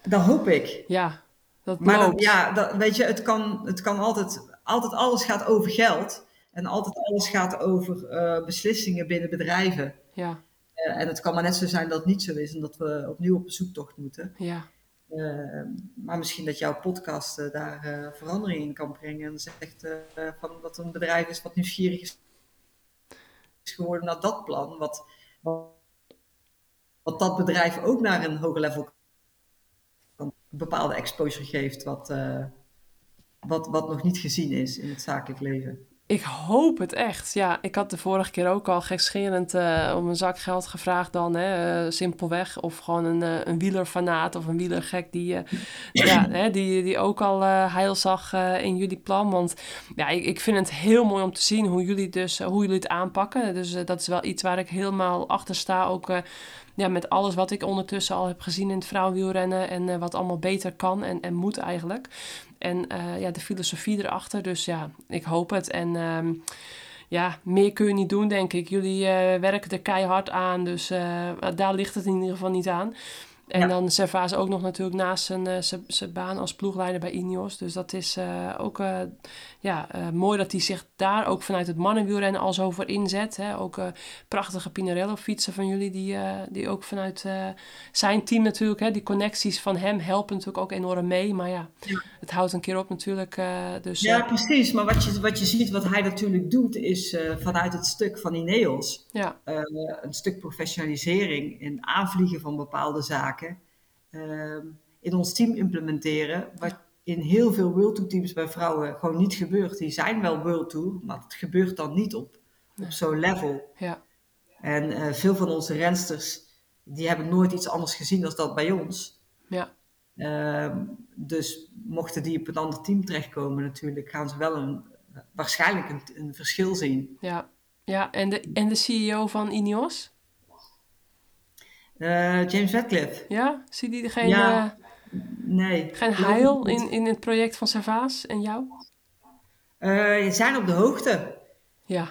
Dat hoop ik. Ja, dat Maar dan, ja, dat, weet je, het kan, het kan altijd, altijd alles gaat over geld. En altijd alles gaat over eh, beslissingen binnen bedrijven. Ja, Eh, en het kan maar net zo zijn dat het niet zo is en dat we opnieuw op zoektocht moeten. ja. Eh, maar misschien dat jouw podcast eh, daar verandering in kan brengen. En zegt van dat een bedrijf is wat nieuwsgierig is geworden naar dat plan. Wat, wat, wat dat bedrijf ook naar een hoger level een bepaalde exposure geeft. Wat, eh, wat, wat nog niet gezien is in het zakelijk leven. Ik hoop het echt. Ja, ik had de vorige keer ook al gekscherend eh, om een zak geld gevraagd dan, hè, eh, simpelweg. Of gewoon een, een wielerfanaat of een wielergek die, eh, ja, hè, die, die ook al heil zag in jullie plan. Want ja, ik, ik vind het heel mooi om te zien hoe jullie, dus, hoe jullie het aanpakken. Dus dat is wel iets waar ik helemaal achter sta. Ook ja, met alles wat ik ondertussen al heb gezien in het vrouwenwielrennen. En eh, wat allemaal beter kan en, en moet eigenlijk. En eh, ja, de filosofie erachter. Dus ja, ik hoop het. En ehm, ja, meer kun je niet doen, denk ik. Jullie eh, werken er keihard aan. Dus daar ligt het in ieder geval niet aan. En Ja. dan Servaas ook nog natuurlijk naast zijn, zijn, zijn baan als ploegleider bij Ineos. Dus dat is ook ja, eh, mooi dat hij zich daar ook vanuit het mannenwielrennen al zo voor inzet. Hè. Ook eh, prachtige Pinarello-fietsen van jullie die, eh, die ook vanuit zijn team natuurlijk... Hè, die connecties van hem helpen natuurlijk ook enorm mee. Maar ja, het houdt een keer op natuurlijk. dus, Ja, precies. Maar wat je, wat je ziet, wat hij natuurlijk doet, is vanuit het stuk van Ineos. ja, een stuk professionalisering in aanvliegen van bepaalde zaken ehm, in ons team implementeren. Wat in heel veel World Tour teams bij vrouwen gewoon niet gebeurt. Die zijn wel World Tour, maar het gebeurt dan niet op, op zo'n level. ja, En eh, veel van onze rensters, die hebben nooit iets anders gezien dan dat bij ons. ja, Ehm, dus mochten die op een ander team terechtkomen natuurlijk, gaan ze wel een, waarschijnlijk een, een verschil zien. ja. Ja, en de, en de CEO van Ineos? Eh, James Radcliffe, Ja, zie die geen, Ja, eh, nee. geen heil in, in het project van Servaas en jou? Eh, je zijn op de hoogte. Ja,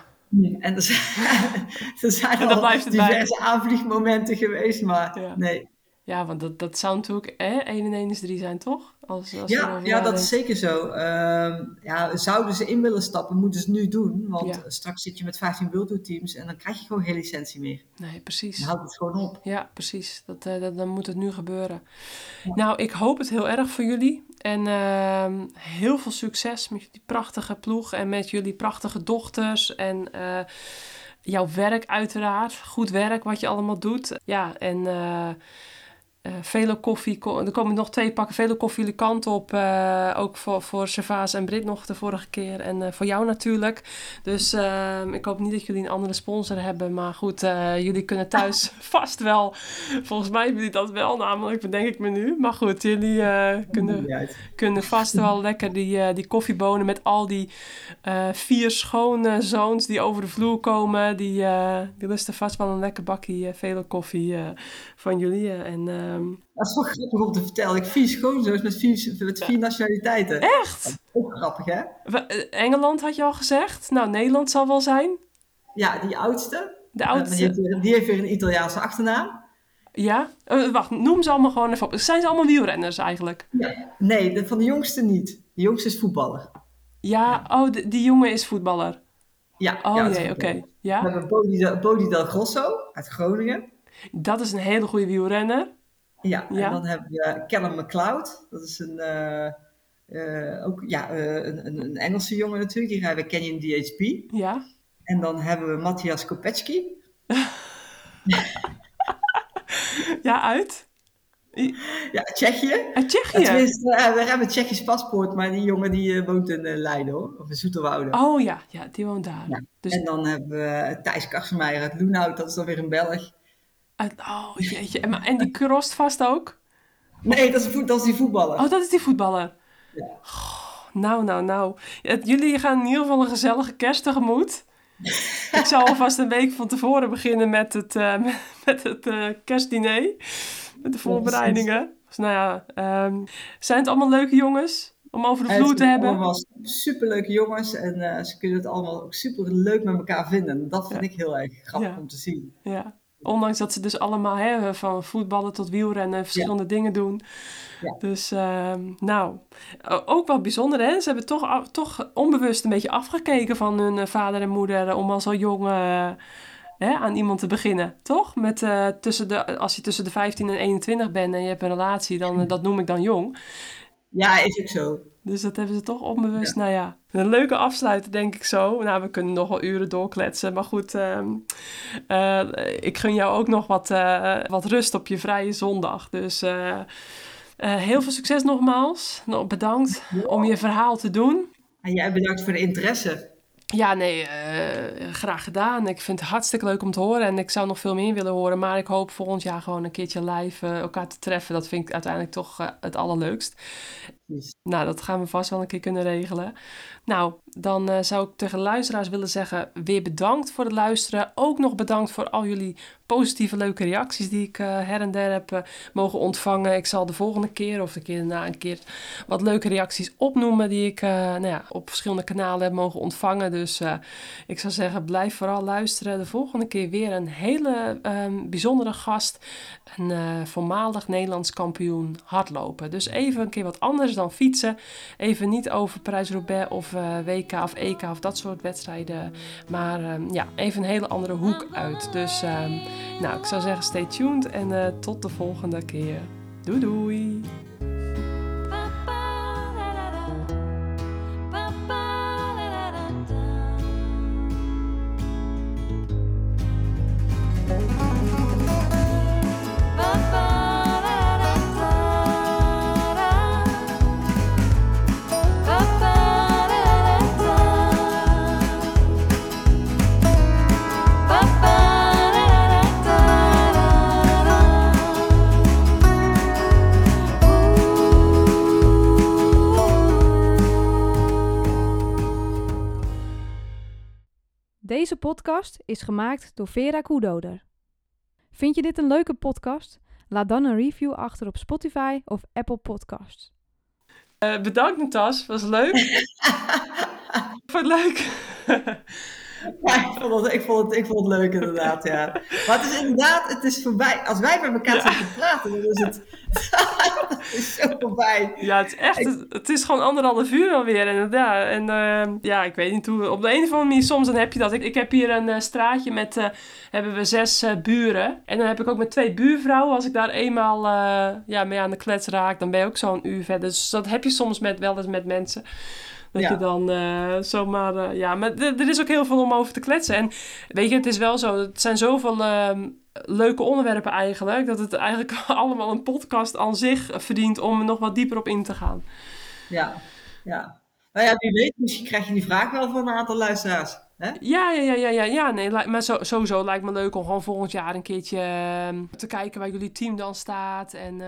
En er zijn, er zijn En dan al blijft het bij. diverse aanvliegmomenten geweest, maar Ja. nee. Ja want dat, dat zou natuurlijk hè, 1 en 1 is 3 zijn, toch? Als, als Ja, ja, dat is zeker zo. Ehm, ja, zouden ze in willen stappen, moeten ze nu doen. Want Ja. straks zit je met 15 World teams en dan krijg je gewoon geen licentie meer. Nee, precies. Dan houdt het gewoon op. Ja, precies. Dat, eh, dat, dan moet het nu gebeuren. Nou, ik hoop het heel erg voor jullie. En ehm, heel veel succes met die prachtige ploeg en met jullie prachtige dochters. En eh, jouw werk uiteraard. Goed werk wat je allemaal doet. Ja, en eh eh vele koffie. ko- er komen nog twee pakken vele koffie de kant op. eh, ook voor, voor Servaas en Brit nog de vorige keer. En eh, voor jou natuurlijk. Dus ehm, ik hoop niet dat jullie een andere sponsor hebben. Maar goed, eh, jullie kunnen thuis vast wel. Volgens mij hebben jullie dat wel, namelijk bedenk ik me nu. Maar goed, jullie eh, kunnen, kunnen vast wel lekker die, eh, die koffiebonen met al die eh, vier schone zoons die over de vloer komen. Die, eh, die lusten vast wel een lekker bakje vele koffie eh, van jullie. eh, en, ehm, Dat is wel grappig om te vertellen. Ik vier schoonzoons met vier, met vier nationaliteiten. echt? Ook grappig, hè? Eh, Engeland had je al gezegd. Nou, Nederland zal wel zijn. Ja, die oudste. De oudste. die, heeft weer, die heeft weer een Italiaanse achternaam. Ja? Eh, wacht, noem ze allemaal gewoon even op. Zijn ze allemaal wielrenners eigenlijk? Nee, de, van de jongste niet. De jongste is voetballer. Ja, oh, de- die jongen is voetballer. Ja, Oh ja, jee, oké. voetballer. We Ja, hebben Bodi, Del- Bodi Del Grosso uit Groningen. dat is een hele goede wielrenner. Ja, Ja. en dan hebben we Callum McLeod. Dat is een, eh, eh, ook, ja, eh, een, een, Engelse jongen natuurlijk. Die rijdt bij Canyon DHP. Ja. En dan hebben we Matthias Kopecki. Ja, uit? Ja, Tsjechië. Uit Tsjechië. Tenminste, eh, we hebben een Tsjechisch paspoort, maar die jongen die woont in Leiden hoor. Of in Zoeterwoude. Oh ja, ja, die woont daar. Ja. Dus En dan hebben we Thijs Karsemeijer uit Loenhout. Dat is dan weer een Belg. Oh jeetje. En, die crost vast ook? Nee, dat is, dat is die voetballer. Oh, dat is die voetballer. Ja. Nou, nou, nou. Jullie gaan in ieder geval een gezellige kerst tegemoet. Ik zal alvast een week van tevoren beginnen met het, eh, met het eh, kerstdiner. Met de voorbereidingen. Dus nou ja, ehm, zijn het allemaal leuke jongens? om over de vloer het te zijn hebben. allemaal superleuke jongens en eh, ze kunnen het allemaal ook super leuk met elkaar vinden. En dat vind Ja. ik heel erg grappig Ja. om te zien. Ja. Ondanks dat ze dus allemaal hè, van voetballen tot wielrennen verschillende dingen doen. Ja. Dus ehm, nou, ook wel bijzonder hè. Ze hebben toch, toch onbewust een beetje afgekeken van hun eh, vader en moeder om al zo jong eh, hè, aan iemand te beginnen. Toch? Met, eh, tussen de, als je tussen de 15 en 21 bent en je hebt een relatie, dan, dat noem ik dan jong. Ja, is ook zo. Dus dat hebben ze toch onbewust. Nou ja, een leuke afsluiter denk ik zo. Nou, we kunnen nog wel uren doorkletsen. Maar goed, ehm, eh, ik gun jou ook nog wat, eh, wat rust op je vrije zondag. Dus eh, heel veel succes nogmaals. Nog bedankt om je verhaal te doen. En jij bedankt voor de interesse. Ja, nee, eh, graag gedaan. Ik vind het hartstikke leuk om te horen. En ik zou nog veel meer willen horen. Maar ik hoop volgend jaar gewoon een keertje live eh, elkaar te treffen. Dat vind ik uiteindelijk toch eh, het allerleukst. Nou, dat gaan we vast wel een keer kunnen regelen. Nou, dan eh, zou ik tegen luisteraars willen zeggen: weer bedankt voor het luisteren. Ook nog bedankt voor al jullie positieve, leuke reacties die ik eh, her en der heb eh, mogen ontvangen. Ik zal de volgende keer of de keer daarna een keer wat leuke reacties opnoemen die ik nou ja, op verschillende kanalen heb mogen ontvangen. Dus ik zou zeggen: blijf vooral luisteren. De volgende keer weer een hele ehm, bijzondere gast. Een voormalig Nederlands kampioen hardlopen. Dus even een keer wat anders dan fietsen. Even niet over Parijs-Roubaix of eh, WK of EK of dat soort wedstrijden. Maar ehm, ja, even een hele andere hoek uit. Dus ehm, nou, ik zou zeggen stay tuned en eh, tot de volgende keer. Doei doei! Deze podcast is gemaakt door Vera Koedoder. Vind je dit een leuke podcast? Laat dan een review achter op Spotify of Apple Podcasts. Eh, bedankt Natas, was leuk. Vond het leuk. Ja, ik vond, het, ik, vond het, ik vond het leuk inderdaad, ja. Maar het is inderdaad, het is voorbij. Als wij met elkaar zitten te praten, dan is het, het is zo voorbij. Ja, het is echt, het, het is gewoon anderhalf uur alweer. En, ja, en eh, ja, ik weet niet hoe, op de een of andere manier, soms dan heb je dat. Ik, ik heb hier een eh, straatje met, eh, hebben we zes eh, buren. En dan heb ik ook met twee buurvrouwen. Als ik daar eenmaal ja, mee aan de klets raak, dan ben je ook zo'n uur verder. Dus dat heb je soms met, wel eens met mensen. Dat Ja. je dan eh, zomaar... eh, ja, maar er is ook heel veel om over te kletsen. En weet je, het is wel zo. Het zijn zoveel ehm, leuke onderwerpen eigenlijk. Dat het eigenlijk allemaal een podcast aan zich verdient om er nog wat dieper op in te gaan. Ja, ja. Nou ja, wie weet, misschien krijg je die vraag wel van een aantal luisteraars. Hè? Ja, ja, ja, ja, ja, ja nee, maar zo, sowieso lijkt me leuk om gewoon volgend jaar een keertje ehm, te kijken waar jullie team dan staat. En